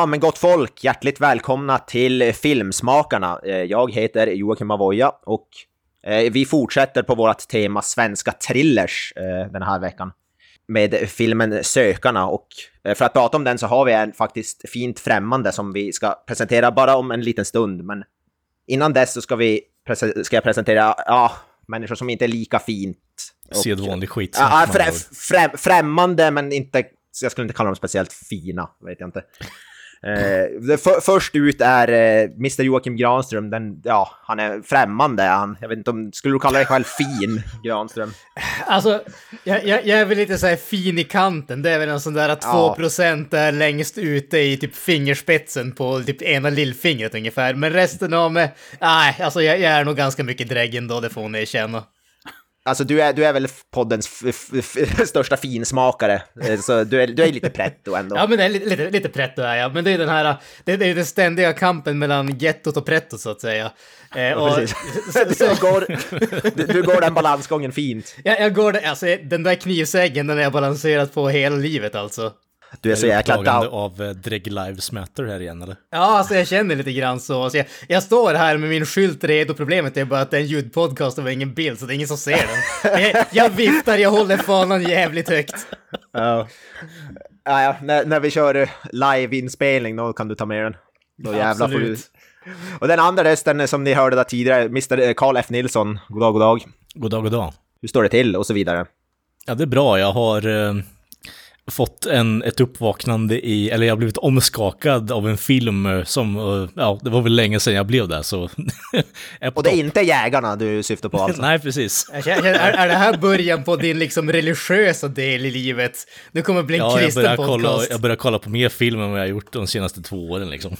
Ja, men gott folk, hjärtligt välkomna till Filmsmakarna. Eh, Jag heter Joakim Avoya och eh, vi fortsätter på vårt tema svenska thrillers eh, den här veckan med filmen Sökarna och för att prata om den så har vi en faktiskt fint främmande som vi ska presentera bara om en liten stund. Men innan dess så ska vi ska jag presentera ja, människor som inte är lika fint. Sedvanlig skit. Ja, frä, frä, främmande men inte, jag skulle inte kalla dem speciellt fina, vet jag inte. Eh, för, först ut är eh, Mr Joakim Granström, den, ja, han är främmande. Han, jag vet inte om, skulle du kalla dig själv fin, Granström? Alltså, jag, jag, jag är väl lite så här fin i kanten. Det är väl en sån där att 2% ja. är längst ute i typ fingerspetsen på typ ena lillfingret ungefär. Men resten av mig, nej, alltså jag, jag är nog ganska mycket drägg ändå, det får ni erkänna. Alltså du är, du är väl poddens största finsmakare, eh, så du är, du är lite pretto ändå. Ja, men det är lite, lite, pretto är jag. Men det är den här, det, det är den ständiga kampen mellan gettot och pretto så att säga. Eh, och, så, så, du, går, du, du, går den balansgången fint. Ja, jag går alltså den där knivsäggen den har jag balanserat på hela livet alltså. Du är så jäkla down. av uh, Dreg Lives Matter här igen eller? Ja, alltså jag känner lite grann så. alltså, jag, jag, står här med min skylt redo. Problemet är bara att det är en ljudpodcast och ingen bild, så det är ingen som ser den. jag, jag viftar, jag håller fanan jävligt högt. Ja. Ja, ja. När, när vi kör live-inspelning då kan du ta med den. Då jävlar får du... Och den andra rösten som ni hörde där tidigare, Mr. Carl F. Nilsson. God dag, god dag. God dag, god dag. Hur står det till? Och så vidare. Ja, det är bra. Jag har... Uh fått en, ett uppvaknande i, eller jag har blivit omskakad av en film som, ja, det var väl länge sedan jag blev där så... och det är inte jägarna du syftar på alltså? Nej, precis. är, är det här början på din liksom religiösa del i livet? Du kommer bli en ja, kristen jag podcast. Kolla, jag börjar kolla på mer film än vad jag har gjort de senaste två åren liksom.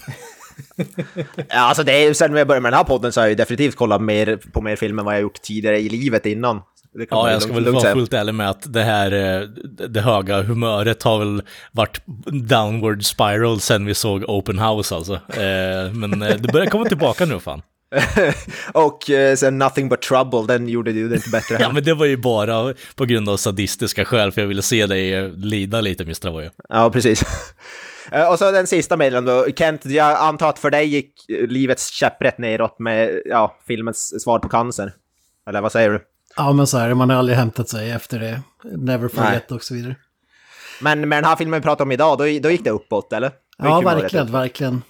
ja, alltså det är, sen jag började med den här podden så har jag definitivt kollat mer, på mer film än vad jag gjort tidigare i livet innan ja, jag ska väl vara fullt ärlig med att det här, eh, det höga humöret har väl varit downward spiral sen vi såg Open House alltså. Eh, men eh, det börjar komma tillbaka nu fan. och sen Nothing But Trouble, den gjorde ju det inte bättre. ja, men det var ju bara på grund av sadistiska skäl, för jag ville se dig lida lite, Mr. Avoya. Ja, precis. Och så den sista meddelanden då. Kent, jag antar att för dig gick livets käpprätt neråt med ja, filmens svar på cancer. Eller vad säger du? Ja, men så är det. Man har aldrig hämtat sig efter det. Never forget Nej. och så vidare. Men med den här filmen vi pratar om idag, då, då gick det uppåt, eller? Ja, verkligen, verkligen.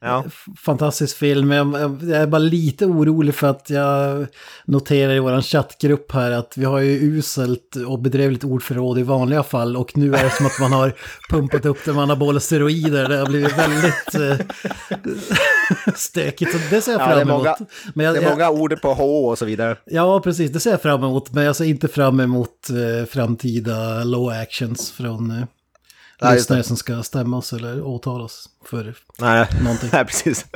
Ja. Fantastisk film. Jag, jag är bara lite orolig för att jag noterar i vår chattgrupp här att vi har ju uselt och bedrevligt ordförråd i vanliga fall och nu är det som att man har pumpat upp det med anabola steroider. Det har blivit väldigt eh, stökigt. Så det ser jag fram emot. Ja, det är, många, men jag, det är många ord på H och så vidare. Ja, precis. Det ser jag fram emot. Men jag ser inte fram emot eh, framtida low actions från eh, Nej, lyssnare som ska stämmas eller åtalas för Nej. någonting. Nej, precis.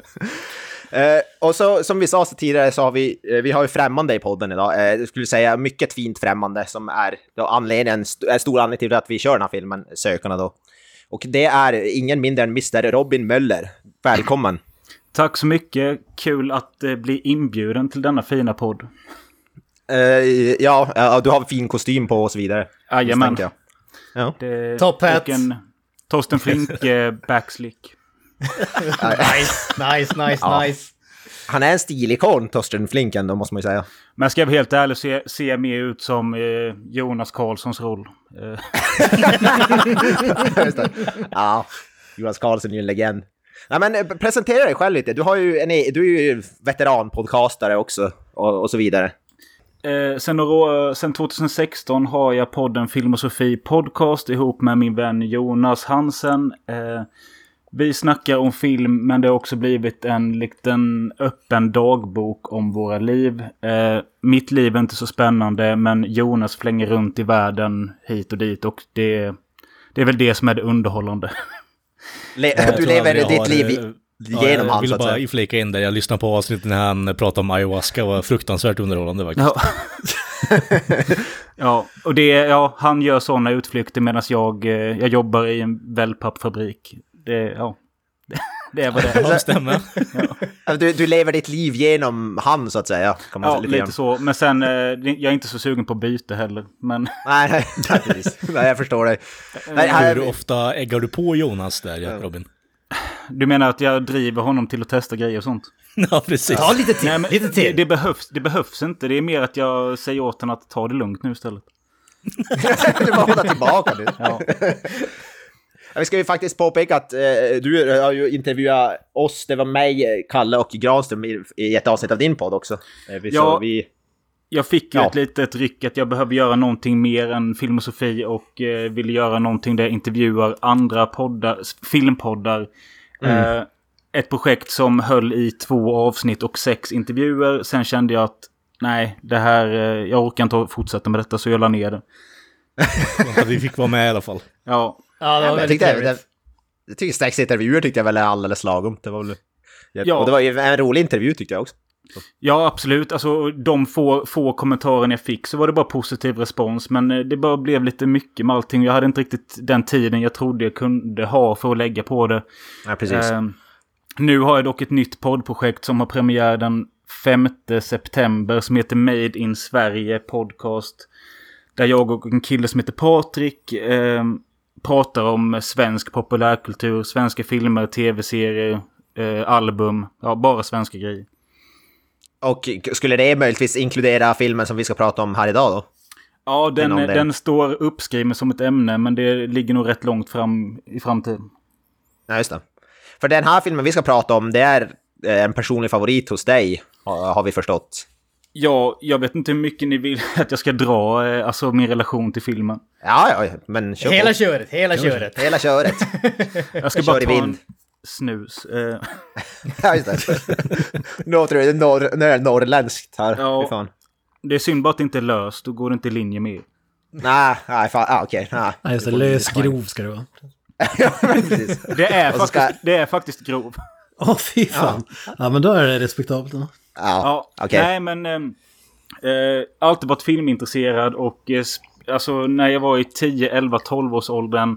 Eh, och så som vi sa så tidigare så har vi, eh, vi har ju främmande i podden idag. Eh, jag skulle säga mycket fint främmande som är då anledningen, en stor anledning till att vi kör den här filmen, Sökarna då. Och det är ingen mindre än Mr. Robin Möller. Välkommen! Tack så mycket. Kul att eh, bli inbjuden till denna fina podd. Uh, ja, du har fin kostym på och så vidare. Jajamän. Ja. Top hat. Och en Torsten Flink eh, backslick. nice, nice, nice, ja. nice. Han är en stilikon, Torsten Flink ändå, måste man ju säga. Men ska jag vara helt ärlig så ser mer ut som eh, Jonas Karlssons roll. Eh. ja, Jonas Karlsson är ju en legend. Nej, men eh, presentera dig själv lite. Du, har ju en, du är ju veteranpodcastare också och, och så vidare. Eh, sen, några, sen 2016 har jag podden Filmosofi Podcast ihop med min vän Jonas Hansen. Eh, vi snackar om film men det har också blivit en liten öppen dagbok om våra liv. Eh, mitt liv är inte så spännande men Jonas flänger runt i världen hit och dit och det, det är väl det som är det underhållande. Le du lever ditt har, liv eh, i- Ja, jag vill bara flika in där, jag lyssnade på avsnittet när han pratade om ayahuasca, det var fruktansvärt underhållande faktiskt. Ja. ja, och det, ja, han gör sådana utflykter medan jag, eh, jag jobbar i en wellpappfabrik. Det, ja, det är vad det är. Ja, stämmer. Du, du lever ditt liv genom han så att säga. Kan man Ja, säga lite lite så. Men sen, eh, jag är inte så sugen på byte heller. Men Nej, nej, nej, nej, jag förstår dig. Hur ofta äggar du på Jonas där, ja, Robin? Du menar att jag driver honom till att testa grejer och sånt? Ja, precis. Ta lite till, Nej, men lite det, till. det, behövs, det behövs inte. Det är mer att jag säger åt honom att ta det lugnt nu istället. du bara hålla tillbaka nu. Ja. Ja, Vi ska ju faktiskt påpeka att eh, du har ju intervjuat oss, det var mig, Kalle och Granström i, i ett avsnitt av din podd också. Eh, vi, Ja. så vi, Jag fick ju Ja. ett litet ryck att jag behöver göra någonting mer än filmosofi och eh, ville göra någonting där jag intervjuar andra poddar, filmpoddar. Eh, ett projekt som höll i två avsnitt och sex intervjuer. Sen kände jag att nej, det här, eh, jag orkar inte fortsätta med detta så jag la ner det. Vi fick vara med i alla fall. Ja, Ja, det var jag väldigt tyckte, trevligt. det, jag tyckte sex intervjuer tyckte jag väl är alldeles lagom. Det var väl... Ja. Och det var ju en rolig intervju tyckte jag också. Ja absolut. Alltså de få, få kommentarerna jag fick så var det bara positiv respons. Men eh, det bara blev lite mycket med allting. Jag hade inte riktigt den tiden jag trodde jag kunde ha för att lägga på det. Ja, precis. Ehm, nu har jag dock ett nytt poddprojekt som har premiär den 5 september som heter Made in Sverige Podcast. Där jag och en kille som heter Patrik ehm, pratar om svensk populärkultur, svenska filmer, tv-serier, eh, album. Ja, bara svenska grejer. Och skulle det möjligtvis inkludera filmen som vi ska prata om här idag då? Ja, den, den står uppskriven som ett ämne men det ligger nog rätt långt fram i framtiden. Ja, just det. För den här filmen vi ska prata om, det är eh, en personlig favorit hos dig, har vi förstått. Ja, jag vet inte hur mycket ni vill att jag ska dra, eh, alltså min relation till filmen. Ja, ja, men kör Hela på. köret, hela köret. Hela köret. Jag ska Jag bara kör i ta en vind. Snus. Eh, ja, just det. Nu jag det är norr, nu är det norrländskt här. Ja. Det är synd bara att det inte är löst, då går det inte i linje med. Nej, nej, fan, ah, okej. nej. Nej, just det. Lös grov ska det vara. ja, precis. Det är, så ska- faktiskt, det är faktiskt grov. Åh, fy fan. Ja. men då är det respektabelt. då. Ja, Ja, okej. Nej, men... ehm, Eh, alltid varit filmintresserad och eh, alltså när jag var i 10, 11, 12 års åldern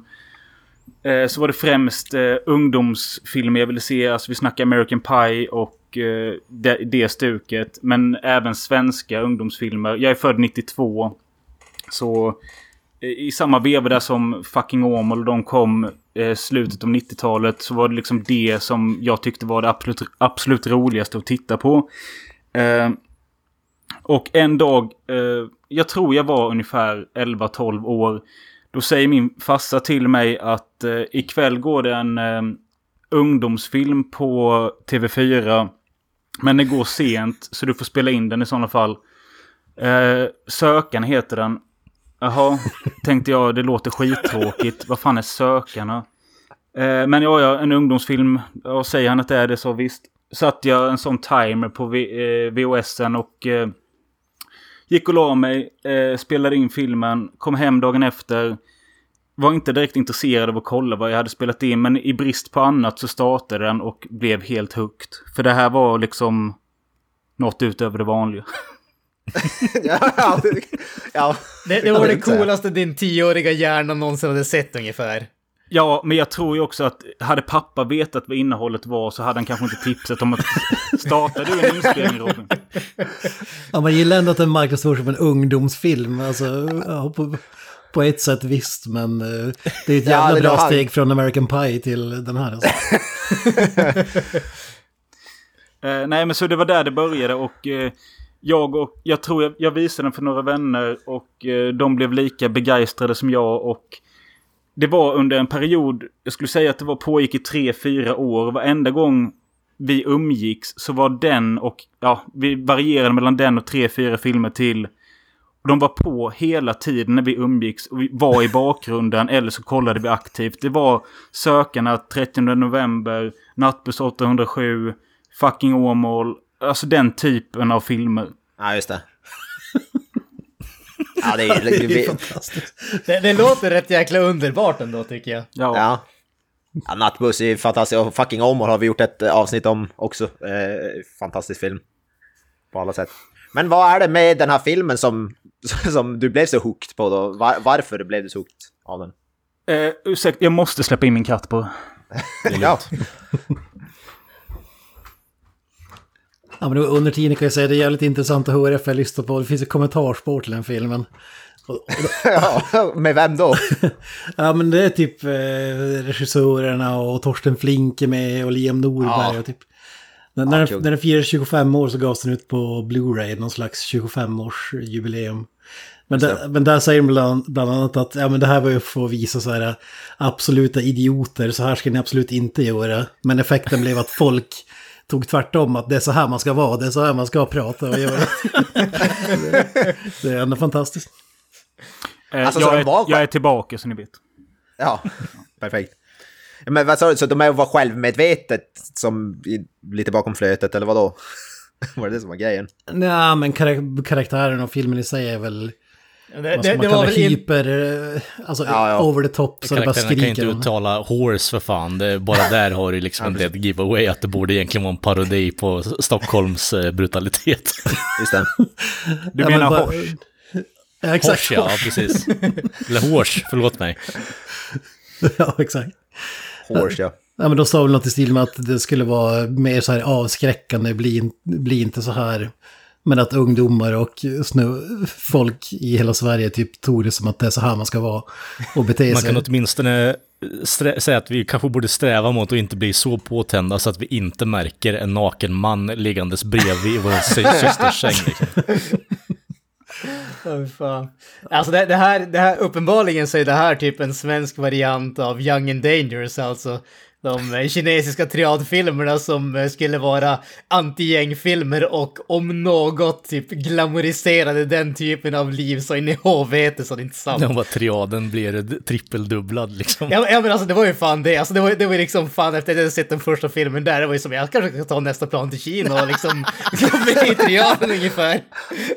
eh, så var det främst eh, ungdomsfilmer jag ville se. Alltså vi snackar American Pie och eh, det, det stuket. Men även svenska ungdomsfilmer. Jag är född 92. Så eh, i samma veva där som Fucking Åmål och de kom eh, slutet av 90-talet så var det liksom det som jag tyckte var det absolut, absolut roligaste att titta på. Eh, och en dag, eh, jag tror jag var ungefär 11-12 år. Då säger min farsa till mig att eh, ikväll går det en eh, ungdomsfilm på TV4. Men det går sent så du får spela in den i sådana fall. Eh, Sökarna heter den. Jaha, tänkte jag, det låter skittråkigt. Vad fan är Sökarna? Eh, men ja, ja, en ungdomsfilm. Ja, säger han att det är det så visst. Satt jag en sån timer på v- eh, VHSen och eh, gick och la mig, eh, spelade in filmen, kom hem dagen efter. Var inte direkt intresserad av att kolla vad jag hade spelat in, men i brist på annat så startade den och blev helt hooked. För det här var liksom något utöver det vanliga. ja, ja, ja. Det, det var det coolaste din tioåriga hjärna någonsin hade sett ungefär. Ja, men jag tror ju också att hade pappa vetat vad innehållet var så hade han kanske inte tipsat om att starta du en inspelning Robin. Ja, man gillar ändå att den marknadsförs som en ungdomsfilm. Alltså, ja, på, på ett sätt visst, men eh, det är ett Ja, jävla det bra han. steg från American Pie till den här. Alltså. Eh, nej, men så det var där det började och eh, jag och jag tror jag, jag visade den för några vänner och eh, de blev lika begeistrade som jag och det var under en period, jag skulle säga att det var pågick i tre, fyra år. Varenda gång vi umgicks så var den och, ja, vi varierade mellan den och tre, fyra filmer till. De var på hela tiden när vi umgicks och vi var i bakgrunden eller så kollade vi aktivt. Det var Sökarna 30 november, Nattbuss 807, Fucking Åmål. Alltså den typen av filmer. ja, just det. Ja, det är, Det är vi, fantastiskt. Det, det låter rätt jäkla underbart ändå tycker jag. Ja. ja. Ja, Nattbuss är fantastisk och Fucking Omar har vi gjort ett avsnitt om också. Eh, fantastisk film. På alla sätt. Men vad är det med den här filmen som, som du blev så hooked på då? Var, varför blev du så hooked av den? Eh, ursäkta, jag måste släppa in min katt på. ja. Ja, men under tiden kan jag säga att det är jävligt intressant att höra för jag lyssnar på. Det finns ett kommentarspår till den filmen. ja, med vem då? ja, men det är typ eh, regissörerna och Torsten Flink är med och Liam Norberg Ja. och typ. När, när, den, när den firade 25 år så gavs den ut på Blu-ray, någon slags 25-årsjubileum. Men, där, men där säger de bland, bland annat att ja, men det här var ju för att visa så här absoluta idioter, så här ska ni absolut inte göra. Men effekten blev att folk tog tvärtom, att det är så här man ska vara, det är så här man ska prata och göra. det, det är ändå fantastiskt. Eh, Alltså, så jag, de var- är, jag är tillbaka så ni vet. Ja, perfekt. Men vad sa du, så de är var självmedvetet som lite bakom flötet, eller vad då? var det det som var grejen? Nej, men karak- karaktären och filmen i sig är väl... Det, det, man det var väl in, hyper... eh, Alltså Ja, ja. over the top så det bara Karaktärerna kan inte skriker. uttala horse för fan. Det, bara där har du liksom en del giveaway att det borde egentligen vara en parodi på Stockholms eh, brutalitet. Just det. Du Ja, menar men bara- Hors? Ja, exakt. Horse, ja, precis. Eller horse, förlåt mig. ja, exakt. Horse, ja. Ja, men de sa väl något i stil med att det skulle vara mer så här avskräckande, bli, bli inte så här. Men att ungdomar och snö, folk i hela Sverige typ tog det som att det är så här man ska vara och bete Man sig. kan åtminstone säga att vi kanske borde sträva mot att inte bli så påtända så att vi inte märker en naken man liggandes bredvid i vår sy- systers säng. Liksom. Fan. Alltså det, det, här, det här, uppenbarligen så är det här typ en svensk variant av Young and Dangerous, alltså. De kinesiska triadfilmerna som eh, skulle vara anti-gängfilmer och om något typ glamoriserade den typen av liv så in i helvete så det är inte sant. Den var triaden blir trippeldubblad liksom. Ja, men- ja men alltså det var ju fan det, alltså det var, det var liksom fan efter att jag hade sett den första filmen där, det var ju som jag kanske ska ta nästa plan till Kina och liksom komma i triaden ungefär.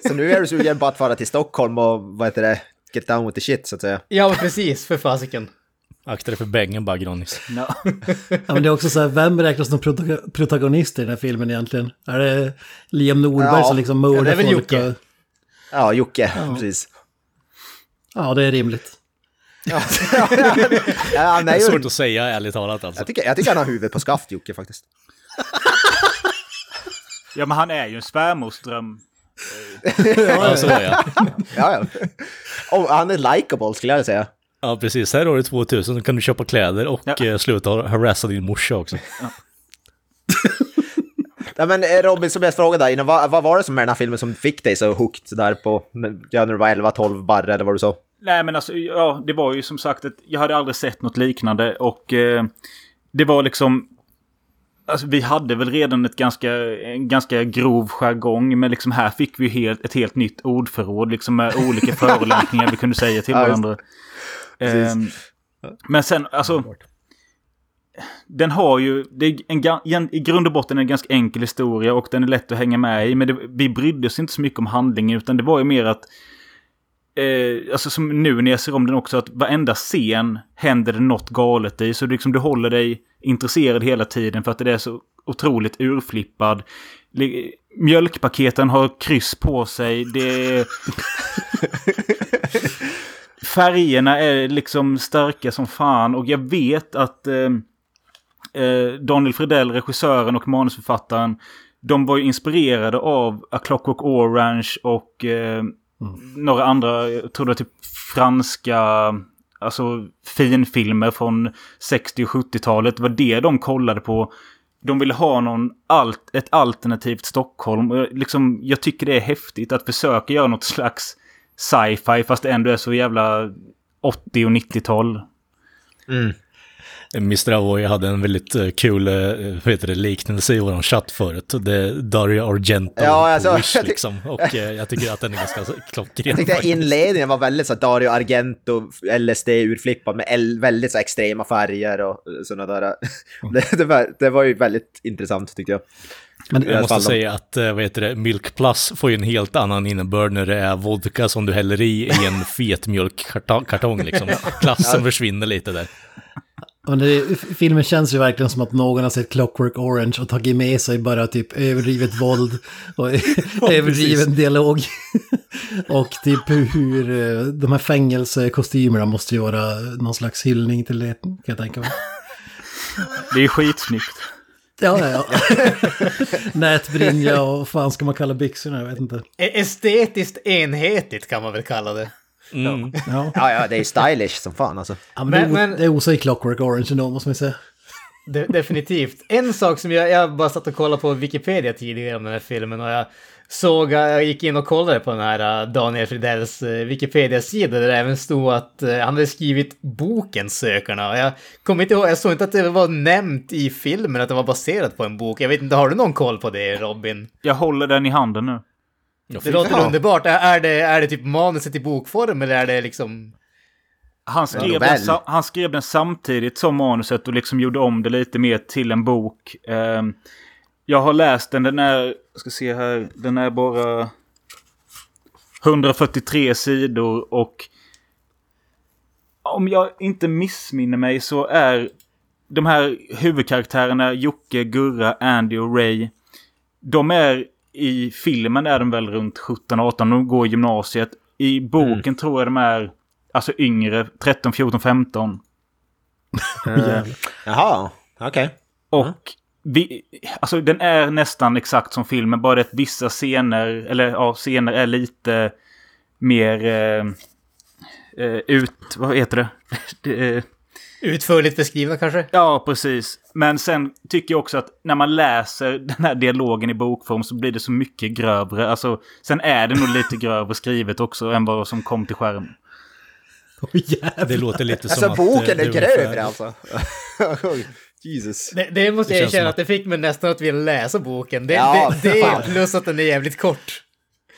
Så nu är du sugen på att fara till Stockholm och vad heter det? Get down with the shit, så att säga. Ja men precis, för fasiken. Akta dig för bängen bara Granis. No. Ja, men det är också så här, vem räknas som prota- protagonist i den här filmen egentligen? Är det Liam Norberg Ja. som liksom Ja, det mördar är väl folk? Jocke. Och, Ja, Jocke, precis. ja, det är rimligt. Ja, han Det är svårt att säga ärligt talat alltså. Jag tycker, jag tycker han har huvudet på skaft, Jocke, faktiskt. Ja, men han är ju en svärmorsdröm. Ja, så är jag. Ja, ja. Och han är likable, skulle jag säga. Ja, precis. Här har du 2000 så kan du köpa kläder och Ja. eh, sluta harassa din morsa också. Nej, men eh, Robin, som jag frågade dig innan, vad, vad var det som med den här filmen som fick dig så hooked där på, ja, när du var 11-12 barre eller vad du sa? Nej, men alltså, ja, det var ju som sagt att jag hade aldrig sett något liknande och eh, det var liksom... Alltså vi hade väl redan ett ganska, en ganska grov jargong, men liksom här fick vi helt, ett helt nytt ordförråd liksom med olika förolämpningar vi kunde säga till Ja, just varandra. Ehm, men sen, alltså... Den har ju, det är en, i grund och botten en ganska enkel historia och den är lätt att hänga med i. Men det, vi brydde oss inte så mycket om handlingen utan det var ju mer att eh, alltså som nu när jag ser om den också, att varenda scen händer det något galet i. Så det liksom, du håller dig intresserad hela tiden för att det är så otroligt urflippad. Li- Mjölkpaketen har kryss på sig. Det är... Färgerna är liksom starka som fan och jag vet att eh, eh, Daniel Fridell, regissören och manusförfattaren, de var ju inspirerade av A Clockwork Orange och eh, några andra, jag tror det var typ franska, alltså finfilmer från 60 och 70-talet. Det var det de kollade på. De ville ha någon alt, ett alternativt Stockholm. Liksom, jag tycker det är häftigt att försöka göra något slags sci-fi fast det ändå är så jävla 80 och 90-tal. Mr. Avoy hade en väldigt eh, kul eh, vad heter det, liknelse i våran chatt förut. Det är Dario Argento Ja, alltså, Wish liksom. Och eh, jag tycker att den är ganska klockren. Jag tyckte faktiskt. inledningen var väldigt så Dario Argento, LSD-urflippad med el- väldigt så extrema färger och sådana där. Det, det, var, det var ju väldigt intressant tyckte jag. Men Jag måste säga att, eh, vad heter det, Milk Plus får ju en helt annan innebörd när det är vodka som du häller i i en fet mjölkkartong liksom. Klassen försvinner lite där. Och det, filmen känns ju verkligen som att någon har sett Clockwork Orange och tagit med sig bara typ överdrivet våld och överdriven dialog. och typ hur eh, de här fängelsekostymerna måste vara någon slags hyllning till det, kan jag tänka mig. Det är skitsnyggt. Ja, ja, ja. Nätbrinja och fan ska man kalla byxorna, jag vet inte. E- Estetiskt enhetligt kan man väl kalla det. Mm. Ja, Ja, ja, det är stylish som fan alltså. ja men, Men- det, men- det osar i Clockwork Orange ändå, måste man säga. De definitivt. En sak som jag, jag bara satt och kollade på Wikipedia tidigare om den här filmen och jag såg, jag gick in och kollade på den här uh, Daniel Fridells uh, Wikipedia-sida där det även stod att han hade skrivit boken Sökarna. Jag kommer inte ihåg, jag såg inte att det var nämnt i filmen att det var baserat på en bok. Jag vet inte, har du någon koll på det Robin? Jag håller den i handen nu. Det låter Ja. underbart. Är, det, är det typ manuset i bokform eller är det liksom... Han skrev, den, han skrev den samtidigt som manuset och liksom gjorde om det lite mer till en bok. Ehm, jag har läst den, den är, jag ska se här, den är bara 143 sidor och om jag inte missminner mig så är de här huvudkaraktärerna Jocke, Gurra, Andy och Ray. De är i filmen är de väl runt 17-18, de går i gymnasiet. I boken tror jag de är alltså yngre, 13, 14, 15. Eh, Jaha, okej. Och vi, alltså den är nästan exakt som filmen, bara det att vissa scener, eller ja, scener är lite mer eh, eh, ut... Vad heter det? det eh, Utförligt beskrivna kanske? ja, precis. Men sen tycker jag också att när man läser den här dialogen i bokform så blir det så mycket grövre. Alltså, sen är det nog lite grövre skrivet också än vad som kom till skärmen. Åh jävlar. Det låter lite Alltså som att... eh, boken det är grövre alltså. Jesus. Det, det måste Det jag erkänna att det fick mig nästan att vilja läsa boken. Det, Ja, det, det plus att den är jävligt kort.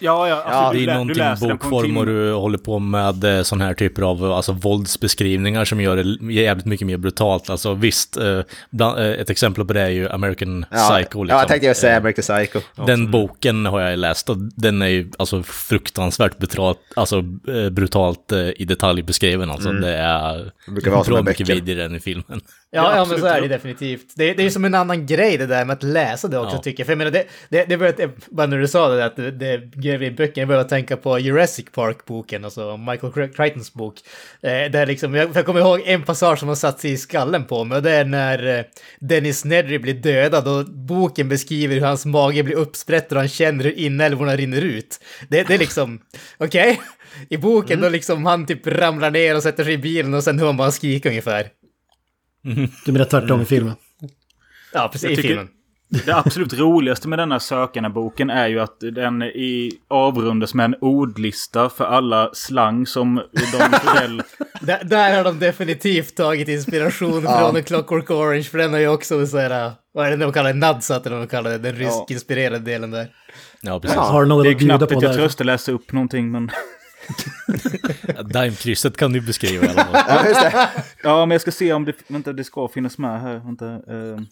Ja, ja. Alltså, Ja, du Det är du någonting en bokform och du håller på med eh, sån här typer av alltså, våldsbeskrivningar som gör det jävligt mycket mer brutalt. Alltså visst, eh, bland, eh, ett exempel på det är ju American Ja, Psycho. ja, Liksom. jag tänkte ju säga American Psycho. Den boken har jag läst och den är ju alltså fruktansvärt brutalt, alltså eh, brutalt eh, i detalj beskriven. Alltså det är Mm. Det brukar vara som bra mycket vidare än i filmen. Ja, Ja, ja, men så är det definitivt. Det, det är som en annan grej det där med att läsa det också Ja. tycker jag. För jag menar, det, det, det bara när du sa det där, att det, det i böcker, jag började tänka på Jurassic Park-boken, alltså Michael Cri- Crichtons bok. Eh, där liksom, jag, jag kommer ihåg en passage som har satt sig i skallen på mig, och det är när eh, Dennis Nedry blir dödad och boken beskriver hur hans mage blir uppsprätt och han känner hur inälvorna rinner ut. Det, det är liksom, okej? I boken då liksom han typ ramlar ner och sätter sig i bilen och sen hör man bara skrika ungefär. Du menar tvärtom i filmen? Ja, precis, i tycker- filmen. Det absolut roligaste med denna Sökarna-boken är ju att den i, avrundas med en ordlista för alla slang som de Fidel... Där, där har de definitivt tagit inspiration från A Clockwork Orange, för den har ju också så här, vad är det de kallar det, Nadsat eller vad de kallar det, den rysk-inspirerade delen där. Ja, precis. Ja. Har något Det är knappt att jag där? tröstar läsa upp någonting men... Daimkrysset kan du beskriva i alla fall. Ja. Ja, men jag ska se om det... Vänta, det ska finnas med här. Vänta. ehm.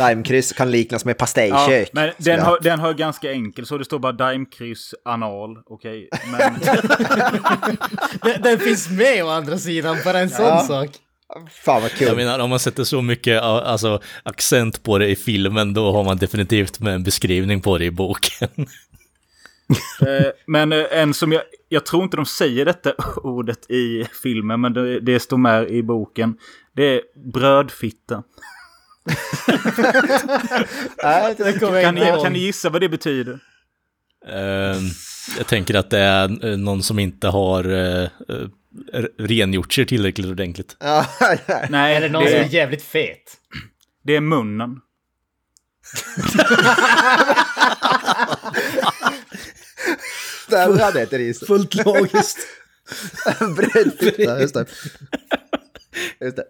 Daimkryss kan liknas med Ja, pastejkök. men den har, den har ganska enkel, så det står bara daimkryss anal. Okej, men... Den, den finns med å andra sidan, bara en sån Ja. sak. Fan vad kul. Jag menar, om man sätter så mycket alltså, accent på det i filmen, då har man definitivt med en beskrivning på det i boken. Eh, men eh, en som jag... Jag tror inte de säger detta ordet i filmen, men det, det står med i boken. Det är brödfitta. Nej, Den kommer jag Kan ni, kan ni gissa vad det betyder? Ehm, jag tänker att det är eh, någon som inte har uh, rengjort sig tillräckligt ordentligt. Nej, Eller någon det, som är jävligt fet. det är munnen. där hade ett ris. Fullt logiskt. Brännfitta, just det. Just det.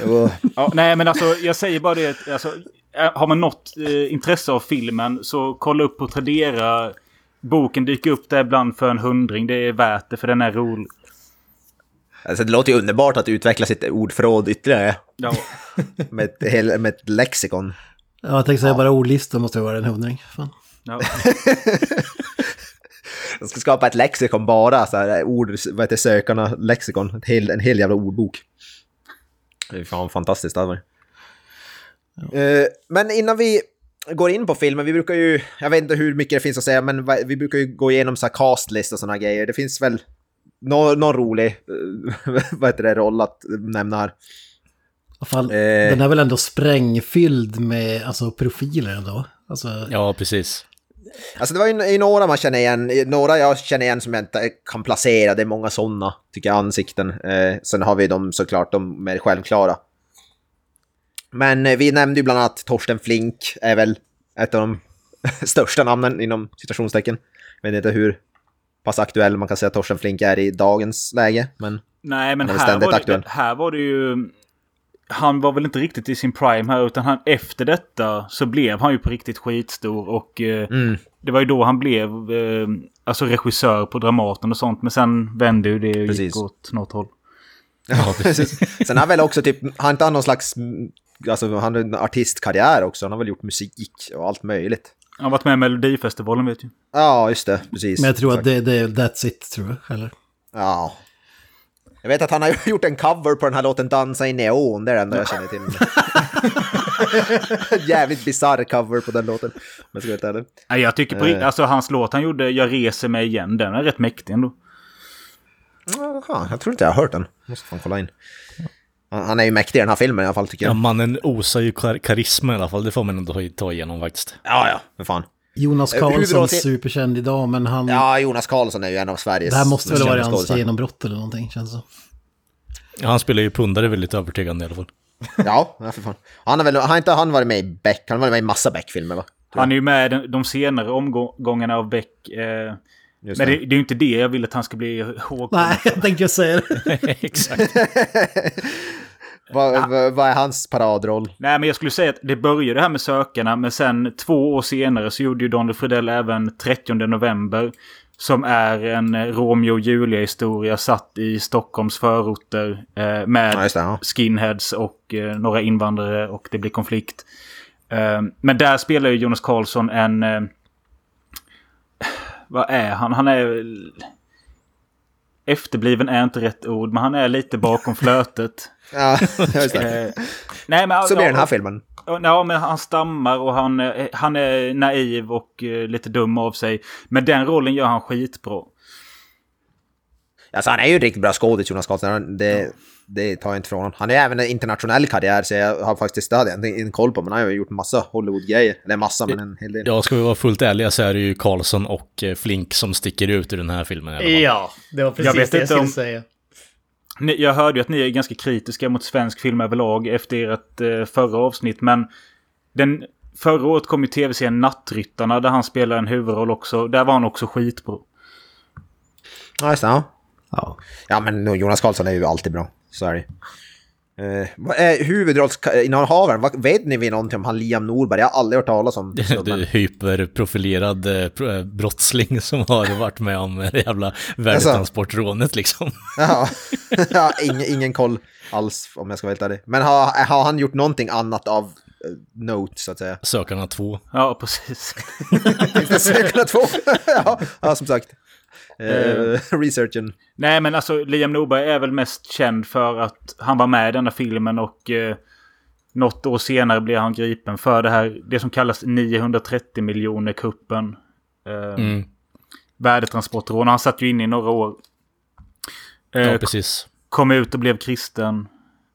Jo. Ja, nej, men alltså jag säger bara det. Alltså, eh, har man något eh, intresse av filmen så kolla upp på Tradera. Boken dyker upp där ibland för en hundring. Det är värt det för den är rolig. Alltså, det låter ju underbart att utveckla sitt ordförråd ytterligare Ja. med ett, hel- med ett lexikon. Ja, jag tänkte säga bara ordlistan måste vara en hundring. Fan. ja. De ska skapa ett lexikon bara, så här, ord, vad heter sökarna, lexikon, ett hel, en hel jävla ordbok. Det är fan fantastiskt. Det var. Uh, men innan vi går in på filmen, vi brukar ju, jag vet inte hur mycket det finns att säga, men vi brukar ju gå igenom så här castlist och sådana grejer. Det finns väl någon, någon rolig, vad heter det, roll att nämna här. Fall, eh. Den är väl ändå sprängfylld med alltså, profiler ändå? Alltså... Ja, precis. Alltså det var ju, ju några man känner igen, några jag känner igen som jag inte kan placera, det är många sådana, tycker jag, ansikten. Eh, sen har vi de såklart, de mer självklara. Men eh, vi nämnde ju bland annat Torsten Flink, är väl ett av de största namnen inom citationstecken. Jag vet inte hur pass aktuell man kan säga att Torsten Flink är i dagens läge, men... Nej, men här var, det, här var det ju han var väl inte riktigt i sin prime här utan han, efter detta så blev han ju på riktigt skitstor och eh, mm. det var ju då han blev eh, alltså regissör på Dramaten och sånt men sen vände ju det och precis. gick åt något håll. Ja, precis. Sen har han väl också typ, har inte han någon slags, alltså han har en artistkarriär också, han har väl gjort musik och allt möjligt. Han har varit med i Melodifestivalen vet du. Ja, just det, precis. Men jag tror Exakt. att det, det, that's it, tror jag, eller? Ja, jag vet att han har gjort en cover på den här låten Dansa i neon, det är det enda jag känner till. Jävligt bisarr cover på den låten. Men ska jag, Nej, jag tycker på uh, alltså hans låt han gjorde, Jag reser mig igen, den är rätt mäktig ändå. Jaha, jag tror inte jag har hört den. Måste fan kolla in. Han är ju mäktig i den här filmen i alla fall tycker jag. Ja, mannen osar ju kar karisma i alla fall. Det får man ändå ta igenom faktiskt. Ja, ja, för fan. Jonas eh, Karlsson, är superkänd idag, men han... Ja, Jonas Karlsson är ju en av Sveriges... Det här måste väl vara hans genombrott eller någonting, känns det Ja, han spelar ju pundare väldigt övertygande i alla fall. ja, för fan. Han har väl, har inte han varit med i Beck? Han har varit med i massa Beck-filmer va? Han är ju med de, de senare omgångarna av Beck. Eh, men det, det, är ju inte det jag vill att han ska bli ihåg. Nej, jag tänkte säga det. Exakt. Vad, ja. vad, är hans paradroll? Nej, men jag skulle säga att det började här med Sökarna, men sen två år senare så gjorde ju Daniel Fridell även 30 november. Som är en Romeo och Julia-historia satt i Stockholms förorter. Eh, med ja, det, ja. skinheads och eh, några invandrare och det blir konflikt. Eh, men där spelar ju Jonas Karlsson en... Eh, vad är han? Han är... Efterbliven är inte rätt ord, men han är lite bakom flötet. Ja, just det. Eh, nej, men, Så blir den här filmen. Ja, men han stammar och han, eh, han är naiv och uh, lite dum av sig. Men den rollen gör han skitbra. Alltså han är ju riktigt bra skådis, Jonas Karlsson. Det, ja. det tar jag inte från honom. Han har även en internationell karriär, så jag har faktiskt det hade en koll på. Men han har ju gjort massa Hollywood-grejer. Eller massa, men en hel del. Ja, ska vi vara fullt ärliga så är det ju Karlsson och eh, Flink som sticker ut ur den här filmen. Ja, det var precis jag vet det jag skulle om... säga. Jag hörde ju att ni är ganska kritiska mot svensk film överlag efter ert eh, förra avsnitt. Men den, förra året kom ju tv-serien Nattryttarna där han spelar en huvudroll också. Där var han också skitbra. Ja, just det. Ja. ja, men Jonas Karlsson är ju alltid bra. Så är det. Vad är huvudrollsinnehavaren? Vet ni vi någonting om han Liam Norberg? Jag har aldrig hört talas om det. Du är hyperprofilerad eh, brottsling som har varit med om det jävla värdetransportrånet liksom. ja, ingen, ingen koll alls om jag ska vara helt ärlig. Men har, har han gjort någonting annat av uh, note så att säga? Sökarna 2. Ja, precis. Sökarna 2? ja, ja, som sagt. Uh, researchen. Nej, men alltså Liam Norberg är väl mest känd för att han var med i denna filmen och uh, något år senare blev han gripen för det här, det som kallas 930 miljoner kuppen. Uh, mm. Värdetransportrån. Han satt ju inne i några år. Uh, ja, precis. Kom ut och blev kristen.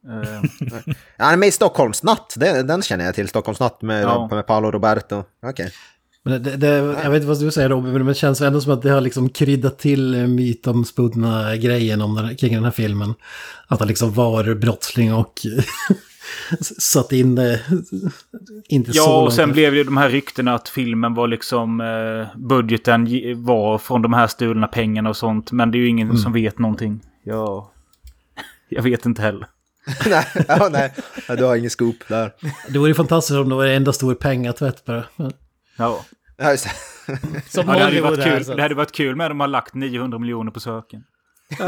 han är med i Stockholmsnatt, den, den känner jag till. Stockholmsnatt med, ja. med Paolo Roberto. Okej. Okay. Men det, det, jag vet inte vad du säger Robin, men det känns ändå som att det har liksom kryddat till mytomspunna grejen om den, kring den här filmen. Att han liksom var brottsling och satt in det inte ja, så och sen blev det de här ryktena att filmen var liksom eh, budgeten var från de här stulna pengarna och sånt. Men det är ju ingen mm. som vet någonting. Ja, jag vet inte heller. nej, ja, nej, du har ingen scoop där. Det vore ju fantastiskt om det var en enda stor pengatvätt bara. Ja. Ja, just det. Som ja, det, hade varit kul, det hade varit kul med om de har lagt 900 miljoner på söken.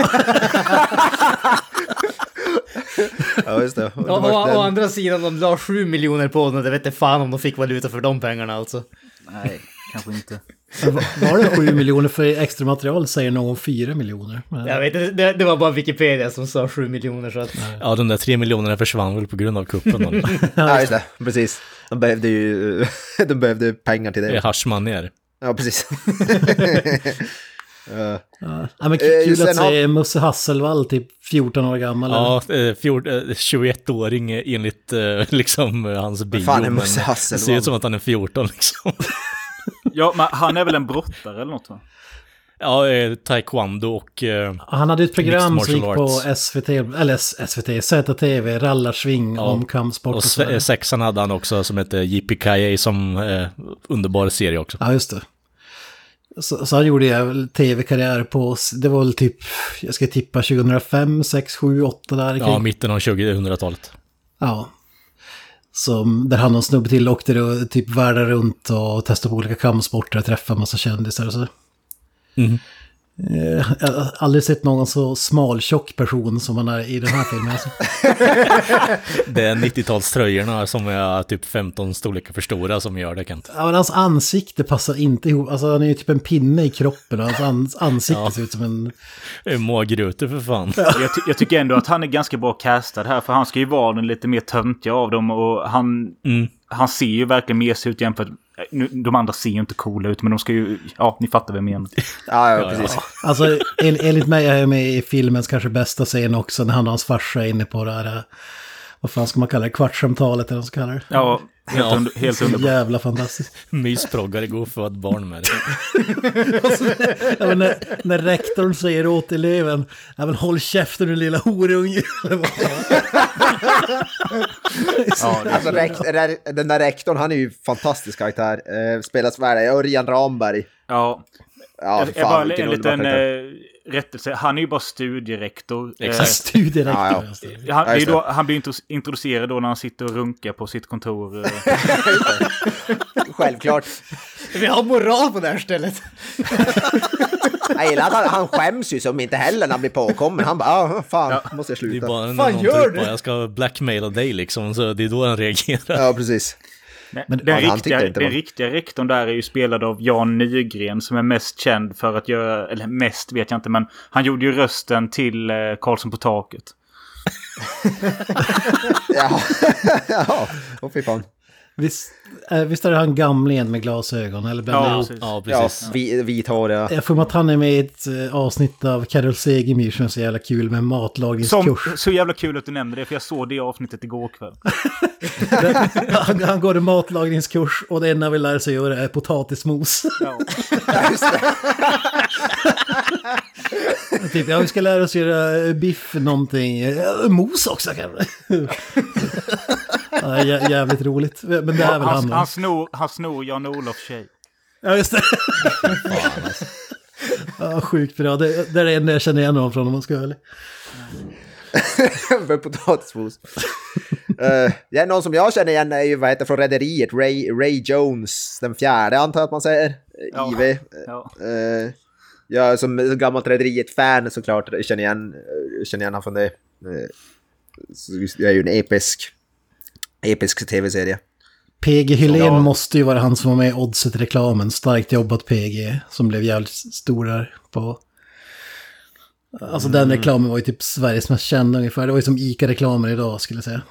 ja, just det. Och, och, å andra sidan, de la 7 miljoner på den. Det vet inte fan om de fick valuta för de pengarna alltså. Nej. Kanske inte. Var det 7 miljoner för extra material säger någon 4 miljoner? Jag vet inte, det, det var bara Wikipedia som sa 7 miljoner så att... Ja, de där tre miljonerna försvann väl på grund av kuppen. Ja, just det. Precis. De behövde ju de behövde pengar till Det är det. haschmanér. Ja, precis. Eh, Ja, men Eh, kul att har- se Musse Hasselvall, typ 14 år gammal. Ja, eh, fjort- eh, 21-åring enligt eh, liksom eh, hans bio. fan är men Musse det Hasselvall? ser ut som att han är 14 liksom. Ja, men han är väl en brottare eller något va? Ja, eh, taekwondo och... Eh, Han hade ett program som gick på. SVT, eller SVT, ZTV, Rallarsving Ja. om kampsport och och eh, sexan hade han också som heter Yippee som eh, underbar serie också. Ja, just det. Så, så han gjorde jag väl tv-karriär på, det var väl typ, jag ska tippa 2005, 6, 7, 8 där Ja, kring. mitten av 2000-talet. Ja. Som, där han och en snubbe till åkte och typ världen runt och testade på olika kampsporter och träffade en massa kändisar och så. Mm. Eh, Jag har aldrig sett någon så smaltjock person som han är i den här filmen. Alltså. Det är 90-talströjorna som är typ 15 storlekar för stora som gör det Kent. Ja, men hans ansikte passar inte ihop. Alltså han är ju typ en pinne i kroppen och hans ans ansikte Ja. ser ut som en... Eh, Mågrutor för fan. Jag, ty jag tycker ändå att han är ganska bra castad här. För han ska ju vara den lite mer töntiga av dem. Och han, Mm. han ser ju verkligen mesig ut jämfört... Nu, de andra ser ju inte coola ut, men de ska ju... Ja, ni fattar vad jag menar. Ja, ja, Ja, precis. Alltså en, enligt mig är jag med i filmens kanske bästa scen också när han och hans farsa är inne på det här... Vad fan ska man kalla det? Kvartssamtalet eller vad man ska kalla det. Ja, helt, Ja. under, helt underbart. jävla fantastiskt. Mysproggare går för att barn med det. Ja, men när, när rektorn säger åt eleven, ja men håll käften du lilla horunge. Ja, Alltså, rekt, re- den där rektorn, han är ju fantastisk karaktär. Eh, spelas värd, Örjan Ramberg. ja. Ja, Jag, bara fan, vilken en liten eh, rättelse. Han är ju bara studierektor. Eh, Exakt. Studierektor. Ja, ja. Han, Ja, då, han blir intro- introducerad då när han sitter och runkar på sitt kontor. eh. Självklart. Vi har moral på det här stället. Jag gillar att han, han skäms ju som inte heller när han blir påkommen. Han bara, ah, fan, måste jag Det är sluta. bara Fan, gör det? bara, jag ska blackmaila dig liksom, så det är då han reagerar. Ja, precis. Nej, Men- den, Ja, riktiga, den riktiga rektorn där är ju spelad av Jan Nygren som är mest känd för att göra, eller mest vet jag inte, men han gjorde ju rösten till eh, Karlsson på taket. Ja, ja. Åh fy fan. Visst, visst är det han gamlingen med glasögon? Eller Ja, jag ihop? precis. Ja, Ja, precis. vi, vithåriga. Jag får att han är med i ett eh, avsnitt av Carol Segemyhr som är så jävla kul med Som, matlagningskurs. så jävla kul att du nämnde det, för jag såg det avsnittet igår kväll. han, han går en matlagningskurs och det enda vi lär sig göra är potatismos. Ja. Ja, det. typ, ja vi ska lära oss göra eh, biff någonting. Ja, mos också kanske. ja, jä- jävligt roligt. Men det är väl Han, han. snor, han snor Jan-Olof tjej. Ja, just det. ja, sjukt bra. Det, det är det enda jag känner igen honom från om man ska vara ärlig. För potatismos. uh, ja, någon som jag känner igen är ju, vad heter från Rederiet, Ray, Ray Jones, den fjärde antar jag att man säger. Ja. IV. Ja. Uh, jag som gammalt Rederiet-fan såklart känner igen, eh, känner igen han från det. Uh, det är ju en episk, episk tv-serie. PG Hylén Ja. måste ju vara han som var med i Oddset-reklamen. Starkt jobbat PG, som blev jävligt stor där på... Alltså den reklamen var ju typ Sveriges mest kända ungefär. Det var ju som ICA-reklamer idag skulle jag säga.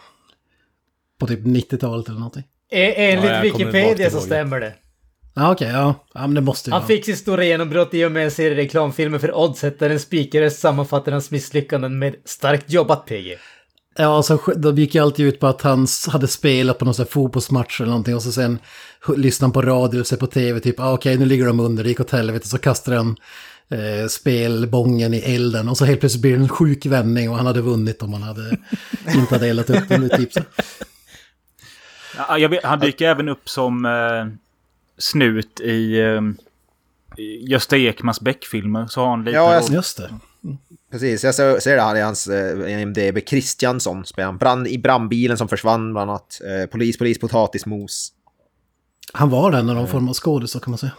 På typ 90-talet eller någonting. E- Enligt Ja, Wikipedia så stämmer det. Ja okej, ja. men det måste ju Han vara. fick sitt stora genombrott i och med en serie reklamfilmer för Oddset där en spikröst sammanfattar hans misslyckanden med “Starkt jobbat PG”. Ja, så sk- de gick ju alltid ut på att han hade spelat på någon sån här fotbollsmatch eller någonting och så sen lyssnade han på radio eller så på tv typ, ah, okej nu ligger de under, det gick åt helvete, så kastade han eh, spelbången i elden och så helt plötsligt blir det en sjuk vändning och han hade vunnit om han hade inte hade eldat upp den, typ så. Ja, jag vet, han dyker även upp som eh, snut i eh, Gösta Ekmans Beck-filmer. Så har han lite... Ja, jag-. Just det. Precis, jag ser, ser det här i hans eh, IMDB. Kristiansson spelar han. Brand, I brandbilen som försvann bland annat. Eh, polis, polis, potatismos. Han var den när de form av skådis så kan man säga.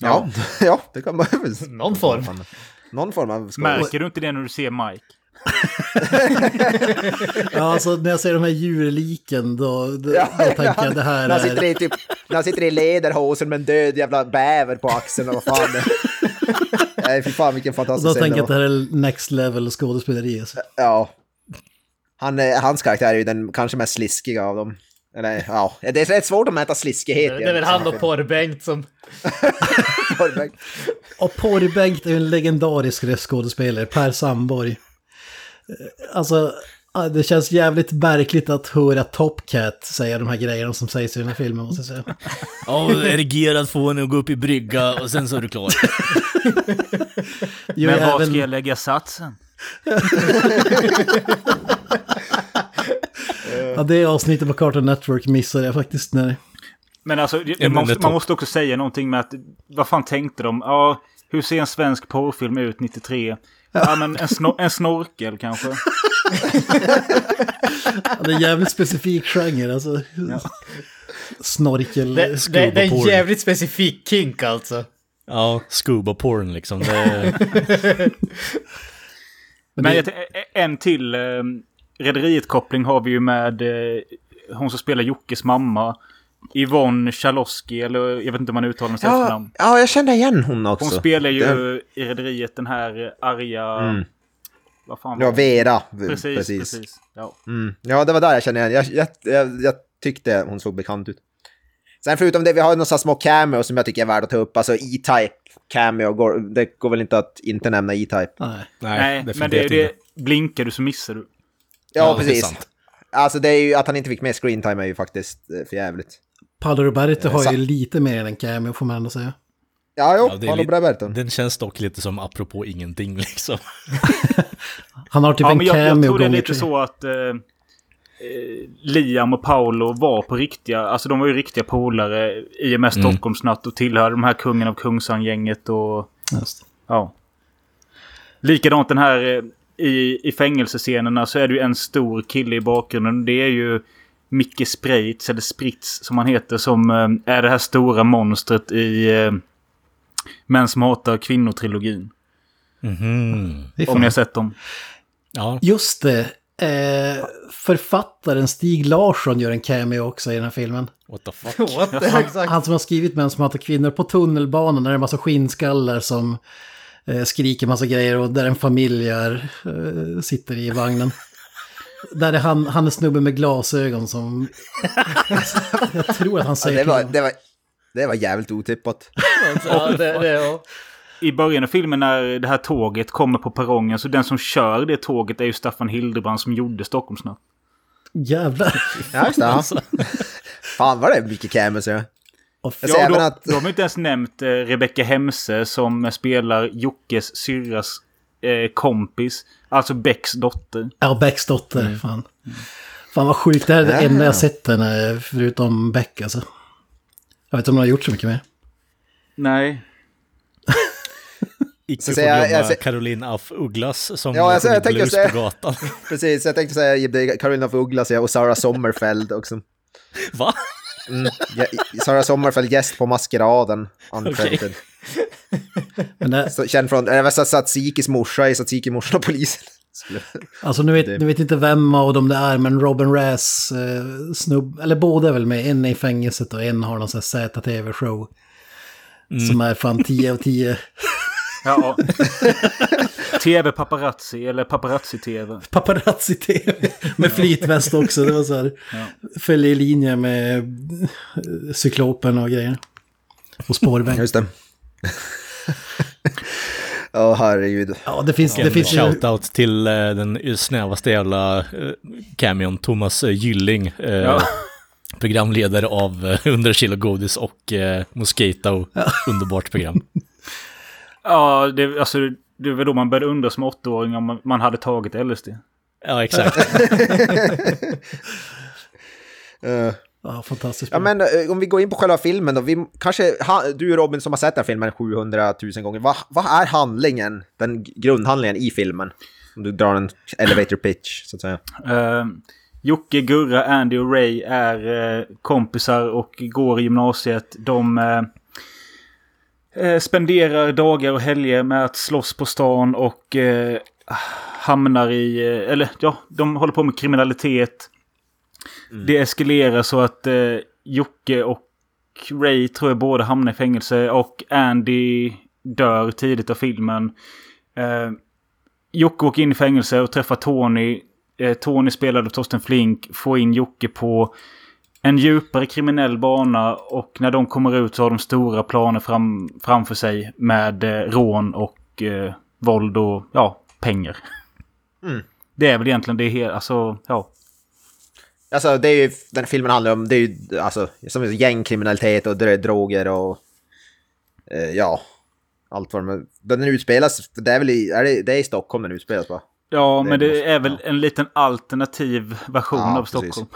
Ja, ja det kan man. Någon form. Någon form av skådis. Märker du inte det när du ser Mike? ja, alltså när jag ser de här djurliken då, då, ja, då tänker jag det här när han sitter i, typ, när han sitter i lederhosen med en död jävla bäver på axeln och vad fan det Nej, fy fan vilken fantastisk scen Då tänker jag att det här är next level skådespeleri. Alltså. Ja. Han, hans karaktär är ju den kanske mest sliskiga av dem. Eller ja, det är rätt svårt att mäta sliskighet. Det är väl han och Porr-Bengt som... Porr-Bengt. och Porr-Bengt är ju en legendarisk röstskådespelare, Per Sandborg. Alltså, det känns jävligt märkligt att höra Top Cat säga de här grejerna som sägs i den här filmen, måste jag säga. Ja, erigerad få henne att gå upp i brygga och sen så är du klar. Men var även... ska jag lägga satsen? ja, det avsnittet på Cartoon Network missade jag faktiskt när... Men alltså, man måste, man måste också säga någonting med att, vad fan tänkte de? Ja, hur ser en svensk porrfilm ut 93? Ja, men en, snor en snorkel kanske. ja, det är en jävligt specifik genre alltså. Ja. Snorkel, det, det, det är en jävligt specifik kink alltså. Ja, scuba porn liksom. Det... men det... en till eh, Rederiet-koppling har vi ju med eh, hon som spelar Jockes mamma. Yvonne Chalosky, eller jag vet inte om man uttalar hennes ja, efternamn. Ja, jag känner igen hon också. Hon spelar ju det... i Rederiet den här arga... Mm. Vad fan var Ja, Vera. Precis, precis. precis. Ja. Mm. ja, det var där jag kände igen. Jag, jag, jag, jag tyckte hon såg bekant ut. Sen förutom det, vi har några små cameo som jag tycker är värda att ta upp. Alltså E-Type cameo, går, det går väl inte att inte nämna E-Type. Nej, Nej men det, det, blinkar du så missar du. Ja, ja precis. Alltså det är ju att han inte fick med screentime är ju faktiskt eh, för jävligt. Paolo Roberto har ju lite mer än en cameo får man ändå säga. Ja, jo, ja, Paolo Roberto. Den känns dock lite som apropå ingenting liksom. han har typ ja, en cameo jag, jag tror det är lite så att eh, eh, Liam och Paolo var på riktiga, alltså de var ju riktiga polare i och med mm. Stockholmsnatt och tillhörde de här kungen av Kungsan-gänget och... Just. Ja. Likadant den här eh, i, i fängelsescenerna så är det ju en stor kille i bakgrunden. Det är ju Micke Spreitz, eller Spritz som han heter, som eh, är det här stora monstret i eh, Män som hatar kvinnor-trilogin. Mm -hmm. Om ni har sett dem. Ja. Just det. Eh, författaren Stig Larsson gör en cameo också i den här filmen. What the fuck? What the, han, han, som har skrivit Män som hatar kvinnor på tunnelbanan när det är en massa skinnskallar som eh, skriker massa grejer och där en familj är, eh, sitter i vagnen. Där är han, han är snubben med glasögon som... jag tror att han säger... Ja, det, var, det, var, det var jävligt otippat. ja, det, det, ja. I början av filmen när det här tåget kommer på perrongen så den som kör det tåget är ju Staffan Hildebrand som gjorde Stockholmsnatt. Jävlar. Ja, just det. Alltså. Fan vad det är mycket cameos ja. Ja, då, att... då har vi inte ens nämnt eh, Rebecca Hemse som spelar Jockes syrras eh, kompis. Alltså Becks dotter. Ja, Becks dotter. Mm. Fan. fan vad sjukt. Det här är det enda jag sett henne förutom Beck alltså. Jag vet inte om hon har gjort så mycket mer. Nej. Icke få glömma jag, jag, Caroline af Ugglas som ja, alltså, jag tänkte säga, på gatan. Precis, jag tänkte säga Caroline af Ugglas och Sara Sommerfeld också. Va? Mm, Sara Sommerfeld, gäst på Maskeraden, Uncredited. Okay. Så, känd från, det var Satsikis morsa i Satsiki morsan och polisen. Alltså nu vet, nu vet inte vem av dem det är, men Robin Rass eh, snubb, eller båda är väl med, en är i fängelset och en har någon sån här ZTV-show. Mm. Som är fan 10 av 10. Ja. TV paparazzi eller paparazzi-TV. Paparazzi-TV med flytväst också. Det var så här. Ja. Följer i linje med eh, cyklopen och grejer. Och spårväg. Just det. Ja, oh, herregud. Ja, det finns... En det finns shoutout till uh, den snävaste jävla uh, cameon, Thomas uh, Gylling. Uh, ja. Programledare av uh, 100 kilo godis och uh, Mosquito. Ja. Underbart program. ja, det, alltså, det var då man började undra som åttaåring om man, man hade tagit LSD. Ja, exakt. uh. Ja, fantastiskt. Ja, men om vi går in på själva filmen då. Vi, kanske, du Robin som har sett den filmen 700 000 gånger. Vad, vad är handlingen, den grundhandlingen i filmen? Om du drar en elevator pitch, så att säga. Uh, Jocke, Gurra, Andy och Ray är uh, kompisar och går i gymnasiet. De uh, spenderar dagar och helger med att slåss på stan och hamnar i... eh, Eller ja, de håller på med kriminalitet. Det eskalerar så att eh, Jocke och Ray tror jag båda hamnar i fängelse. Och Andy dör tidigt av filmen. Eh, Jocke åker in i fängelse och träffar Tony. Eh, Tony spelad av Torsten Flink får in Jocke på en djupare kriminell bana. Och när de kommer ut så har de stora planer fram, framför sig med eh, rån och eh, våld och ja, pengar. Mm. Det är väl egentligen det hela, alltså ja. Alltså det är ju, den filmen handlar om, det är ju alltså, som gängkriminalitet och dr- droger och... Eh, ja. Allt vad de... Den utspelas, det är väl i, är det, det är i Stockholm den utspelas va? Ja, Det men det måste- är väl en liten alternativ version Ja, av precis. Stockholm.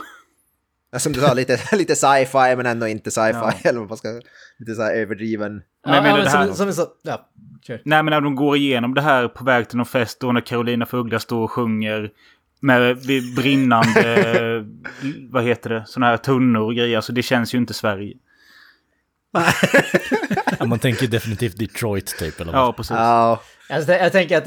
Ja, Som du sa, lite, lite sci-fi men ändå inte sci-fi. Ja. Eller vad man ska... Lite så här överdriven. Men jag menar det här- som, som sa, ja, kör. Nej, men när de går igenom det här på väg till någon fest då när Carolina Fugla står och sjunger med brinnande, vad heter det, sådana här tunnor och grejer. Så det känns ju inte Sverige. Ja, man tänker definitivt Detroit typ eller vad? Ja, precis. Ja. Alltså, jag tänker att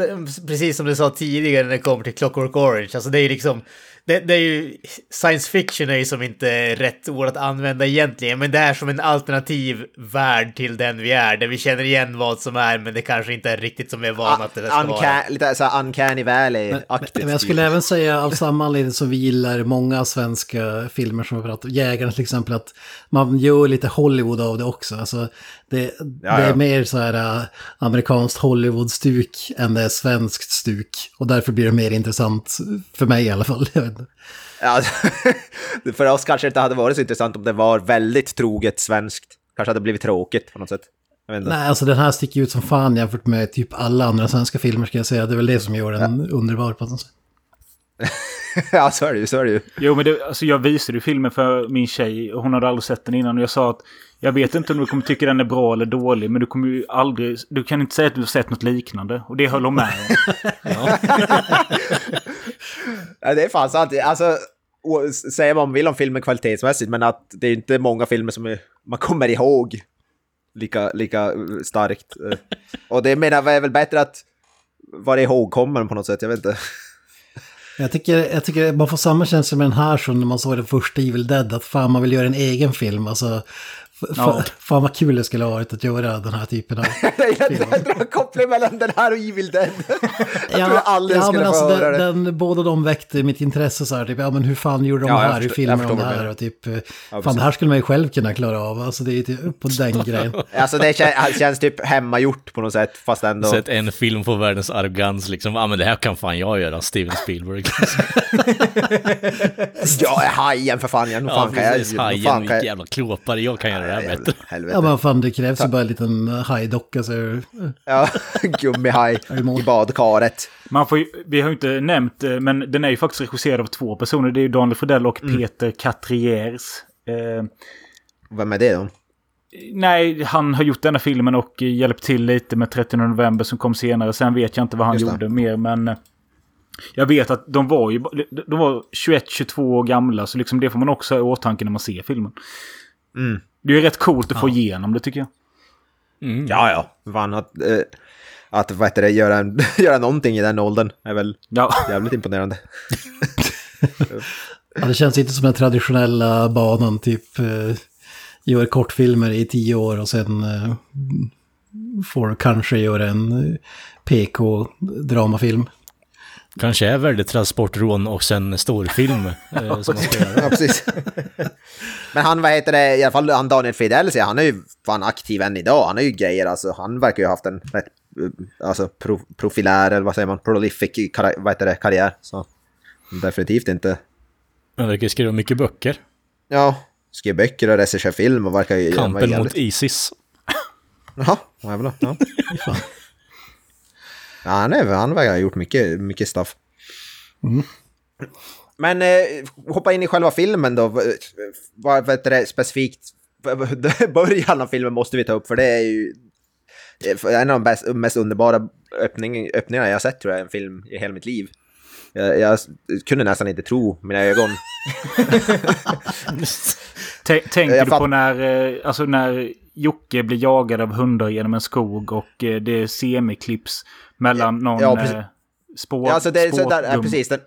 precis som du sa tidigare när det kommer till Clockwork Orange, alltså det är ju liksom, det, det är ju, science fiction är ju som inte rätt ord att använda egentligen, men det är som en alternativ värld till den vi är, där vi känner igen vad som är, men det kanske inte är riktigt som vi är vana att det ska vara. Unca- lite så här uncanny valley-aktigt. Men jag skulle även säga av samma anledning så vi gillar många svenska filmer som vi pratat om. Jägarna till exempel, att man gör lite Hollywood av det också. Alltså, det, Ja, det är mer så här äh, amerikanskt Hollywood-stuk än det är svenskt stuk. Och därför blir det mer intressant, för mig i alla fall. Inte. Ja, för oss kanske det inte hade varit så intressant om det var väldigt troget svenskt. Kanske hade blivit tråkigt på något sätt. Jag vet inte. Nej, alltså den här sticker ut som fan jämfört med typ alla andra svenska filmer ska jag säga. Det är väl det som gör den underbar på något sätt. ja, så är det ju, så är det ju. Jo, men det, alltså jag visade ju filmen för min tjej och hon hade aldrig sett den innan. Och jag sa att jag vet inte om du kommer tycka den är bra eller dålig, men du kommer ju aldrig... Du kan inte säga att du har sett något liknande. Och det höll hon med om. Ja, det är fan sant. Alltså, säga vad man vill om filmen kvalitetsmässigt, men att det är inte många filmer som är, man kommer ihåg lika, lika eh, starkt. Eh, Och det menar jag är väl bättre att vara ihågkommen på något sätt, jag vet inte. Jag tycker, jag tycker man får samma känsla med den här som när man såg den första Evil Dead, att fan man vill göra en egen film. Alltså, f- Ja. fa- fan vad kul det skulle ha varit att göra den här typen av... Jag gillar att dra koppling mellan den här och Evil Dead. Jag tror jag aldrig ja, skulle men få alltså höra det. den, den, båda de väckte mitt intresse så här, typ, ja men hur fan gjorde de Ja, jag här, hur jag de det här menar. och typ, eh, fan precis. det här skulle man ju själv kunna klara av, alltså det är typ på den grejen. Alltså det kän- känns typ hemmagjort på något sätt, fast ändå... Sett en film på världens arrogans liksom. Ja ah, men det här kan fan jag göra, Steven Spielberg. Jag är hajen för fan, jag, ja fan kan jag... precis, hajen, fan kan jag- jävla klåpare, jag kan göra det här Jävla bättre. Helvete. Ja men fan det krävs ju bara en liten hajdocka så Ja, gummihaj i badkaret. Man får ju, vi har ju inte nämnt, eh, men den är ju faktiskt regisserad av två personer. Det är ju Daniel Fredell och Peter Catriers. Eh, Vem är det då? nej, han har gjort denna filmen och eh, hjälpt till lite med 30 november som kom senare. Sen vet jag inte vad han Just det. gjorde mer, men... eh, Jag vet att de var ju de var 21-22 år gamla, så liksom det får man också ha i åtanke när man ser filmen. Mm. Det är ju rätt coolt att få igenom det tycker jag. Ja, ja. Fan, att, eh, att vad heter det, göra, göra någonting i den åldern är väl Ja, jävligt imponerande. Ja, det känns inte som den traditionella banan, typ eh, gör kortfilmer i tio år och sen eh, får kanske göra en eh, PK-dramafilm. Kanske är värdetransportrån och sen storfilm eh, som man ska göra. Ja, precis. Men han, vad heter det, i alla fall han Daniel säger, han är ju fan aktiv än idag. Han har ju grejer, alltså. Han verkar ju ha haft en rätt, eh, alltså pro, profilär, eller vad säger man, prolific kar, vad heter det, karriär. Så definitivt inte. Han verkar skriva mycket böcker. Ja, skrev böcker och regisserar film och verkar ju... Kampen mot Isis. Jaha, jävlar. Ja. Ja, han, är, han verkar ha gjort mycket, mycket stuff. Men eh, hoppa in i själva filmen då. Vad vet det specifikt? Början av filmen måste vi ta upp för det är ju en av de bäst, mest underbara öppning, öppningarna jag har sett tror jag i en film i hela mitt liv. Jag, jag kunde nästan inte tro mina ögon. Tänker Jag du på när, eh, alltså när Jocke blir jagad av hundar genom en skog och eh, det är semiklipps mellan någon Ja, precis. eh, spår, Ja, alltså det är så där, ja, precis. Den,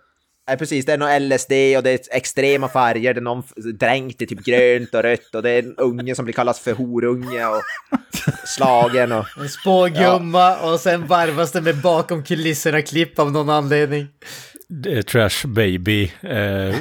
ja, precis, det är någon LSD och det är extrema färger, det är någon dränkt i typ grönt och rött och det är en unge som blir kallad för horunge och slagen och... En spågumma och sen varvas det med bakom kulisserna klipp av någon anledning. Det är Trash Baby. Eh,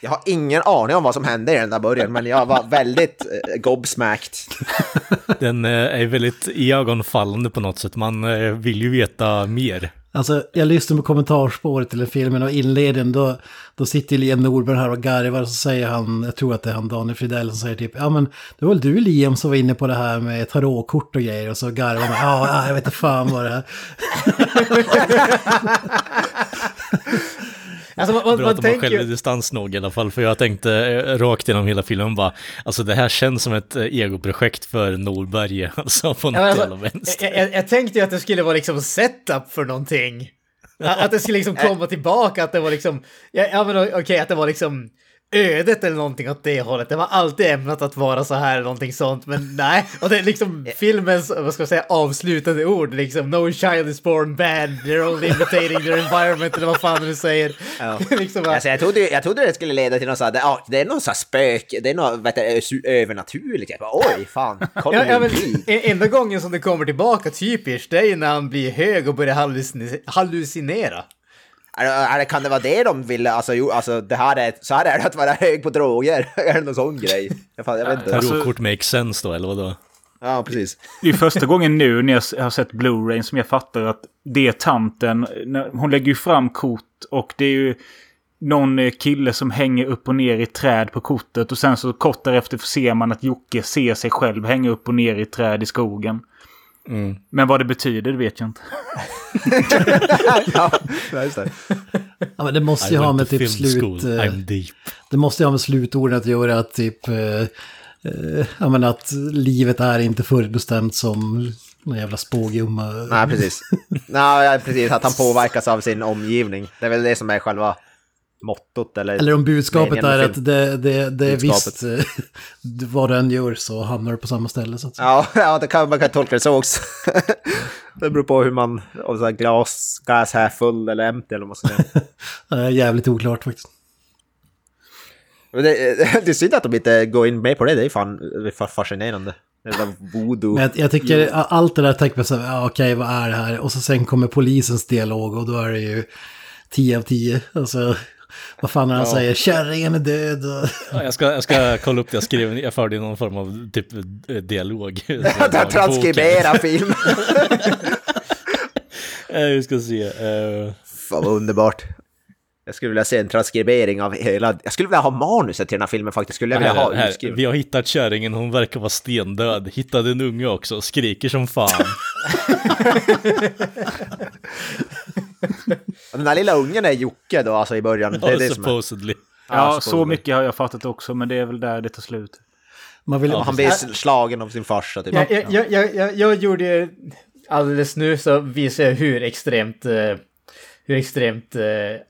Jag har ingen aning om vad som hände i den där början, men jag var väldigt eh, gobsmacked. den eh, är väldigt iögonfallande på något sätt. Man eh, vill ju veta mer. Alltså, jag lyssnade på kommentarspåret till filmen och inledningen då, då sitter Liam Norberg här och garvar och så säger han, jag tror att det är han Daniel Fridell som säger typ, ja men det var väl du Liam som var inne på det här med tarotkort och grejer och så garvar man, ja ja, jag vet inte fan vad det är. Alltså man, man, Bra man att har tänker självdistans nog i alla fall, för jag tänkte eh, rakt genom hela filmen bara, alltså det här känns som ett eh, egoprojekt för Norberg, alltså på något Ja, men jävla alltså, vänster. jag, jag, jag tänkte ju att det skulle vara liksom setup för någonting. Att det skulle liksom komma tillbaka, att det var liksom, ja, ja men okej, att det var liksom ödet eller någonting åt det hållet. Det var alltid ämnat att vara så här eller någonting sånt, men nej. Och det är liksom filmens, vad ska jag säga, avslutande ord, liksom no child is born bad, they're only imitating their environment eller vad fan du säger. Ja. liksom bara, Alltså, jag, trodde, jag trodde det skulle leda till något sånt, ja, det är någon sån här spök, det är något vet du, övernaturligt. Jag bara, oj, fan, kolla Ja, ja, men, e- enda gången som det kommer tillbaka typiskt, det är ju när han blir hög och börjar hallucin- hallucinera. Är, är, kan det vara det de ville, alltså, jo, alltså det här är, så här är det att vara hög på droger, är det någon sån grej? Jag, fan, jag vet inte. Tarotkort makes sense då, eller vadå? Ja, precis. Det är första gången nu när jag har sett Blu-ray som jag fattar att det är tanten. när- Hon lägger ju fram kort och det är ju någon eh, kille som hänger upp och ner i träd på kortet. Och sen så kort därefter ser man att Jocke ser sig själv hänga upp och ner i träd i skogen. Men vad det betyder det vet jag inte. ja, just det. Ja, men det måste ju ha med typ slut... eh, I'm deep. Det måste ju ha med slutorden att göra att typ... Eh, eh, ja men att livet är inte förutbestämt som någon jävla spågumma. Nej, precis. Nej, precis, att han påverkas av sin omgivning. Det är väl det som är själva mottot, eller... Eller om budskapet är att det, det, det är visst, eh, vad du än gör så hamnar du på samma ställe så att säga. Ja, ja det kan, man kan tolka det så också. det beror på hur man, om så här glas, glass half full eller empty eller vad man ska säga. Jävligt oklart faktiskt. Men det, det är synd att de inte går in med på det, det är fan det är fascinerande. Men jag, jag tycker allt det där tänker man så här, ja, okej vad är det här? Och så sen kommer polisens dialog och då är det ju 10 av 10. Alltså, vad fan när han säger kärringen är död och... Ja, jag, ska, jag ska kolla upp det jag skrev, jag förde någon form av typ dialog. Transkribera film. Vi ska se. eh, Fan vad underbart. Jag skulle vilja se en transkribering av hela... Jag skulle vilja ha manuset till den här filmen faktiskt. Skulle jag vilja ha här, här, utskrivet. vi har hittat kärringen, hon verkar vara stendöd. Hittade en unge också, skriker som fan. Den där lilla ungen är Jocke då, alltså i början. Det är Ja, det som är. supposedly. Ja, Ja, så mycket har jag fattat också. Men det är väl där det tar slut. Man vill, Och han blir slagen av sin farsa typ. Jag, jag, jag, jag, jag, jag gjorde alldeles nu så visade jag hur extremt, eh, hur extremt eh,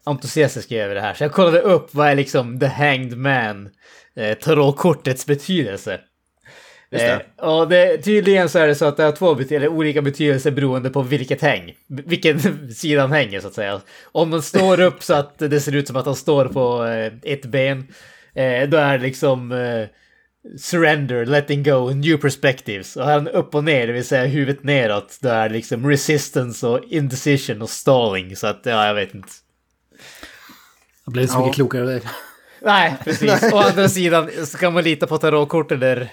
entusiastisk jag är över det här. Så jag kollade upp vad är liksom the hanged man, eh, tarotkortets betydelse. Det. Eh, och det, tydligen så är det så att det har två bety- eller olika betydelser beroende på vilket häng. Vilken sida han hänger så att säga. Om man står upp så att det ser ut som att han står på eh, ett ben. Eh, då är det liksom eh, surrender, letting go, new perspectives. Och här han upp och ner, det vill säga huvudet neråt. Då är det liksom resistance och indecision och stalling. Så att ja, jag vet inte. jag blir inte så mycket klokare av det. Nej, precis. Å andra sidan så kan man lita på tarotkorten där.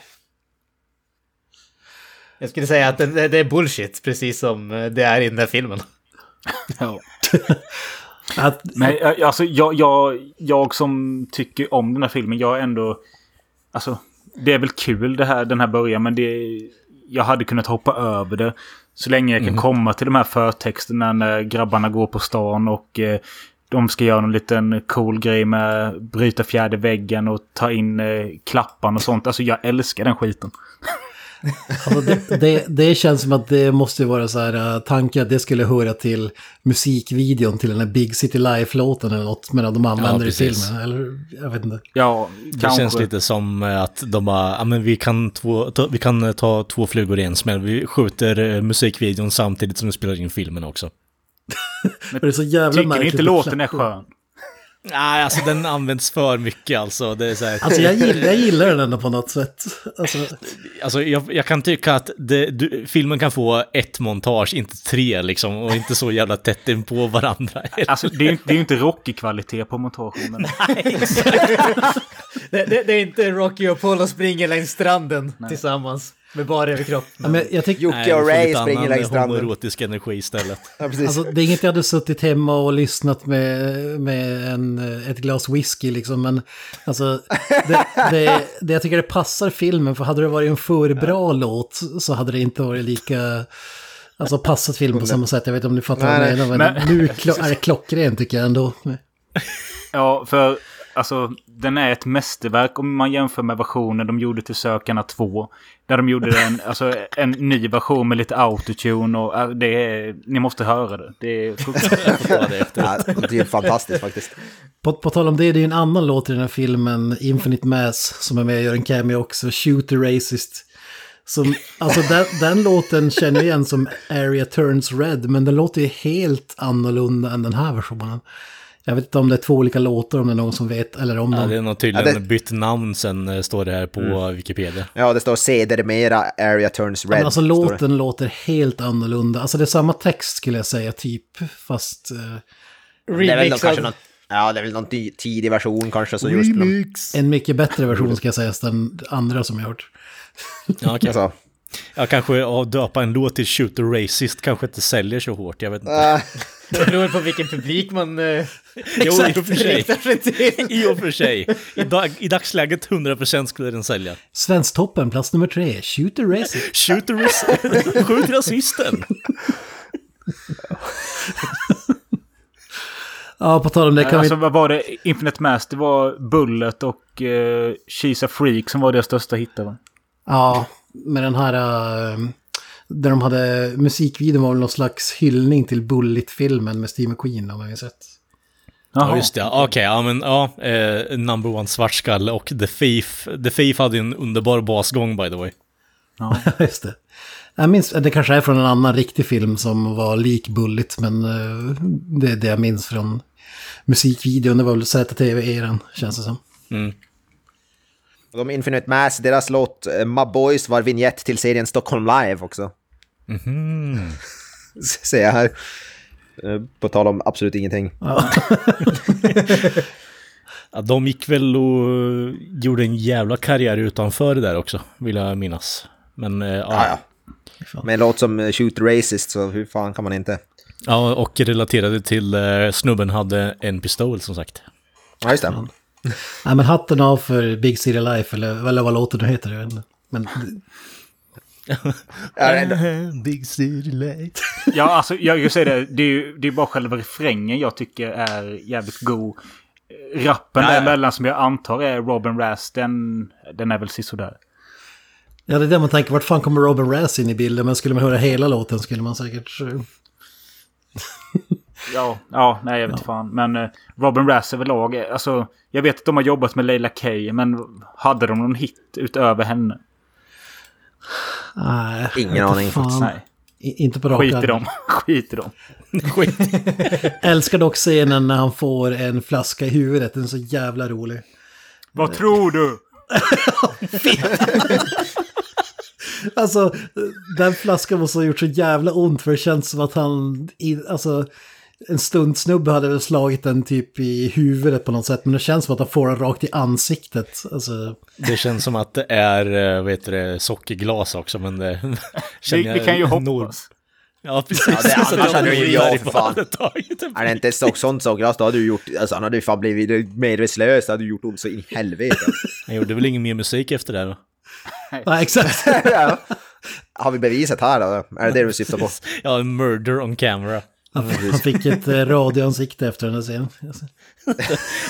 Jag skulle säga att det, det är bullshit, precis som det är i den här filmen. Ja. Att, Men eh, alltså, jag, jag, jag som tycker om den här filmen, jag är ändå... Alltså, det är väl kul det här, den här början, men det... Jag hade kunnat hoppa över det. Så länge jag kan komma till de här förtexterna när grabbarna går på stan och eh, de ska göra någon liten cool grej med bryta fjärde väggen och ta in eh, klappan och sånt. Alltså jag älskar den skiten. Alltså det, det, det känns som att det måste vara så här uh, tanke att det skulle höra till musikvideon till den här Big City Life-låten eller något medan de använder Ja, i precis. filmen. Eller jag vet inte. Ja, Det kanske. känns lite som eh, att de bara, ja men vi kan, två, ta, vi kan eh, ta två flugor i en smäll. Vi skjuter eh, musikvideon samtidigt som vi spelar in filmen också. det är så jävla Tycker ni inte låten är skön? Nej, alltså den används för mycket alltså. Det är så här, Alltså jag gillar, jag gillar den ändå på något sätt. Alltså, alltså jag, jag kan tycka att det, du, filmen kan få ett montage, inte tre liksom. Och inte så jävla tätt in på varandra. Alltså det är, ju- det är ju inte Rocky-kvalitet på montagen. Men... Det, det, det är inte Rocky och Apollo springer längs stranden tillsammans med bara överkropp. ja, men jag tycker, Jocke Nej, och du Ray springer längs stranden. homoerotisk energi istället. Ja, precis. alltså, det är inget jag hade suttit hemma och lyssnat med, med en, ett glas whisky liksom. Men alltså, det, det, det, jag tycker det passar filmen. För hade det varit en för bra låt så hade det inte varit lika... Alltså passat filmen på samma sätt. Jag vet inte om ni fattar vad jag Nej, menar. Men, men- nu är det klockrent tycker jag ändå. Ja, för alltså den är ett mästerverk om man jämför med versionen de gjorde till Sökarna 2. Där de gjorde en, alltså, en ny version med lite autotune och äh, det är, ni måste höra det. Det är det. Ja, det är fantastiskt faktiskt. På, på tal om det, det är ju en annan låt i den här filmen, Infinite Mass, som är med och gör en cameo också, Shoot the Racist. Som, alltså den, den låten känner jag igen som Area Turns Red, men den låter ju helt annorlunda än den här versionen. Jag vet inte om det är två olika låtar, om det är någon som vet, eller om Ja, de... det är nog tydligen Ja, det- bytt namn sen eh, står det här på Wikipedia. Ja, det står sedermera area turns Ja, red. men alltså låten låter helt annorlunda. Alltså det är samma text skulle jag säga, typ, fast... eh, Det är väl någon, Remixad. kanske någon, ja, det är väl någon tidig version kanske. Så just de, en mycket bättre version ska jag säga, än den andra som jag har hört. Ja, okej. alltså, Ja, kanske att döpa en låt till Shoot the Racist kanske inte säljer så hårt, jag vet inte. Det beror på vilken publik man eh, Jo, i och för sig. I och för sig. I, dag, I dagsläget 100% skulle den sälja. Svensktoppen, plats nummer tre, Shoot the Racist. Shoot the ras- Skjut rasisten! Ja, på tal om det kan alltså vi... vad var det? Infinite Mass, det var Bullet och uh, She's a Freak som var deras största hittar va? Ja, med den här... eh, där de hade... Musikvideon var väl någon slags hyllning till Bullet-filmen med Steve McQueen, om jag minns rätt. Ja, just det. Ja, Okej, ja men ja. Eh, number one svartskalle och The Thief. The Thief hade ju en underbar basgång by the way. Just det. Jag minns, det kanske är från en annan riktig film som var lik Bullet, men eh, det är det jag minns från musikvideon. Det var väl ZTV-eran, känns det som. De Infinite Mass, deras låt eh, My Boys var vignett till serien Stockholm Live också. Ser jag här. Eh, På tal om absolut ingenting. Ja, de gick väl och eh, gjorde en jävla karriär utanför det där också, vill jag minnas. Men ja, Ja, ja. Med en låt som Shoot the Racist, så hur fan kan man inte? ja, och relaterade till eh, snubben hade en pistol som sagt. Ja, just det. Nej, men hatten av för Big City Life, eller, eller vad låten nu heter. Jag vet inte. Men Big city light. Ja, alltså jag jag säger det. Det är ju det är bara själva refrängen jag tycker är jävligt god. Rappen däremellan som jag antar är Robin Rass, den, den är väl sisådär. ja, det är det man tänker, vart fan kommer Robin Razz in i bilden? Men skulle man höra hela låten skulle man säkert... Ja, ja, nej jag vet fan. Men eh, Robin Rass överlag, eh, alltså jag vet att de har jobbat med Leila K, men hade de någon hit utöver henne? Nej, Ingen aning inte fan. Nej, I- Inte på rak skit i dem. skit i dem. Skit. Älskar dock scenen när han får en flaska i huvudet, den är så jävla rolig. Vad tror du? Alltså, den flaskan måste ha gjort så jävla ont för det känns som att han, i, alltså, en stuntsnubbe hade väl slagit den typ i huvudet på något sätt, men det känns som att han får den rakt i ansiktet. Alltså, Det känns som att det är, eh, vad heter det, sockerglas också, men det... Vi, känner vi kan ju hoppas. Ja, precis. Ja, det- annars hade ju jag, fan. hade tagit en Är det inte så, sånt såglas, då hade du gjort... Alltså han hade ju fan blivit medvetslös, hade du gjort ont så in i helvete. Han gjorde väl ingen mer musik efter det då? nej, exakt. ja. Har vi beviset här då? Är det det du syftar på? Ja, murder on camera. Han, han fick ett eh, radioansikte efter den här scenen.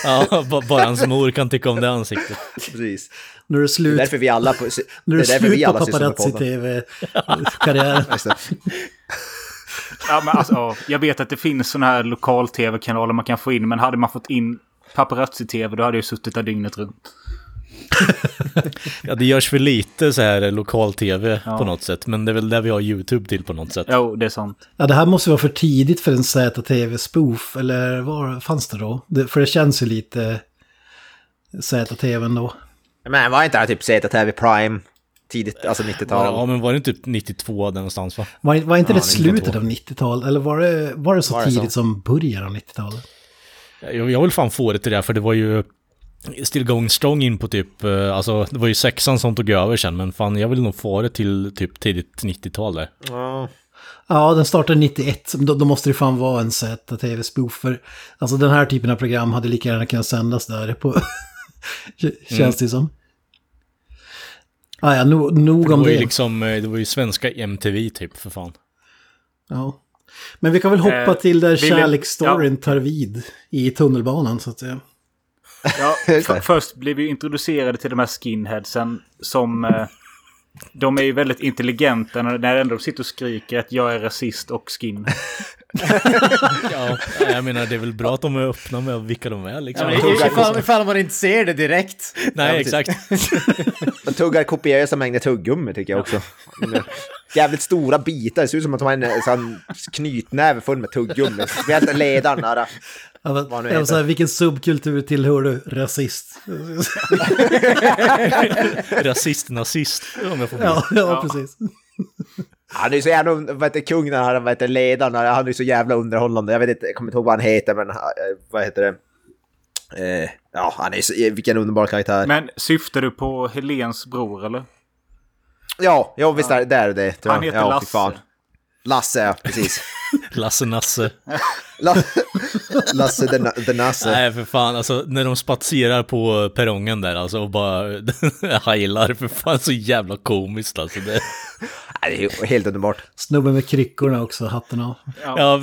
Ja, ba- bara hans mor kan tycka om det ansiktet. Precis. Nu är det Det är slut, därför vi alla... På, nu är det det är därför vi slut på alla podden. paparazzi-tv-karriären. Det. Ja, men alltså, ja, jag vet att det finns sådana här lokal-tv-kanaler man kan få in, men hade man fått in paparazzi-tv då hade jag suttit där dygnet runt. ja, det görs för lite så här lokal-tv Ja. på något sätt. Men det är väl där vi har YouTube till på något sätt. Jo, det är sant. Ja, det här måste vara för tidigt för en ZTV-spoof, eller vad fanns det då? Det, för det känns ju lite ZTV ändå. Men var inte det här typ ZTV Prime? Tidigt, alltså 90-tal? Ja, men var det typ 92 där någonstans va? Var, var inte Ja, det slutet 92. av 90-talet? Eller var det, var det så Var det så? tidigt som början av 90-talet? Jag, jag vill fan få det till det, här, för det var ju still going strong in på typ, eh, alltså det var ju sexan som tog över sen, men fan jag vill nog få det till typ tidigt 90-tal där. Ja. Ja, den startade 91. Då, då måste det fan vara en ZTV-spoof. För alltså den här typen av program hade lika gärna kunnat sändas där på... Känns det som. Ah, ja, no, nog Det om var ju det. liksom, eh, det var ju svenska MTV typ för fan. Ja. Men vi kan väl hoppa Eh, till där kärleksstoryn tar vid i tunnelbanan så att säga. Ja, Just det. f- först blev vi introducerade till de här skinheadsen som... Eh, de är ju väldigt intelligenta när när ändå de sitter och skriker att jag är rasist och skin. Ja, jag menar det är väl bra att de är öppna med vilka de är liksom. Ja, men ifall, ifall man inte ser det direkt. Nej, exakt. De tuggar kopiösa mängder tuggummi tycker jag också. Jävligt stora bitar, det ser ut som att de har en sån knytnäve full med tuggummi. Speciellt ledaren där. Ja, Vad nu så här, vilken subkultur tillhör du? Rasist. Rasist, nazist, om jag får ja, ja, precis. Han är ju så jävla, vad heter kung när han, vad heter ledaren, han är så jävla underhållande. Jag vet inte, jag kommer inte ihåg vad han heter, men eh, vad heter det? Eh, ja, han är så, vilken underbar karaktär. Men syftar du på Helens bror eller? Ja, ja visst är det är det. Han heter ja, Lasse. Lasse, ja, precis. Lasse Nasse. La- Lasse the, Na- the Nasse. Nej för fan, alltså när de spatserar på perrongen där alltså och bara heilar, för fan så jävla komiskt alltså. Det, Nej, Det är ju helt underbart. Snubben med kryckorna också, hatten av. ja,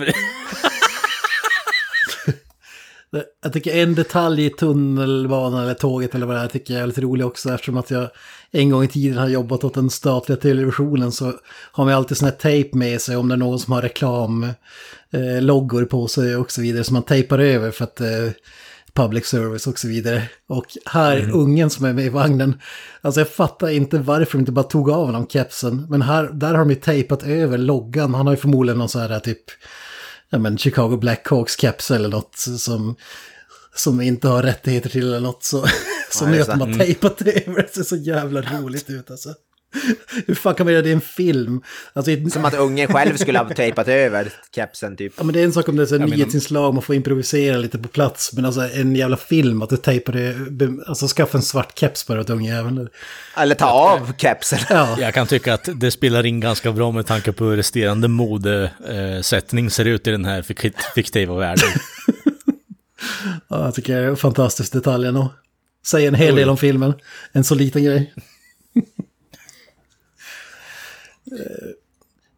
Jag tycker en detalj i tunnelbanan eller tåget eller vad det är tycker jag är lite rolig också eftersom att jag en gång i tiden har jobbat åt den statliga televisionen så har man alltid sån här tejp med sig om det är någon som har reklam eh, på sig och så vidare som man tejpar över för att eh, public service och så vidare. Och här, ungen som är med i vagnen, alltså jag fattar inte varför de inte bara tog av honom kepsen, men här, där har de ju tejpat över loggan, han har ju förmodligen någon sån här typ ja, men Chicago Blackhawks keps eller något som, som inte har rättigheter till eller något. Så, är just att de det. har tejpat det över. Det ser så jävla roligt ut alltså. Hur fan kan man göra det i en film? Alltså, i- Som att ungen själv skulle ha tejpat över kepsen typ. Ja men det är en sak om det är så menar- nyhetsinslag, man får improvisera lite på plats. Men alltså en jävla film, att du tejpar det, alltså skaffa en svart keps bara åt ungjäveln. Eller ta av kepsen. Ja, jag kan tycka att det spelar in ganska bra med tanke på hur resterande modesättning ser ut i den här fik- fiktiva världen. ja, jag tycker det är en fantastisk detalj ändå. Säger en hel del om filmen. En så liten grej.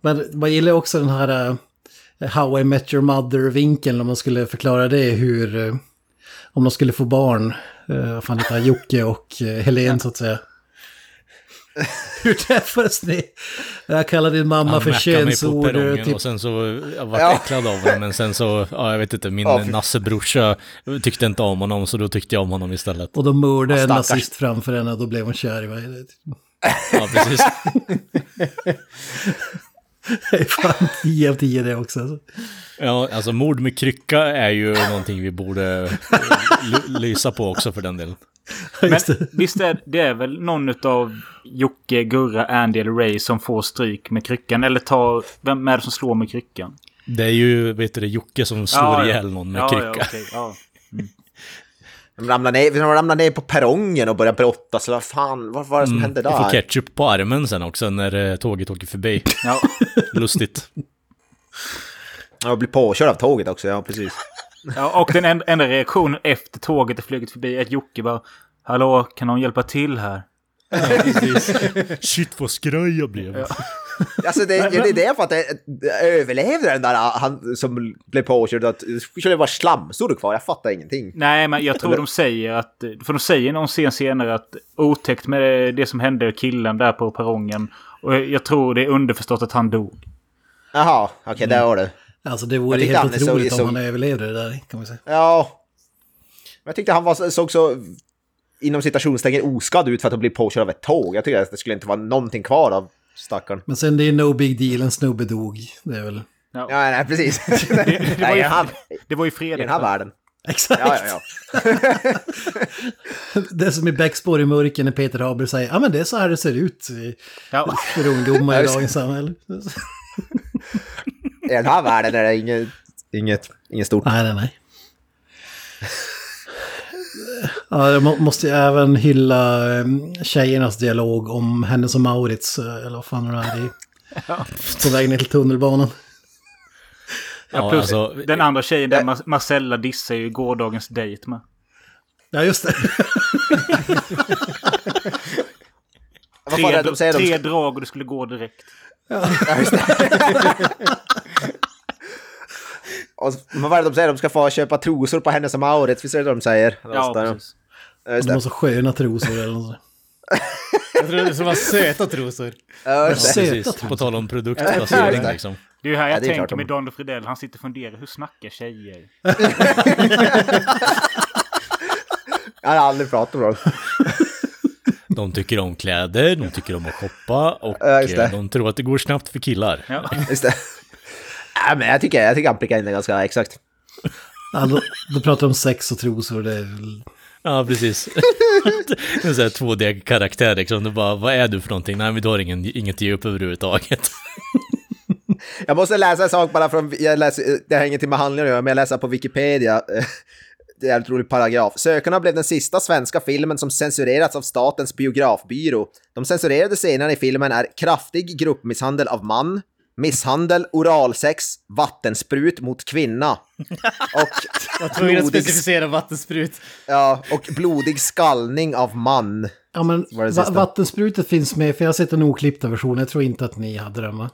Men man gillar också den här eh, How I Met Your Mother-vinkeln om man skulle förklara det hur... eh, Om de skulle få barn. eh, Vad fan heter? Jocke och Helen så att säga. Hur träffades ni? Jag kallar din mamma Han för könsord. perrongen Typ, och sen så, jag var Ja. äcklad av honom, men sen så, ja jag vet inte, min Ja, fy- nassebrorsa tyckte inte om honom, så då tyckte jag om honom istället. och då mördade en Stackars. nazist framför henne och då blev hon kär i mig. Ja, precis. Det är fan 10 av 10 det också. Alltså. Ja, alltså mord med krycka är ju någonting vi borde ly- lysa på också för den delen. Men visst är det är väl någon av Jocke, Gurra, Andy eller Ray som får stryk med kryckan? Eller tar... Vem är det som slår med kryckan? Det är ju, vet du det, Jocke som slår Ja, ihjäl någon med ja, krycka. Ja, okej, ja. De ramlar ner, de ramlar ner på perrongen och börjar brottas. Vad fan, vad var det som hände Jag får där? ketchup på armen sen också när eh, tåget åker förbi. ja. Lustigt. Jag blir påkörd av tåget också, ja precis. ja och den en- enda reaktionen efter tåget är flugit förbi är att Jocke bara Hallå, kan någon hjälpa till här? Shit vad skraj jag blev. Alltså det, det är det jag fattar, överlevde den där han som blev påkörd? Att, det skulle vara slamsor kvar, jag fattar ingenting. Nej, men jag tror de säger att... För de säger någon scen senare att otäckt med det som hände killen där på perrongen. Och jag tror det är underförstått att han dog. Jaha, okej, där var det. Alltså det vore tyckte helt otroligt om han överlevde det där kan man säga. Ja. Men jag tyckte han var, såg så inom citationstecken oskadd ut för att ha blivit påkörd av ett tåg. Jag tycker att det skulle inte vara någonting kvar av stackaren. Men sen det är no big deal, en snubbe dog. Det är väl... Ja, nej, precis. Det, det, var nej, i ju, här, det var ju i fredag. den här världen. Exakt. Ja, ja, ja. Det är som i Bäckspår i mörker när Peter Haber säger ja men det är så här det ser ut i- Ja. för ungdomar Ja, i dagens samhälle. I den här världen är det inget, inget, inget stort. Nej, nej, nej. Ja, jag må, måste ju även hylla um, tjejernas dialog om Hennes och Maurits, eh, eller vad fan det är, i, på väg ner till tunnelbanan. Ja, plus alltså, den andra tjejen där, Mar- Marcella dissar ju gårdagens dejt med. Ja, just det. Tre, tre drag och det skulle gå direkt. ja, just det. Och, men vad är det de säger? De ska få köpa trosor på Hennes och Mauritz, visst är det de säger? Ja, precis. Just De har så sköna trosor eller något. Jag trodde det skulle vara söta trosor. Ja. Söta trosor. på tal om produktplacering det. liksom. Det är ju här jag Ja, tänker med Don Fridell. Han sitter och funderar. Hur snackar tjejer? Jag har aldrig pratat med dem. De tycker om kläder, de tycker om att shoppa och Ja, eh, de tror att det går snabbt för killar. Ja. Just det. Ja, men jag tycker, jag tycker han prickar in det ganska exakt. Ja, då, då pratar om sex och trosor, det är väl... Ja, precis. en sån här 2D-karaktär liksom. Du bara, vad är du för någonting? Nej, men du har ingen, inget djup överhuvudtaget. Jag måste läsa en sak bara från, jag läser, det har ingenting med handlingar att göra, men jag läser på Wikipedia. Det är en rolig paragraf. Sökarna blev den sista svenska filmen som censurerats av Statens biografbyrå. De censurerade scenerna i filmen är kraftig gruppmisshandel av man, misshandel, oralsex, vattensprut mot kvinna och, Jag att blodig, specificera vattensprut. ja, och blodig skallning av man. Ja, men va finns med, för jag har sett en oklippta version. Jag tror inte att ni hade den, va?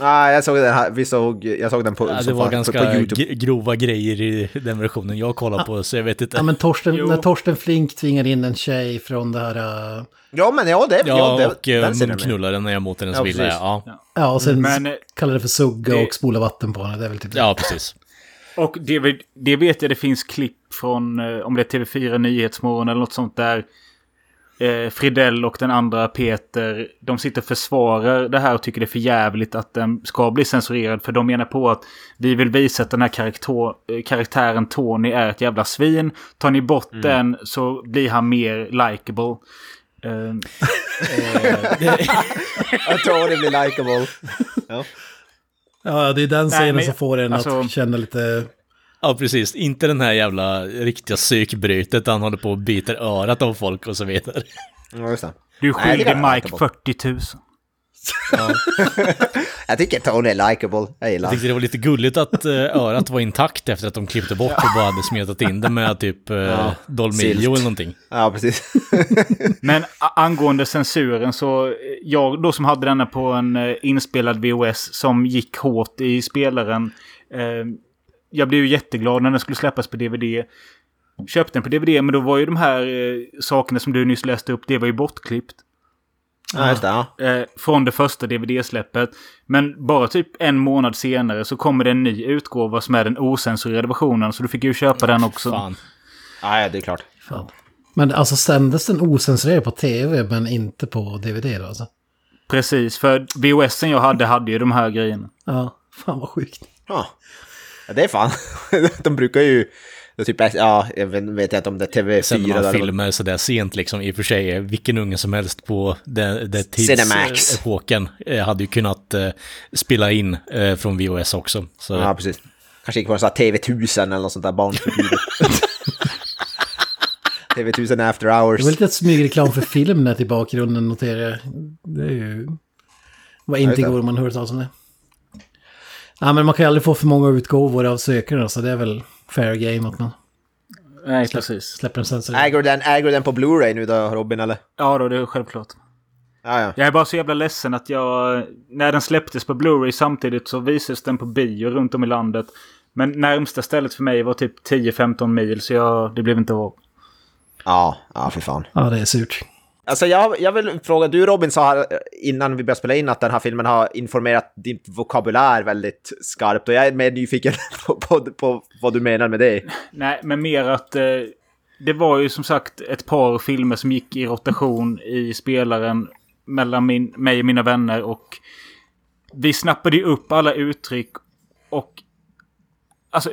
Nej, jag såg den här, vi såg, jag såg den på, Ja, det var fan- ganska på YouTube. grova grejer i den versionen jag kollar på, så jag vet inte. Ja, men Torsten, Jo. när Torsten Flink tvingar in en tjej från det här... äh, Ja, men ja, det, ja, Ja, det, och eh, den munknullar när jag mot hennes Ja, vilja. Ja. Ja, och sen Men, eh, kallar det för sugga det- och spola vatten på henne. Det är väl typ det. ja, precis. Och det, vet- det vet jag det finns klipp från, om det är TV4 Nyhetsmorgon eller något sånt där. Eh, Fridell och den andra Peter, de sitter och försvarar det här och tycker det är för jävligt att den ska bli censurerad. För de menar på att vi vill visa att den här karaktär, eh, karaktären Tony är ett jävla svin. Tar ni bort den så blir han mer likable. Eh, Jag tror det blir likeable. Ja, det är den scenen som får en alltså- att känna lite... Ja, precis. Inte den här jävla riktiga psykbrytet han håller på och biter örat av folk och så vidare. Ja, just det. du är skyldig Mike lita på. 40 000. Jag tycker Tony är likeable. Jag gillar Jag tyckte det var lite gulligt att eh, örat var intakt efter att de klippte bort och bara hade smetat in det med typ uh, Ja, Dolmillo silt. eller någonting. Ja, precis. Men angående censuren så, eh, jag då som hade denna på en eh, inspelad VOS som gick hårt i spelaren. Eh, jag blev ju jätteglad när den skulle släppas på DVD. Köpte den på DVD, men då var ju de här eh, sakerna som du nyss läste upp, det var ju bortklippt. Ja, just det. Ja. Eh, från det första DVD-släppet. Men bara typ en månad senare så kommer det en ny utgåva som är den ocensurerade versionen. Så du fick ju köpa den också. Fan. ja, det är klart. Fan. Men alltså sändes den ocensurerad på tv men inte på dvd då alltså? Precis, för VOSen jag hade hade ju de här grejerna. Ja, fan vad sjukt. Ja. Ja, det är fan. De brukar ju... Det typ, ja, jag vet, vet inte om det är TV4 Sen man eller... filmer sådär sent liksom, i och för sig, vilken unge som helst på den, den tidsepoken eh, hade ju kunnat eh, spela in eh, från VOS också. Så Ja, precis. Kanske gick på en sån här TV1000 eller något sånt där barnförbjudet. TV1000 after Det hours. var lite smygreklam för Filmnet i bakgrunden noterar jag. Det är ju... Vad inte just det. går om man hört talas om det. Ja, men man kan ju aldrig få för många utgåvor av sökarna så det är väl fair game att man Nej, precis. släpper en censurerad. Äger du den, äger den på Blu-ray nu då, Robin, eller? Ja, då, det är självklart. Ja, ja. Jag är bara så jävla ledsen att jag... När den släpptes på Blu-ray samtidigt så visades den på bio runt om i landet. Men närmsta stället för mig var typ 10-15 mil så jag, det blev inte av. Ja, ja, för fan. Ja, det är surt. Alltså jag, jag vill fråga, du Robin sa här eh, innan vi började spela in att den här filmen har informerat din vokabulär väldigt skarpt och jag är mer nyfiken på, på, på vad du menar med det. Nej, men mer att... Eh, det var ju som sagt ett par filmer som gick i rotation i spelaren mellan min, mig och mina vänner. Och vi snappade ju upp alla uttryck. Och alltså,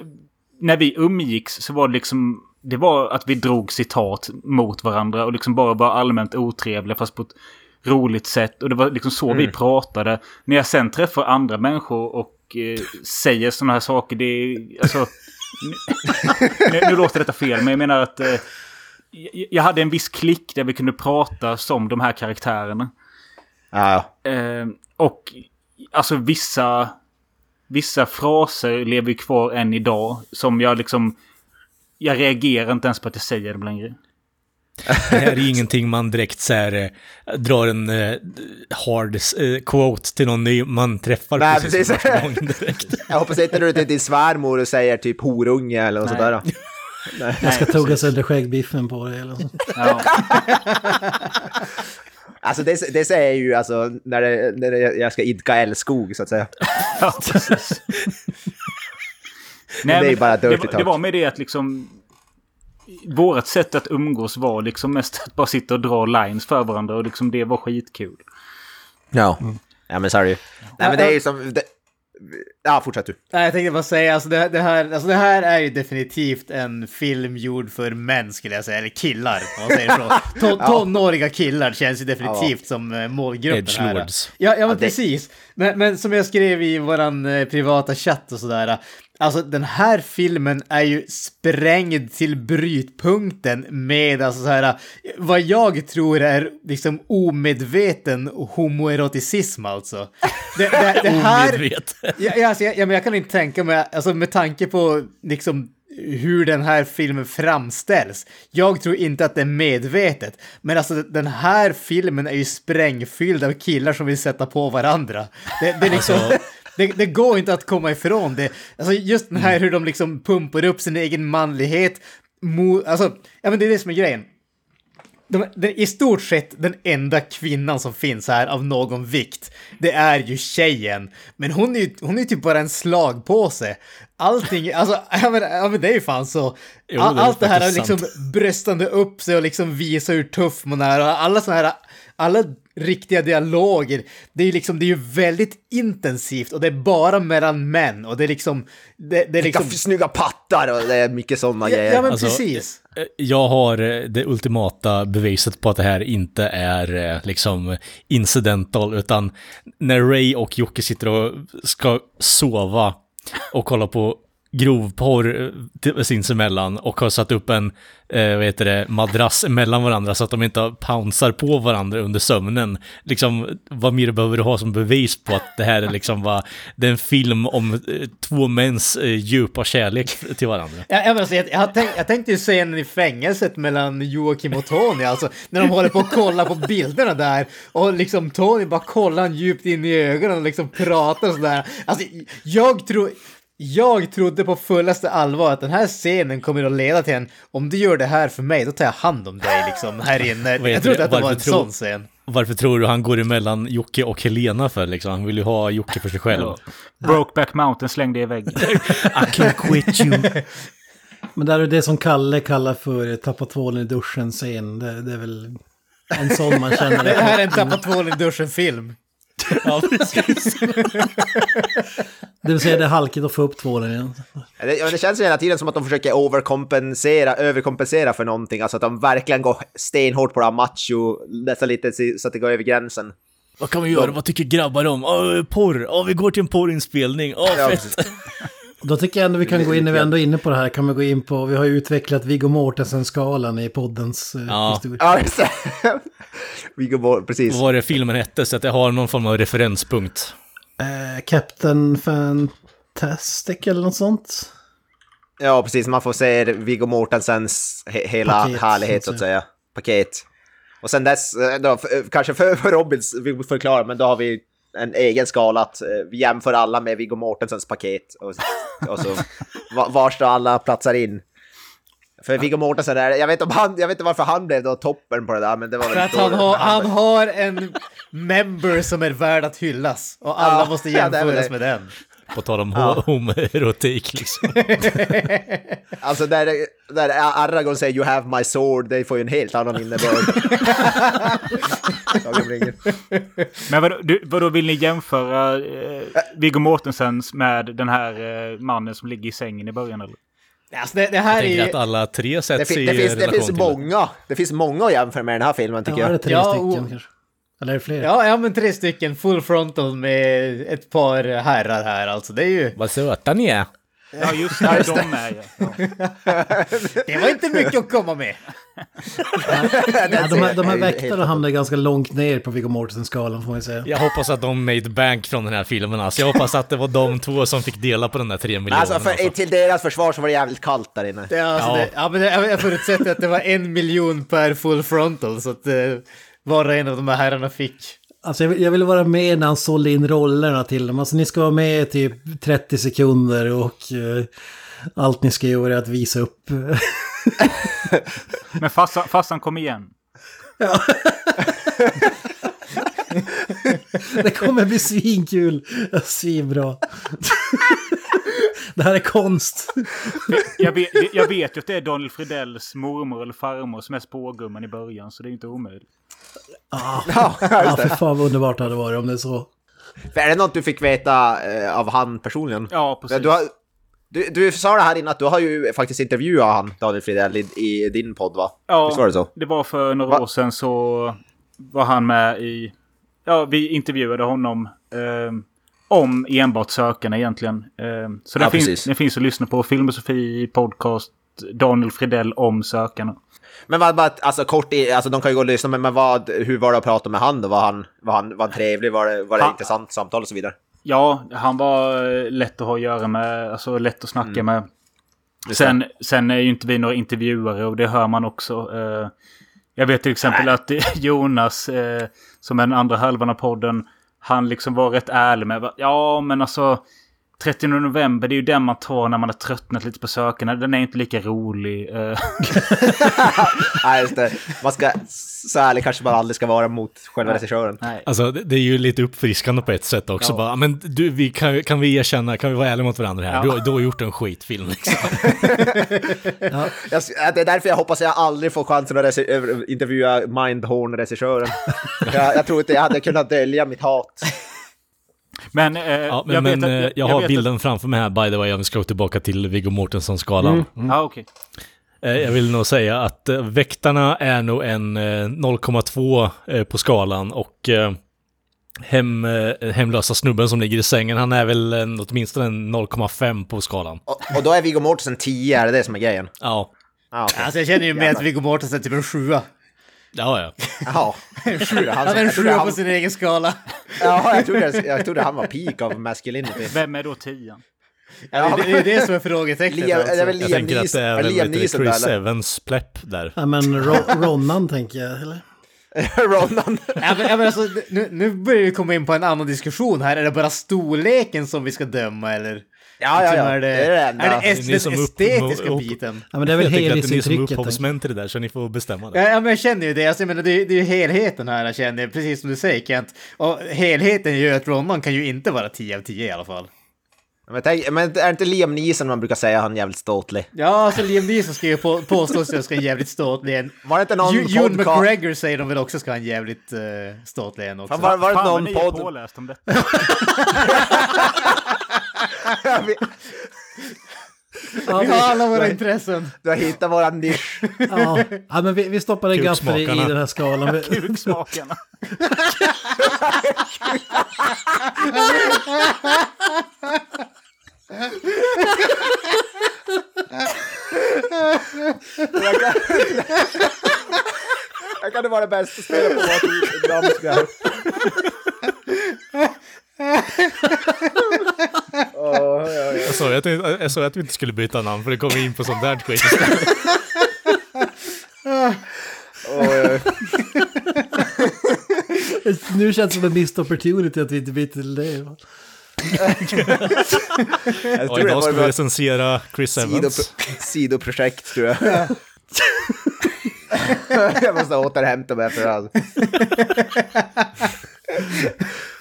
när vi umgicks så var det liksom... Det var att vi drog citat mot varandra och liksom bara var allmänt otrevliga fast på ett roligt sätt. Och det var liksom så mm. vi pratade. När jag sen träffar andra människor och eh, säger sådana här saker, det är... Alltså, nu, nu, låter detta fel, men jag menar att... Eh, jag hade en viss klick där vi kunde prata som de här karaktärerna. Ja. Eh, och alltså vissa, vissa fraser lever kvar än idag. Som jag liksom... Jag reagerar inte ens på att jag säger dem längre. Det här är ingenting man direkt så här, äh, drar en äh, hard äh, quote till någon ny man träffar. Nej, precis. jag hoppas inte du är till din svärmor och säger typ horunge eller något sådär. Nej. Jag ska tugga sönder skäggbiffen på dig eller så. Ja. Alltså det, det säger jag ju alltså när, det, när det, jag ska idka älskog så att säga. Ja, precis. Nej, det är bara dirty det, det var med det att liksom vårt sätt att umgås var liksom mest att bara sitta och dra lines för varandra och liksom det var skitkul. Ja, mm. ja men ju. Nej men det är ju som... Det... Ja, fortsätt du. Nej, jag tänkte bara säga, alltså det, det, här, alltså det här är ju definitivt en film gjord för män skulle jag säga, eller killar om man säger så. Ton, tonåriga killar känns ju definitivt ja. som eh, målgruppen Edge här. Lords. Ja, ja men ja, precis. Men, men som jag skrev i våran eh, privata chatt och sådär, Alltså den här filmen är ju sprängd till brytpunkten med alltså så här, vad jag tror är liksom omedveten homoeroticism alltså. Det, det, det här, Omedveten? Ja, alltså, jag, jag, jag kan inte tänka mig, alltså med tanke på liksom hur den här filmen framställs. Jag tror inte att det är medvetet, men alltså den här filmen är ju sprängfylld av killar som vill sätta på varandra. Det, det är liksom... Alltså det, det, går inte att komma ifrån det. Alltså just den här mm. hur de liksom pumpar upp sin egen manlighet. Mo, alltså, ja men det är det som är grejen. De, de, I stort sett den enda kvinnan som finns här av någon vikt, det är ju tjejen. Men hon är ju hon är typ bara en slagpåse. Allting, alltså, ja men, ja, men det är ju fan så. Jo, All, allt det här är liksom bröstande upp sig och liksom visa hur tuff man är och alla sådana här, alla riktiga dialoger. Det är ju liksom, det är ju väldigt intensivt och det är bara mellan män och det är liksom... Det, det är liksom... Vilka snygga pattar och det är mycket sådana ja, grejer. Ja men alltså, precis. Eh, jag har eh, det ultimata beviset på att det här inte är eh, liksom incidental utan när Ray och Jocke sitter och ska sova och kolla på grovporr eh, typ, sinsemellan och har satt upp en, eh, vad heter det, madrass mellan varandra så att de inte pounsar på varandra under sömnen. Liksom, vad mer behöver du ha som bevis på att det här är liksom vad, det är en film om eh, två mäns eh, djupa kärlek till varandra. Jag, alltså, jag, jag, tänk, jag tänkte ju scenen i fängelset mellan Joakim och Tony, alltså när de håller på att kolla på bilderna där och liksom Tony bara kollar djupt in i ögonen och liksom pratar sådär. Alltså, jag tror jag trodde på fullaste allvar att den här scenen kommer att leda till en, om du gör det här för mig, då tar jag hand om dig liksom här inne. jag trodde att det var en tro, sån scen. Varför tror du han går emellan Jocke och Helena för liksom? Han vill ju ha Jocke för sig själv. Brokeback Mountain slängde i väggen. I can quit you. Men det är det som Kalle kallar för tappa tvålen i duschen-scen. Det, det, är väl en sån man känner. det här är en tappa tvålen i duschen-film. Ja, precis. Det vill säga det är halkigt att få upp tvålen igen. Det, det känns hela tiden som att de försöker overkompensera, överkompensera för någonting. Alltså att de verkligen går stenhårt på det här macho, nästan lite så att det går över gränsen. Vad kan vi göra? De... Vad tycker grabbar om? Oh, porr! Oh, vi går till en porrinspelning! Åh, oh, fett! Då tycker jag ändå vi kan gå in, när vi ändå är inne på det här, kan vi gå in på, vi har ju utvecklat Viggo Mortensen-skalan i poddens eh, ja. historia. Ja, just det. Viggo Mortensen, precis. Vad var det filmen hette, så att jag har någon form av referenspunkt. Eh, Captain Fantastic eller något sånt. Ja, precis. Man får se Viggo Mortensens he hela Paket, härlighet så att säga. Paket. Och sen dess, eh, då, kanske för, för Robins, vi förklarar, men då har vi en egen skala att eh, vi jämför alla med Viggo Mortensens paket. Och, och så var står alla platsar in. För Viggo Mortensen, är, jag vet, om han, jag vet inte varför han blev då toppen på det där, men det var För att han har, han har en member som är värd att hyllas. Och alla ja, måste jämföras ja, med den. På tal om ja. homoerotik liksom. alltså där, där Aragorn säger “You have my sword”, det får ju en helt annan innebörd. Men vadå, du, vadå, vill ni jämföra eh, Viggo Mortensens med den här eh, mannen som ligger i sängen i början eller? Alltså det, det här jag är att alla tre sätts det, i det finns, det finns till många, det finns många att jämföra med den här filmen tycker ja, jag. Ja, det tre ja, stycken. Eller är det fler? Ja, ja, men tre stycken full frontal med ett par herrar här alltså. Det är ju... Vad söta ni är. Ja, just det. de är ja. Det var inte mycket att komma med. ja, de, här, de här väktarna hamnar ganska långt ner på Viggo Mortensen-skalan får man säga. Jag hoppas att de made bank från den här filmen alltså. Jag hoppas att det var de två som fick dela på den där tre miljonerna. Alltså, för, alltså. till deras försvar så var det jävligt kallt där inne. Det, alltså, Ja. Det, ja, men jag förutsätter att det var en miljon per full frontal så att eh, var och en av de här herrarna fick. Alltså jag, vill- jag ville vara med när han sålde in rollerna till dem. Alltså ni ska vara med i typ 30 sekunder och eh, allt ni ska göra är att visa upp. Men farsan, farsan kom igen. det kommer bli svinkul. Svinbra. det här är konst. Jag vet, jag vet ju att det är Daniel Fridells mormor eller farmor som är spågumman i början, så det är inte omöjligt. Ah, Ja, ja, för det. fan vad underbart det hade varit om det är så. För är det något du fick veta eh, av han personligen? Ja, precis. Du, har, du, du sa det här innan att du har ju faktiskt intervjuat han, Daniel Fridell, i, i din podd va? Ja, Visst var det så? det var för några Va? år sedan så var han med i... Ja, vi intervjuade honom eh, om enbart sökarna egentligen. Eh, så den, Ja, finns, den finns att lyssna på. Film och Sofie podcast Daniel Fridell om sökarna. Men vad, alltså kort, i, alltså de kan ju gå och lyssna, men, men vad, hur var det att prata med han då? Var han, var han, var han trevlig? Var det, var det Han- intressant samtal och så vidare? Ja, han var eh, lätt att ha att göra med. Alltså lätt att snacka med. Sen, sen är ju inte vi några intervjuare och det hör man också. Eh, jag vet till exempel att Jonas, eh, som är den andra halvan av podden, han liksom var rätt ärlig med ja men alltså 30 november, det är ju den man tar när man har tröttnat lite på sökarna. Den är inte lika rolig. eh. Nej, just det. Man ska, så ärlig kanske man aldrig ska vara mot själva regissören. Nej. Alltså det, är ju lite uppfriskande på ett sätt också. Ja. Bara, men du, vi kan, kan vi erkänna, kan vi vara ärliga mot varandra här? Ja. Du, har- du har gjort en skitfilm liksom. Jag, det är därför jag hoppas jag aldrig får chansen att intervjua Mindhorn-regissören. jag, jag tror inte jag hade kunnat dölja mitt hat. Men, eh, Ja, men jag men, att- jag, jag har vet bilden framför mig här by the way, om vi ska gå tillbaka till Viggo Mortensen-skalan. Att, ja, okej. Eh, Jag vill nog säga att eh, Väktarna är nog en eh, 0,2 eh, på skalan och eh, hem, eh, Hemlösa snubben som ligger i sängen, han är väl en, åtminstone en 0,5 på skalan. Och, och då är Viggo Mortensen 10, är det det som är grejen? Ja, Ja, okej. Alltså jag känner ju med att Viggo Mortensen är typ en sjua. ja, ja. Jaha. Jag trodde han, Han är en sjua på sin egen skala. Ja, jag trodde, jag trodde han var peak av masculinity. Vem är då tian? Ja, det, det är det som är frågetecknet Liam, alltså. Jag Liam tänker att det är väl Liam Neeson Chris eller? Evans plepp där. Ja men Ro Ronan tänker jag, eller? Ronan. Ja, men, ja, men alltså, nu, nu börjar vi komma in på en annan diskussion här. Är det bara storleken som vi ska döma eller? Ja, ja, Liksom, ja. Är det, Det är det enda. är det est- den estetiska upp- biten? Ja men det är väl jag tänker att det är ni som är helhetsintrycket. upphovsmän där, så ni får bestämma det. Ja, ja, men jag känner ju det. Alltså, jag menar, det, är- det är ju helheten här jag känner, precis som du säger Kent. Och helheten gör att Ronman kan ju inte vara 10 av 10 i alla fall. Men, tänk, men är det inte Liam Neeson man brukar säga han är jävligt ståtlig? Ja, alltså Liam Neeson ska ju på, påstås att ska en jävligt ståtlig en. Var det inte någon Ju- Ewan. McGregor säger de väl också ska ha en jävligt uh, ståtlig en också. Fan, var, var det Fan vad någon ni är podd... påläst om detta. Ja, Vi har alla våra intressen. Du har hittat våran nisch. ja. ja men vi, vi stoppar en gaffel i, i den här skalan. Kuksmakarna. Jag kan det vara det bästa spelet på vårt namnspel. Åh, ja, ja. Jag sa ju att, jag sa att vi inte skulle byta namn, för det kommer in på sånt där skit. Ja. Nu känns det som en missed opportunity att vi inte byter till det. Och idag ska vi recensera Chris Evans. sidopro- sidoprojekt, tror jag. jag måste återhämta mig efter det här.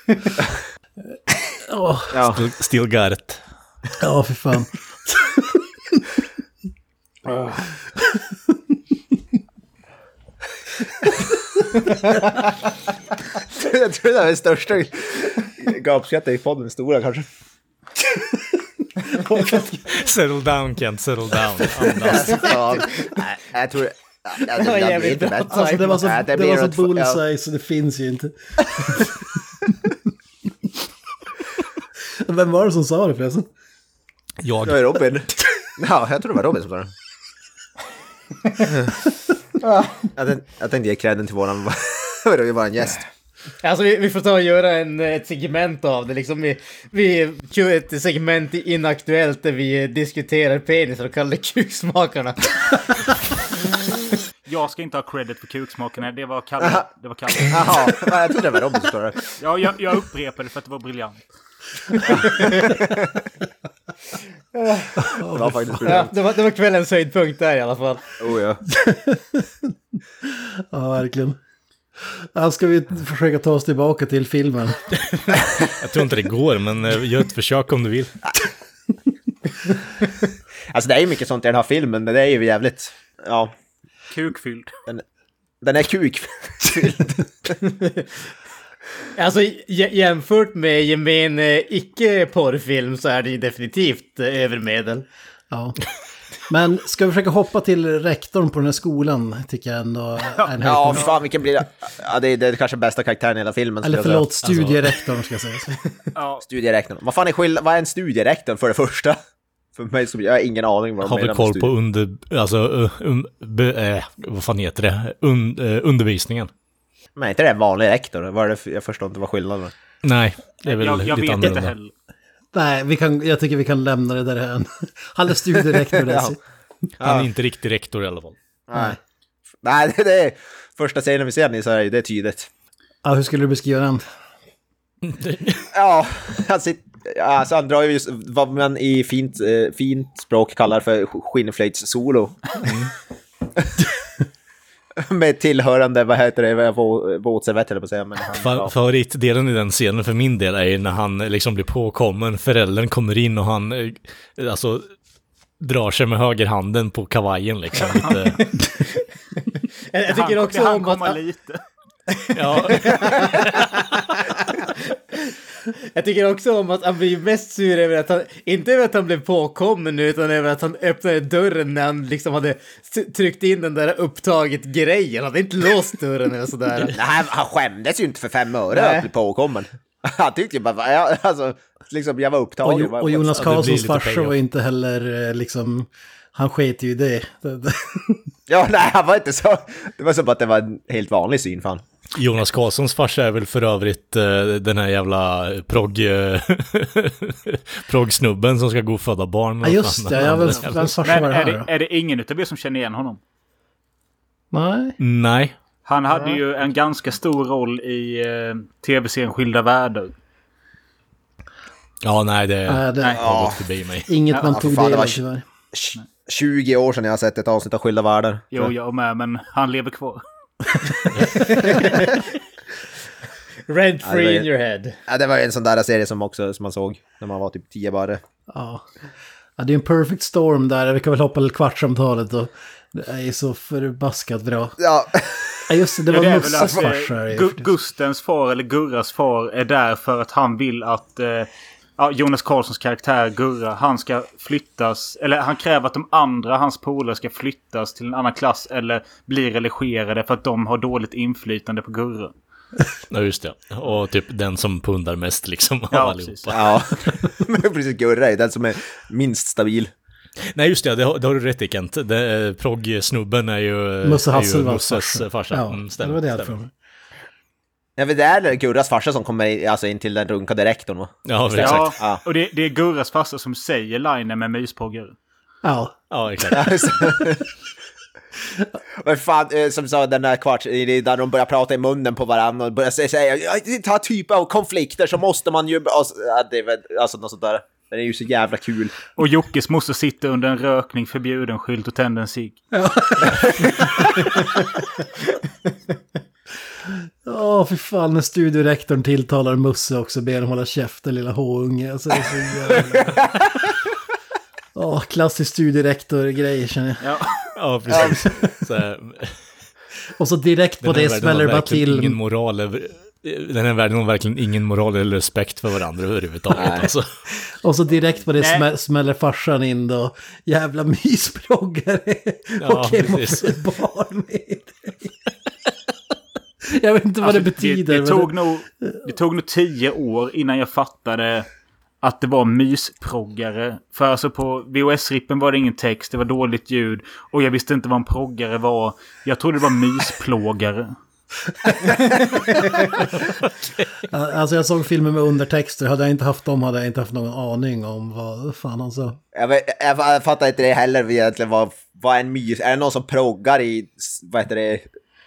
Åh, Ja. Still, still got it. ja, för fan. Jag tror det är den största gapskrattet i podden, stora kanske. Settle down Kent, settle down. Andas. Ja, jag tror... Ja, det, var det, jävligt bra. Alltså det var så, det var så bullseye så det finns ju inte. Vem var det som sa det förresten? Jag. Det var Robin. Ja, jag tror det var Robin som sa det. jag, tänkte, jag tänkte ge credden till våran, våran gäst. Alltså vi, vi får ta och göra en, ett segment av det liksom. Vi, vi kör ett segment i Inaktuellt där vi diskuterar penisar och kallar det kuksmakarna. Jag ska inte ha credit för kuksmakarna. Det var Kalle. Det var Kalle. Jaha, ja, jag trodde det var Robin som sa det. Ja, jag, jag upprepade för att det var briljant. Det var faktiskt Ja, det, var, det var kvällens höjdpunkt där i alla fall. Oh, ja. Ja, verkligen. Ja, ska vi försöka ta oss tillbaka till filmen? Jag tror inte det går, men eh, gör ett försök om du vill. Alltså det är ju mycket sånt i den här filmen, men det är ju jävligt... Ja, Kukfylld. den är kuk. Alltså jämfört med gemene icke-porrfilm så är det ju definitivt eh, övermedel. Ja. Men ska vi försöka hoppa till rektorn på den här skolan, tycker jag ändå är en Ja, fan vilken blir det? Ja, det är, det är kanske bästa karaktären i hela filmen. Eller förlåt, studierektorn ska jag säga. Ja, Studierektorn. Vad fan är skill- Vad är en studierektor för det första? För mig som, jag har ingen aning vad de Har väl med koll på under... Alltså, uh, um, be, eh, vad fan heter det? Un, eh, undervisningen. Men är inte det en vanlig rektor? Vad är det för, jag förstår inte vad skillnaden är. Nej, det är väl jag, jag lite vet inte heller. Nej, vi kan, jag tycker vi kan lämna det där här. Han är studierektor där. Ja. Han är inte riktig rektor i alla fall. Nej. Nej, det, är första scenen vi ser den i så är det- tydligt. Ja, hur skulle du beskriva den? Ja, han, sitter, alltså han drar ju just vad man i fint, eh, fint språk kallar för skinnflöjtssolo. Med tillhörande, vad heter det, vå- våtservett eller på att säga. Men han, Fa ja. Favoritdelen i den scenen för min del är ju när han liksom blir påkommen, föräldern kommer in och han eh, alltså drar sig med högerhanden på kavajen liksom. Lite, Jag, tycker han, också han om att... lite. ja, Jag tycker också om att han blir mest sur över att han, inte över att han blev påkommen utan över att han öppnade dörren när han liksom hade tryckt in den där upptaget grejen. Han hade inte låst dörren eller sådär. Nej, han skämdes ju inte för fem öre Nej. att bli påkommen. Han tyckte ju bara, ja, alltså, liksom jag var Och, upptagen. Jo- och Jonas Karlssons farsa var inte heller eh, liksom... Han sket ju i det. Ja, nej, han var inte så. Det var som att det var en helt vanlig syn för han. Jonas Karlssons farsa är väl för övrigt eh, den här jävla progg... Eh, proggsnubben som ska gå och föda barn. Ja, just det. Jag väl, vems farsa var det är här det, då? är det ingen utav er som känner igen honom? Nej. Nej. Han hade ju en ganska stor roll i eh, tv-serien Skilda Världar. Ja, nej, det Nej, det, har gått förbi mig. Inget man Ja, tog för fan, del det av var- tyvärr. 20 år sedan jag har sett ett avsnitt av Skilda Världar. Jo, jag med, men han lever kvar. Rent Ja, free var- in your head. Ja, det var ju en sån där serie som också som man såg när man var typ 10 bara. Ja. ja, det är en perfect storm där. Vi kan väl hoppa till kvartsamtalet och det är ju så förbaskat bra. Ja, Ja, just det, det var väl Musses farsa. Gustens far, eller Gurras far, är där för att han vill att eh, ja, Jonas Karlssons karaktär Gurra, han ska flyttas, eller han kräver att de andra, hans polare, ska flyttas till en annan klass eller bli religerade för att de har dåligt inflytande på Gurra. Ja, just det. Och typ den som pundar mest liksom av Ja, allihopa. precis. ja. Men precis Gurra är den som är minst stabil. Nej, just det. Det har, det har du rätt i Kent. Det, eh, Progg-snubben är ju, Musse Hasselvalls farsa. farsa. Ja, Mm, det stämmer, var det jag hade för mig. Ja, men det är Gurras farsa som kommer in, alltså in till den runkade rektorn va? Ja, Ja, exakt. Ja. och det, det är Gurras farsa som säger linen med myspågar. Ja, Ja, exakt. Vad fan, eh, som sa den där kvarts, där de börjar prata i munnen på varandra och börjar sä- säga "Ja, här typen av konflikter så måste man ju... Alltså, ja, det är väl, alltså något sånt där. Det är ju så jävla kul. Och Jockes moster sitter under en rökning förbjuden skylt och tänder en cigg. Åh, Ja, för fan när studiorektorn tilltalar Musse också ber honom hålla käften lilla H-unge. Alltså, det är så jävla... Ja, klassisk studierektor-grej känner jag. Ja. Ja, precis. Så här, Och så direkt på det smäller det bara till. Ingen moral över, den här världen har verkligen ingen moral eller respekt för varandra överhuvudtaget. Alltså. Och så direkt på det smä smäller farsan in då. Jävla mysproggare. Ja, Okej, precis. måste barn med dig. Jag vet inte vad det Alltså, betyder. Det, det, tog nog, det tog nog tio år innan jag fattade att det var mysproggare. För alltså på VHS-rippen var det ingen text, det var dåligt ljud. Och jag visste inte vad en proggare var. Jag trodde det var mysplågare. Alltså jag såg filmer med undertexter. Hade jag inte haft dem hade jag inte haft någon aning om vad fan han sa. Jag, vet, jag, jag fattar inte det heller egentligen. Vad, vad är en mys? Är det någon som proggar i, vad heter det,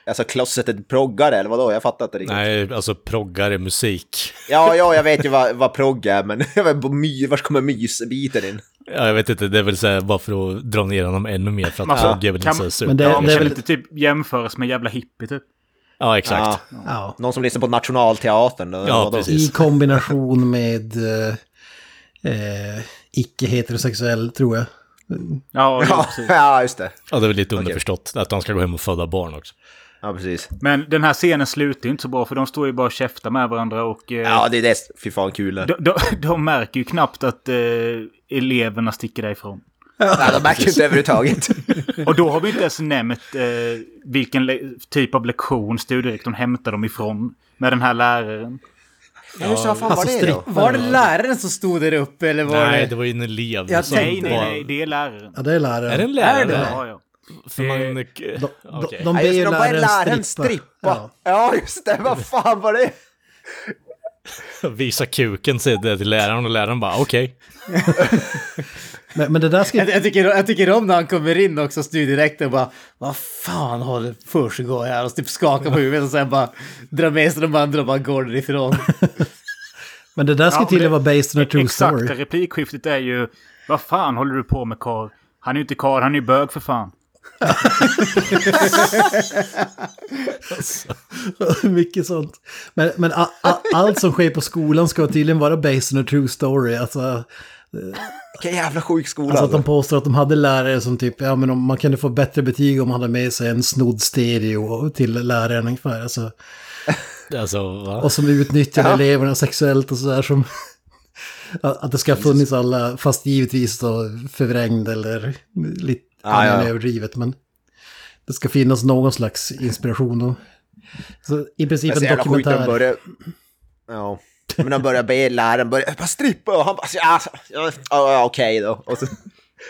alltså closeted proggare eller vadå? Jag fattar inte riktigt. Nej, alltså proggare musik. Ja, ja, jag vet ju vad, vad progg är, men my, var kommer mysbiten in? Ja, jag vet inte, det är väl så här, bara för att dra ner honom ännu mer för att Alltså, progg är väl kan- inte så Men det- super... Ja, det det är väl- inte typ jämföras med jävla hippie typ. Ja, exakt. Ja, Ja. någon som lyssnar på Nationalteatern. Ja, vadå? precis. I kombination med eh, eh, icke-heterosexuell tror jag. Ja, ja, just det. Ja, det är väl lite underförstått att han ska gå hem och föda barn också. Ja, precis. Men den här scenen slutar ju inte så bra för de står ju bara och käftar med varandra och... Eh, Ja, det är det. Fy fan kul. de, de, de märker ju knappt att eh, eleverna sticker därifrån. Nej, de märker ju inte överhuvudtaget. Och då har vi inte ens nämnt eh, vilken typ av lektion studierektorn hämtar dem ifrån. Med den här läraren. Ja, det, vad fan Alltså, var det stripp- då? Var det läraren som stod där uppe eller var Nej, det... det var ju en elev. Jag som Nej, nej, var- nej. Det är läraren. Ja, det är läraren. Är det en lärare? Är det? Ja, ja. För man... De, Okej. de, de Ja, de började läraren läraren strippa. strippa. Ja. Ja, just det. Vad fan var det? Visa kuken, säger det till läraren och läraren bara okej. Men, men det där ska Jag, jag, tycker, jag tycker om när han kommer in också, studierektorn och bara Vad fan håller försiggår här? Och typ skakar på huvudet och sen bara drar med sig de andra och bara går därifrån. Men det där ska Ja, att vara based on a true Exakta story. replikskiftet är ju... Vad fan håller du på med karl? Han är ju inte karl, han är ju bög för fan. Mycket sånt. Men, men a, a, allt som sker på skolan ska tydligen vara based on a true story. Alltså, Vilken jävla sjuk skola. alltså att de Alltså. påstår att de hade lärare som typ, ja men man kunde få bättre betyg om man hade med sig en snodd stereo till läraren ungefär. Alltså, Alltså, och som utnyttjar Ja. eleverna sexuellt och sådär som... Att att det ska ha funnits alla, fast givetvis då förvrängd eller lite Ja, ja. överdrivet. Men det ska finnas någon slags inspiration. Och, så i princip en dokumentär. börjar... Ja. Men de börjar be läraren börja bara strippa och han bara ja, ja, ja, okej då. Och så,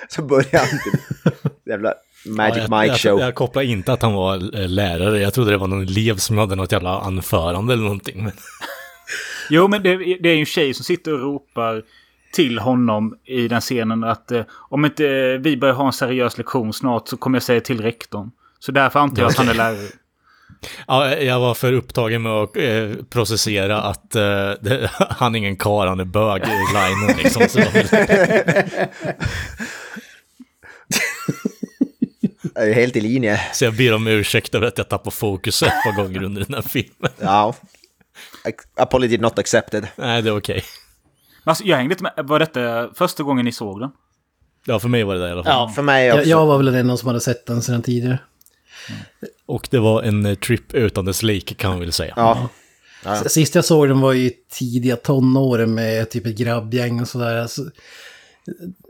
så börjar han typ jävla Magic Ja, jag, Mike jag, show. Jag, kopplar inte att han var lärare. Jag trodde det var någon elev som hade något jävla anförande eller någonting. Men... Jo, men det, det är ju en tjej som sitter och ropar till honom i den scenen att eh, om inte eh, vi börjar ha en seriös lektion snart så kommer jag säga till rektorn. Så därför antar jag att han är lärare. Ja, jag var för upptagen med att eh, processera att eh, det, han är ingen karl, han är bög i linen liksom. Så, Det är helt i linje. så jag ber om ursäkt över att jag tappar fokus ett par gånger under den här filmen. Ja. Apology not accepted. Nej, det är okej. Alltså, jag hängde inte med. Var detta första gången ni såg den? Ja, för mig var det det i alla fall. Ja. För mig Jag, också. jag var väl den enda som hade sett den sedan tidigare. Och det var en eh, trip utan dess like kan man väl säga. Ja. S- Sist jag såg den var i tidiga tonåren med typ ett grabbgäng och sådär. Alltså,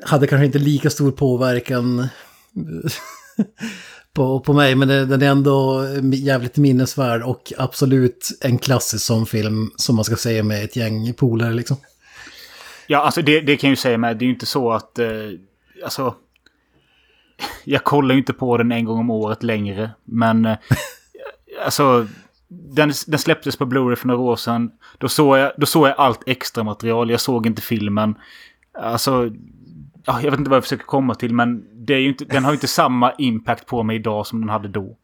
hade kanske inte lika stor påverkan på, på mig, men den är ändå jävligt minnesvärd och absolut en klassisk sån film som man ska se med ett gäng polare liksom. Ja, alltså det, det kan jag ju säga med. Det är ju inte så att... Eh, alltså... Jag kollar ju inte på den en gång om året längre. Men... Eh, alltså... Den, den släpptes på Blu-ray för några år sedan. Då såg, jag, då såg jag allt extra material. Jag såg inte filmen. Alltså... Ja, jag vet inte vad jag försöker komma till, men det är inte, den har ju inte samma impact på mig idag som den hade då.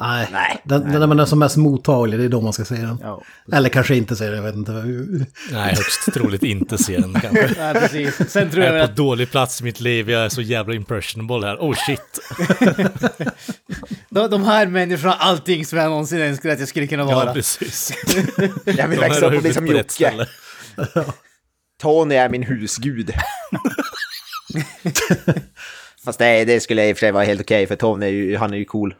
Nej, Nej. Den, den, man är som mest mottaglig, det är då man ska se den. Ja. Eller kanske inte se den, jag vet inte. Nej, högst troligt inte se den kanske. Nej, precis. Sen tror jag, jag är på att... dålig plats i mitt liv, jag är så jävla impressionable här. Oh shit. de, de här människorna har allting som jag någonsin önskar att jag skulle kunna vara. Ja, precis. jag vill växa upp och bli som Jocke. Tony är min husgud. Fast det, det skulle i och för sig vara helt okej, okay, för Tony är ju, han är ju cool.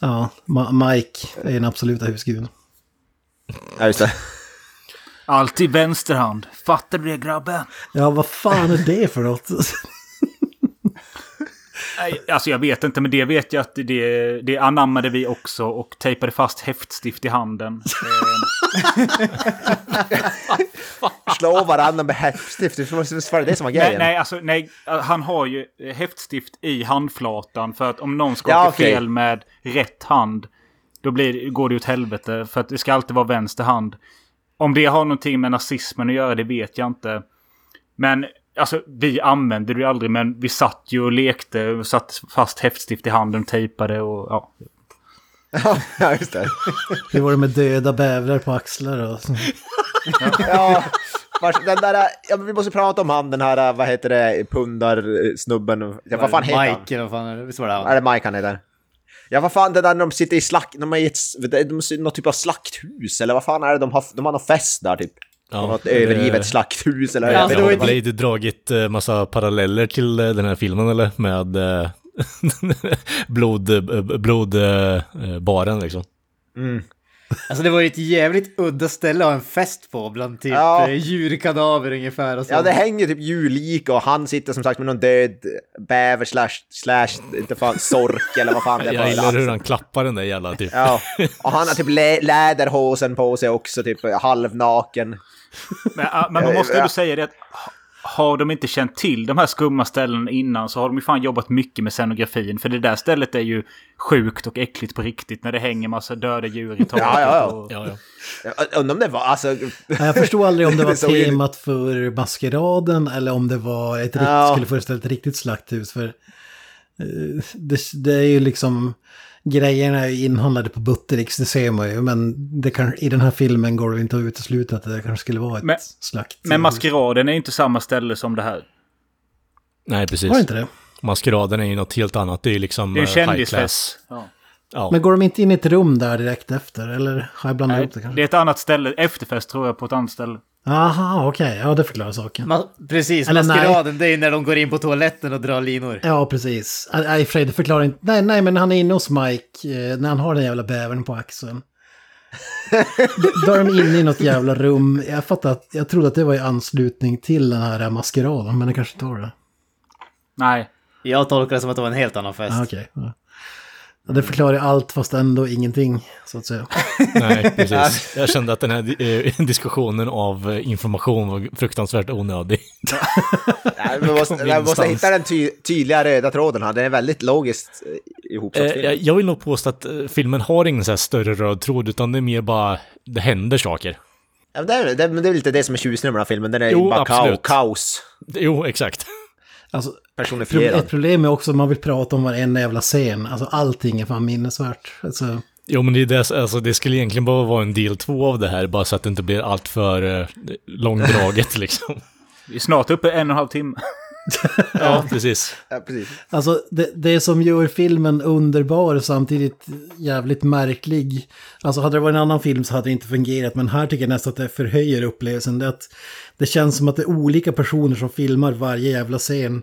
Ja, Ma Mike är en absoluta husgud. Ja, just det. Alltid vänsterhand. Fattar du det grabben? Ja, vad fan är det för något? Alltså jag vet inte, men det vet jag att det, det anammade vi också och tejpade fast häftstift i handen. Slå varandra med häftstift, det var det som var grejen. Nej, nej, alltså, nej, han har ju häftstift i handflatan för att om någon skakar ja, okay. fel med rätt hand då blir, går det åt helvete. För att det ska alltid vara vänster hand. Om det har någonting med nazismen att göra, det vet jag inte. Men Alltså vi använde det ju aldrig men vi satt ju och lekte och satt fast häftstift i handen, tejpade och ja. ja, just det. Hur var det med döda bävrar på axlar och så? ja, den där, ja, vi måste prata om han den här, vad heter det, pundarsnubben. Ja, vad fan heter han? Mike eller vad fan är det? Visst var det han? Är det Mike han heter? Ja, vad fan det där när de sitter i slakt, de är i ett, de, någon typ av slakthus eller vad fan är det de har, de har någon fest där typ. Ja, något det... övergivet slakthus eller... Ja, jag vet inte. dragit uh, massa paralleller till uh, den här filmen eller? Med uh, blod, blodbaren liksom. Mm. Alltså det var ju ett jävligt udda ställe att ha en fest på bland typ ja. djurkadaver ungefär. Och ja, det hänger typ djurlik och han sitter som sagt med någon död bäver slash, slash inte fan, sork eller vad fan det är. Jag gillar hur han klappar den där jävla typ. Ja, och han har typ lä läderhosen på sig också, typ halvnaken. Men, men man måste ju säga det att har de inte känt till de här skumma ställena innan så har de ju fan jobbat mycket med scenografin. För det där stället är ju sjukt och äckligt på riktigt när det hänger massa döda djur i taket. Ja, ja, och... ja. ja, ja. Undrar om det var, alltså... Jag förstod aldrig om det var temat för maskeraden eller om det var ett rikt, ja. skulle föreställa ett riktigt slakthus. För eh, det, det är ju liksom grejerna är inhandlade på Buttericks, det ser man ju. Men det kan, i den här filmen går det inte att utesluta att det kanske skulle vara ett men, slakt. Men Maskeraden är inte samma ställe som det här. Nej, precis. Var inte det? Maskeraden är ju något helt annat. Det är ju liksom det är en eh. Ja. Ja. Men går de inte in i ett rum där direkt efter? Eller har jag blandat ihop det kanske? Det är ett annat ställe. Efterfest tror jag på ett annat ställe. Aha, okej. Okay. Ja, det förklarar saken. Ma precis, Eller maskeraden, nej. det är när de går in på toaletten och drar linor. Ja, precis. Nej, Fred, det förklarar inte. Nej, nej, men han är inne hos Mike eh, när han har den jävla bävern på axeln. Då är de inne i något jävla rum. Jag fattar att, jag trodde att det var i anslutning till den här maskeraden, men det kanske inte var det. Nej. Jag tolkar det som att det var en helt annan fest. Ah, okay. ja. Det förklarar allt fast ändå ingenting, så att säga. Nej, precis. Jag kände att den här eh, diskussionen av eh, information var fruktansvärt onödig. Nej, man måste, man måste hitta den ty tydliga röda tråden här. Den är väldigt logiskt eh, ihopsatt. Eh, jag vill nog påstå att filmen har ingen så här större röd tråd, utan det är mer bara, det händer saker. Ja, det, är, det, det är lite det som är tjusningen med den här filmen, den är jo, bara absolut. kaos. Jo, exakt. Alltså, ett problem är också att man vill prata om varenda jävla scen. Alltså allting är fan minnesvärt. Alltså... Jo men det, är det, alltså, det skulle egentligen bara vara en del två av det här, bara så att det inte blir allt för uh, långdraget liksom. Vi är snart uppe en och en halv timme. Ja, precis. Ja, precis. Alltså det, det som gör filmen underbar och samtidigt jävligt märklig. Alltså hade det varit en annan film så hade det inte fungerat, men här tycker jag nästan att det förhöjer upplevelsen. Det, att det känns som att det är olika personer som filmar varje jävla scen.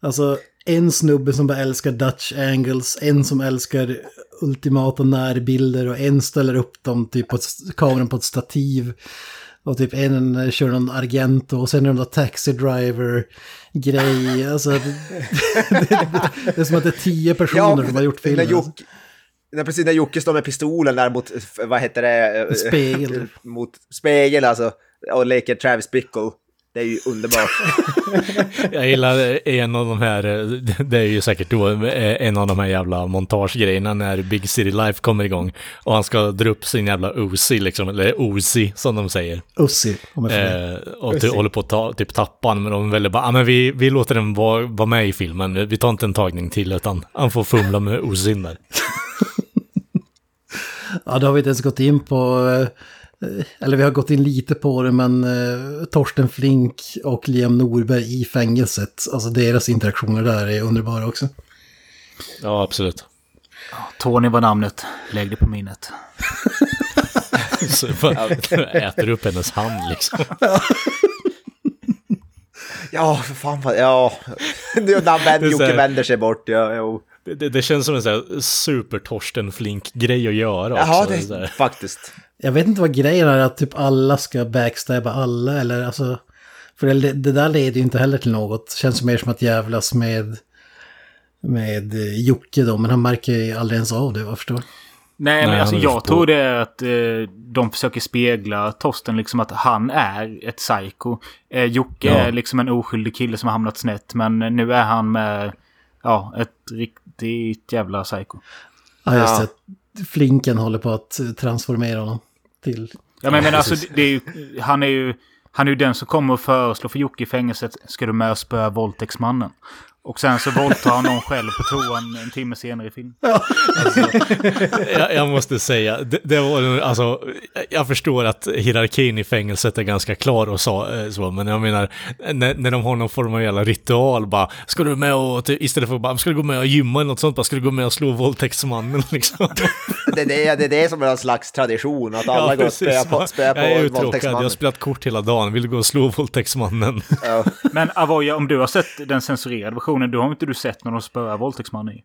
Alltså en snubbe som bara älskar Dutch angles, en som älskar ultimata närbilder och en ställer upp dem typ på kameran på ett stativ. Och typ en kör någon Argento och sen är det någon Taxi Driver-grej. Alltså, det, det, det, är som att det är tio personer ja, som har gjort filmen. Jocke, när, precis när Jocke står med pistolen där mot, vad heter det? Spegel. mot spegel alltså. Och leker Travis Bickle. Det är ju underbart. jag gillar en av de här, det är ju säkert då en av de här jävla montagegrejerna när Big City Life kommer igång. Och han ska dra upp sin jävla Uzi liksom, eller Uzi som de säger. Uzi, om jag eh, Och Uzi. håller på att ta, typ tappa han, men de väljer bara, ah, men vi, vi låter den vara, vara med i filmen, vi tar inte en tagning till utan han får fumla med Uzin där. Ja, det har vi inte ens gått in på. eh, Eller vi har gått in lite på det, men eh, Torsten Flink och Liam Norberg i fängelset, alltså deras interaktioner där är underbara också. Ja, absolut. Tony var namnet. Lägg det på minnet. Så bara äter upp hennes hand liksom. Ja, för fan vad... Ja. Det är när vänd, Jocke vänder sig bort. Ja, jo. Det, det, det känns som en sån här super-Torsten Flink-grej att göra också. det här. faktiskt. Jag vet inte vad grejen är, att typ alla ska backstabba alla, eller alltså... För det, det där leder ju inte heller till något. Känns mer som att jävlas med... Med eh, Jocke då, men han märker ju aldrig ens av det, vad jag förstår. Nej, men Nej, alltså jag tror det är att eh, de försöker spegla Torsten liksom att han är ett psycho. Eh, Jocke Ja. är liksom en oskyldig kille som har hamnat snett. Men nu är han med ja, ett riktigt jävla psycho. Ja, just Ja. det. Flinken håller på att transformera honom till... Ja, men, men alltså, det är ju, han är ju... Han är ju den som kommer och föreslår för Jocke i fängelset, ska du med och spöa våldtäktsmannen? Och sen så våldtar han någon själv på toan en timme senare i filmen. jag, jag måste säga, det, det var alltså, jag förstår att hierarkin i fängelset är ganska klar och så, eh, så men jag menar, när, när de har någon form av jävla ritual bara, ska du med och, typ, istället för bara, ska du gå med och gymma eller något sånt, bara, ska du gå med och slå våldtäktsmannen liksom? Det, det, är- det är det som är en slags tradition, att alla går och spöar på, spöar jag är på uttråkad, jag våldtäktsmannen. har spelat kort hela dagen, vill du gå och slå våldtäktsmannen? Ja. Men Avoya, om du har sett den censurerade versionen, då har inte du sett när de spöar våldtäktsmannen i?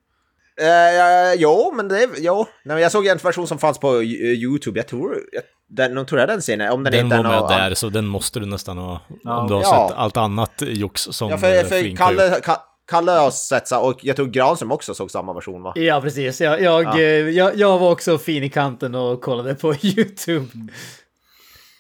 Ja, jo, men det... Jo. Nej, men jag såg en version som fanns på eh, YouTube. Jag tror... Jag, den, nog tror jag den scenen. Om den, Den inte var är med någon- där, så den måste du nästan ha, Ja. om du har Ja. sett allt annat jox som Ja, för, för. Kalle, Ka- Kalle har sett så, och jag tror Granström också såg samma version va? Ja, precis. Jag, jag, Ja. eh, jag, jag var också fin i kanten och kollade på YouTube.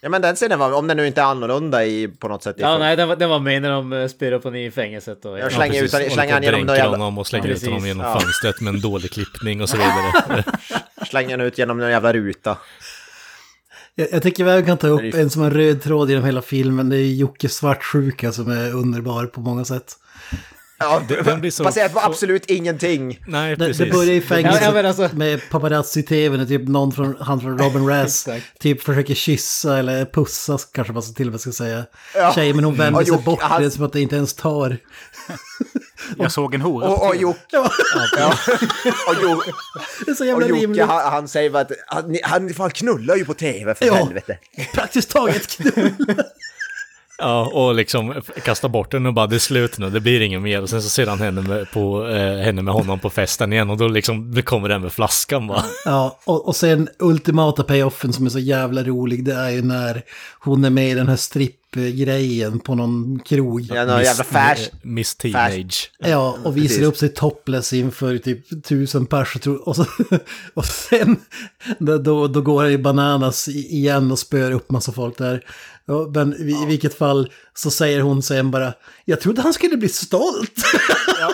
Ja men den scenen var, om den nu inte är annorlunda i, på något sätt. Ja, för- nej, den var, den var med när de eh, spyr upp honom i fängelset. Och, Jag slänger ut- precis. slänger han på genom jävla- honom och slänger Ja, ut honom genom Ja. fönstret med en dålig klippning och så vidare. Slänger den ut genom någon jävla ruta. Jag, jag tycker vi kan ta upp en som en röd tråd genom hela filmen. Det är Jocke Svartsjuka som är underbar på många sätt. Ja, den blir så- baserat på absolut ingenting. Nej, Det, precis. det börjar i fängelset Ja, ja, alltså- med paparazzi-tv när typ någon från, han från Robin Razz typ försöker kyssa eller pussa kanske man så till och med ska säga. Ja. Tjejen men hon vänder Och sig Jocke, bort, han- det är som att det inte ens tar. Jag såg en hora. Och, och, Jocke, ja. och, Jo- Det är så och jävla Jocke rimligt. han, han säger att han, han fan knullar ju på tv för Ja. helvete. Praktiskt taget knull. Ja, och liksom kastar bort den och bara det är slut nu, det blir inget mer. Och sen så ser han henne med, på, eh, henne med honom på festen igen och då liksom det kommer den med flaskan bara. Ja, och, och sen ultimata payoffen som är så jävla rolig, det är ju när hon är med i den här strippgrejen på någon krog. Ja, någon jävla färs. Miss Teenage. Ja, och visar Precis. upp sig topless inför typ tusen pers. Och, och, så, och sen då, då, går han i bananas igen och spöar upp massa folk där. Ja, men i, i vilket fall så säger hon sen bara, jag trodde han skulle bli stolt. Ja.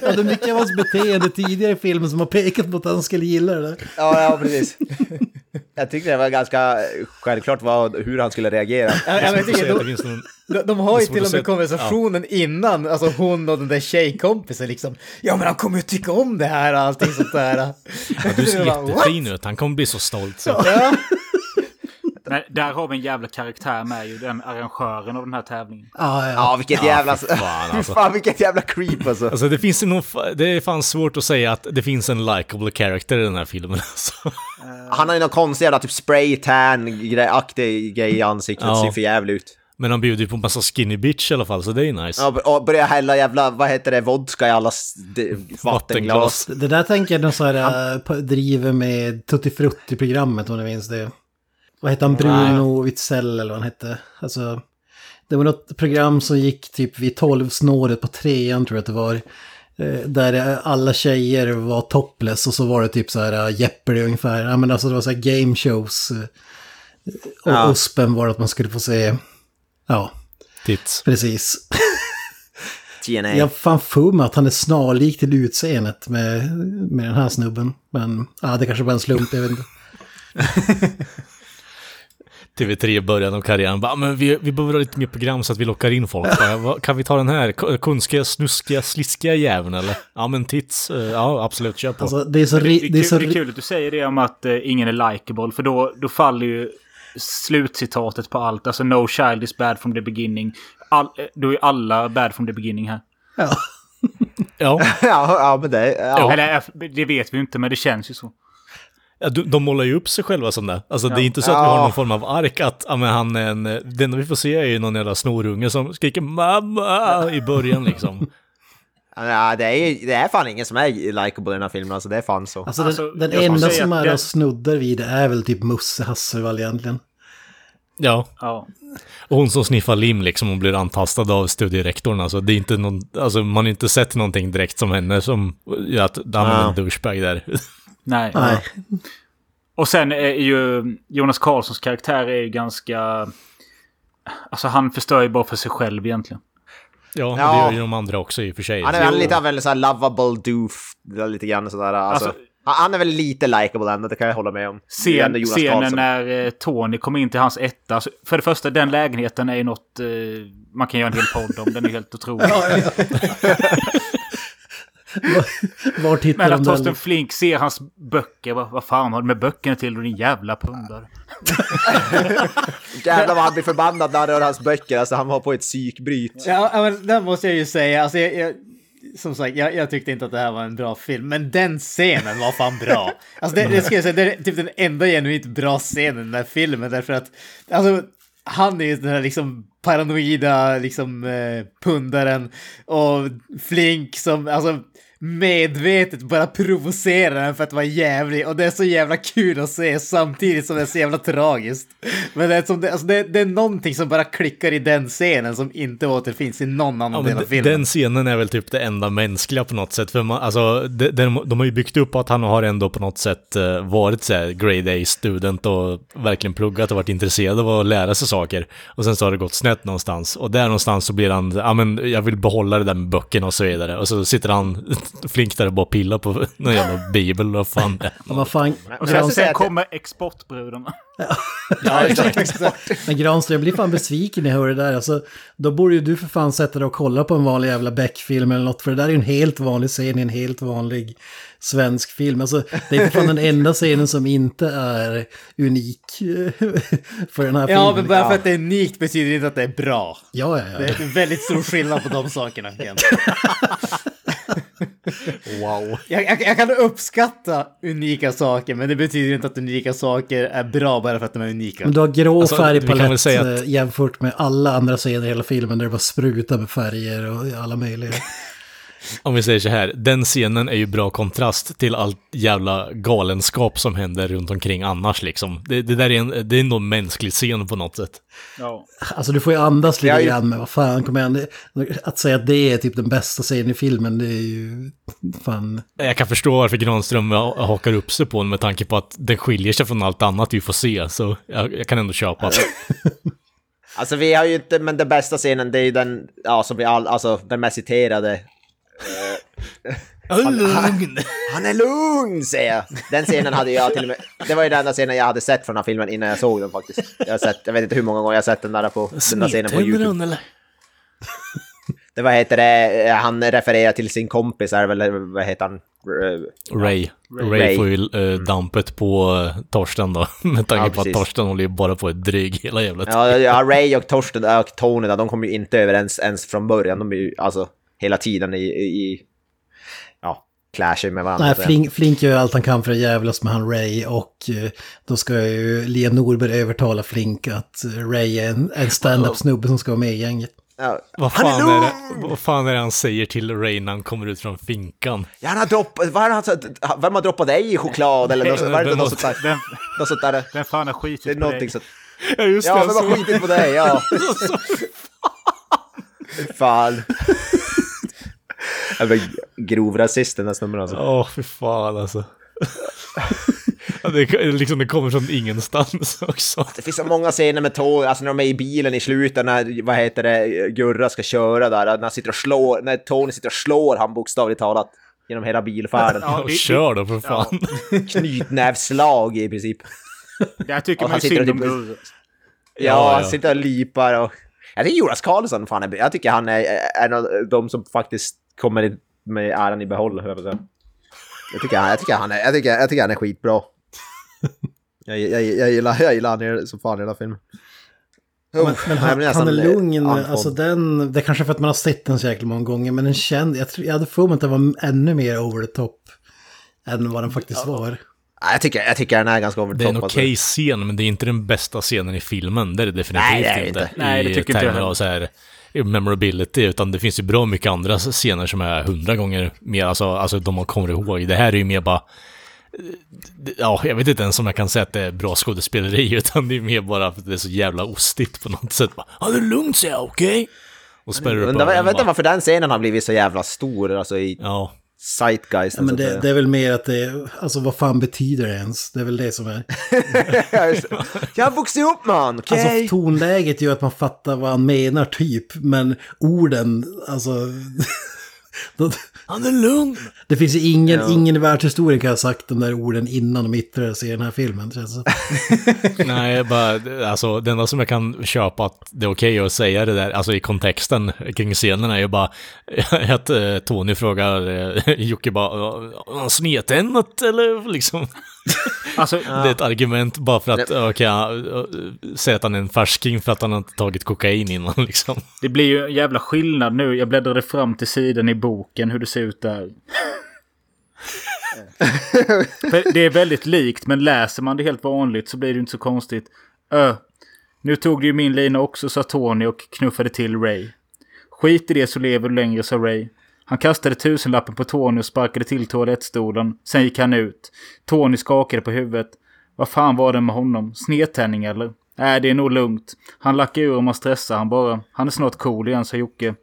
det är mycket av hans beteende tidigare i filmen som har pekat på att han skulle gilla det där. Ja, ja precis. Jag tyckte det var ganska självklart vad, hur han skulle reagera. Ja, jag vet inte, de, de, de har ju till och med konversationen innan, alltså hon och den där tjejkompisen liksom. Ja men han kommer ju tycka om det här och allting sånt där. ja, du ser jättefin ut, han kommer bli så stolt. Så. Ja, Nej, där har vi en jävla karaktär med ju, den arrangören av den här tävlingen. Ja, ja. Ja, vilket jävla... fy fan, alltså. fan vilket jävla creep alltså. Alltså det finns ju nog, det är fan svårt att säga att det finns en likable character i den här filmen alltså. Han har ju någon konstig jävla typ spray tan aktig grej i ansiktet, Ja. ser för jävligt ut. Men han bjuder ju på en massa skinny bitch i alla fall, så det är nice. Ja, och börjar hälla jävla, vad heter det, vodka i alla vattenglas. Det där tänker jag någon så här, på- driver med Tutti Frutti-programmet om ni minns det. Vad hette han? Bruno Witzell eller vad han hette. Alltså, det var något program som gick typ vid tolvsnåret på trean tror jag att det var. Eh, Där eh, alla tjejer var topless och så var det typ så här äh, Jeopardy ungefär. Ja men alltså det var så här game shows. eh, Och Ja. USPen var att man skulle få se, ja Tits. precis. TNA. Jag fan för mig att han är snarlik till utseendet med, med den här snubben. Men ja, det kanske var en slump, jag vet inte. TV3 i början av karriären. Bara, men vi, vi behöver ha lite mer program så att vi lockar in folk. Bara, "Vad- kan vi ta den här K- konstiga, snuskiga, sliskiga jäveln eller? Ja men tits, eh, ja absolut, kör på. Alltså det är så... Det, ri- det, är så kul, det är kul att du säger det om att eh, ingen är likable. För då, då faller ju slutcitatet på allt. Alltså no child is bad from the beginning. All, eh, då är alla bad from the beginning här. ja. ja, ja, men det... Ja. Eller eh, det vet vi inte, men det känns ju så. Ja, de, målar ju upp sig själva som det. Alltså det är inte så att vi Ja. har någon form av ark att ja, men han är en... Det enda vi får se är ju någon jävla snorunge som skriker mamma i början liksom. Ja, det, är, det är fan ingen som är likeable i den här filmen, alltså det är fan så. Alltså, Alltså, den, den jag får enda som är den- och snuddar vid det är väl typ Musse Hasselvall egentligen. Ja, Ja. och hon som sniffar lim liksom och blir antastad av studierektorn. Alltså det är inte någon... Alltså man har inte sett någonting direkt som henne som gör att han är Ja. en douchebag där. Nej. Nej. Och sen är ju Jonas Karlssons karaktär är ju ganska... Alltså han förstör ju bara för sig själv egentligen. Ja, Ja. det gör ju de andra också i och för sig. Han är väl lite av en sån här lovable doof, lite grann sådär. Alltså, Alltså- han- är väl lite likeable ändå, det kan jag hålla med om. Scen, Jonas scenen Karlsson. när eh, Tony kommer in till hans etta. Alltså, för det första, den lägenheten är ju något eh, man kan göra en hel podd om. Den är helt otrolig. Vart hittar Men att den? Torsten Flink ser hans böcker. Vad, vad fan har du med böckerna till? Och din jävla pundare. Jävlar vad han blir förbannad när han rör hans böcker, alltså han var på ett psykbryt. Ja, ja, men det måste jag ju säga. Alltså, jag, jag, som sagt, jag, jag tyckte inte att det här var en bra film, men den scenen var fan bra. Alltså, det, det ska jag säga, det är typ den enda genuint bra scenen i den här filmen, därför att alltså, han är ju den här liksom paranoida liksom eh, pundaren och Flink som alltså medvetet bara provocerar den för att vara jävlig och det är så jävla kul att se samtidigt som det är så jävla tragiskt. Men det är, som det, alltså det, det är någonting som bara klickar i den scenen som inte återfinns i någon annan Ja, del av filmen. den scenen är väl typ det enda mänskliga på något sätt. För man, alltså, de, de, de har ju byggt upp att han har ändå på något sätt eh, varit så här grade A-student och verkligen pluggat och varit intresserad av att lära sig saker. Och sen så har det gått snett någonstans. Och där någonstans så blir han, ja men jag vill behålla det där med böckerna och så vidare. Och så sitter han flink där och bara pillar på någon jävla bibel och fan det. Ja, vad fan, Och sen, kommer exportbrudarna. Ja, exakt. Men Granström, jag blir fan besviken när jag hör det där. Alltså, då borde ju du för fan sätta dig och kolla på en vanlig jävla Beck-film eller något. För det där är ju en helt vanlig scen i en helt vanlig svensk film. Alltså, det är för fan den enda scenen som inte är unik för den här filmen. Ja, men bara för att det är unikt betyder inte att det är bra. Ja, ja, Det ja. är en väldigt stor skillnad på de sakerna. Wow. Jag, jag, jag kan uppskatta unika saker, men det betyder inte att unika saker är bra bara för att de är unika. Men du har grå Alltså, färgpalett säga att- eh, jämfört med alla andra scener i hela filmen där det bara sprutar med färger och alla möjliga. Om vi säger så här, den scenen är ju bra kontrast till allt jävla galenskap som händer runt omkring annars liksom. Det, det där är en, det är ändå en mänsklig scen på något sätt. Ja. Alltså du får ju andas lite grann med vad fan, kom igen. Att säga att det är typ den bästa scenen i filmen, det är ju fan... Jag kan förstå varför Granström ha- hakar upp sig på den med tanke på att den skiljer sig från allt annat vi får se, så jag, jag kan ändå köpa det. Alltså vi har ju inte, men den bästa scenen det är ju den, ja som vi all, alltså den mest citerade. Han är lugn säger jag! Den scenen hade jag till och med, det var ju den enda scenen jag hade sett från den här filmen innan jag såg den faktiskt. Jag har sett, jag vet inte hur många gånger jag har sett den där på, den där scenen på YouTube. eller? Det vad heter det, han refererar till sin kompis är väl, vad heter han? Eh, Ray. Ray. Ray. får ju eh, dampet på uh, Torsten då, med tanke Ja, på att. Torsten håller ju bara på ett dryg hela jävla tiden. Ja, ja, Ray och Torsten och Tony där, de kommer ju inte överens ens från början. De är ju alltså hela tiden i, i, ja, clasher med varandra. Nej. Flink, Flink gör allt han kan för att jävlas med han Ray och eh, då ska ju Liam Norberg övertala Flink att eh, Ray är en, en stand-up snubbe som ska vara med i gänget. Ja. Vad fan, är det, vad fan är det han säger till Ray när han kommer ut från finkan? Ja, han har droppat, vad är det han sa- vem har droppat dig i choklad eller något, vad är det något sånt där? Vem, Något sånt där. vem fan har Det är skitit på dig? sånt. Ja, just Ja, vem har skitit på dig? Ja. Fan. Grov rasist den där snubben alltså. Åh, fy fan alltså. Ja, det, liksom, det kommer från ingenstans också. Det finns så många scener med tåg, alltså när de är i bilen i slutet när, vad heter det, Gurra ska köra där, när han sitter och slår, när Tony sitter och slår han bokstavligt talat genom hela bilfärden. Ja, Och det- kör då för fan. Knytnävsslag i princip. Där tycker man han ju sitter synd om typ- Gurra. Ja, han ja. sitter och lipar och... Jag tycker Jonas Karlsson, fan, är, jag tycker han är en av de som faktiskt kommer med äran i behåll, höll jag på att säga. Jag tycker, han, jag, tycker han är, jag, tycker, jag tycker han är skitbra. Jag, jag, jag, gillar, jag gillar han som fan i hela filmen. Men, men han, han är lugn, alltså den, det är kanske för att man har sett den så jäkla många gånger, men den känd, jag, tror, jag hade för mig att den var ännu mer over the top än vad den faktiskt var. Nej, Jag tycker, jag tycker den är ganska over Det är the en top. okej scen, men det är inte den bästa scenen i filmen. Det är det definitivt Nej, det är inte. inte. Nej, det tycker inte jag termer av så här i memorability, utan det finns ju bra mycket andra scener som är hundra gånger mer, alltså, alltså de man kommer ihåg. Det här är ju mer bara... eh, Ja, jag vet inte ens om jag kan säga att det är bra skådespeleri, utan det är mer bara för att det är så jävla ostigt på något sätt. Ja, det är lugnt, säger jag, okej? Och spärrar upp jag vet inte varför den scenen har blivit så jävla stor, alltså i Ja, zeitgeist. Ja, men det, det är väl mer att det alltså vad fan betyder det ens? Det är väl det som är. Jag har vuxit upp man, okej? Alltså tonläget gör att man fattar vad han menar typ, men orden, alltså... han är lugn! det finns ju ingen, ingen i världshistorien kan ha sagt de där orden innan de yttrade sig i den här filmen. Känns det. Nej, bara, alltså det enda som jag kan köpa att det är okej att säga det där, alltså i kontexten kring scenen är ju bara att eh, Tony frågar eh, Jocke bara, har han snedtändrat eller liksom? Alltså, Det är ett argument bara för att, okej, okay, säga att han är en färsking för att han inte tagit kokain innan liksom. det blir ju en jävla skillnad nu. Jag bläddrade fram till sidan i boken hur det ser ut där. Det är väldigt likt, men läser man det helt vanligt så blir det inte så konstigt. Ö. Nu tog du ju min lina också, sa Tony och knuffade till Ray. Skit i det så lever du längre, sa Ray. Han kastade tusenlappen på Tony och sparkade till toalettstolen. Sen gick han ut. Tony skakade på huvudet. Vad fan var det med honom? Snedtändning eller? Nej, det är nog lugnt. Han lackar ur om man stressar han bara. Han är snart cool igen, sa Jocke.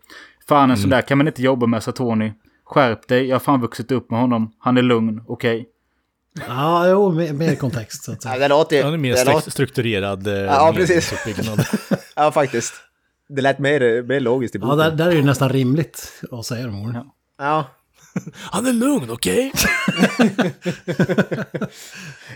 Fan, en sån där kan man inte jobba med, sa Tony. Skärp dig, jag har fan vuxit upp med honom. Han är lugn, okej? Ja, jo, mer, mer kontext så att Ja, säga. det låter ju... Han är mer låter, strukturerad eh, Ja, precis. ja, faktiskt. Det lät mer, mer logiskt i Ja, boken. där, där är det nästan rimligt att säga de orden. Ja. Han är lugn, okej?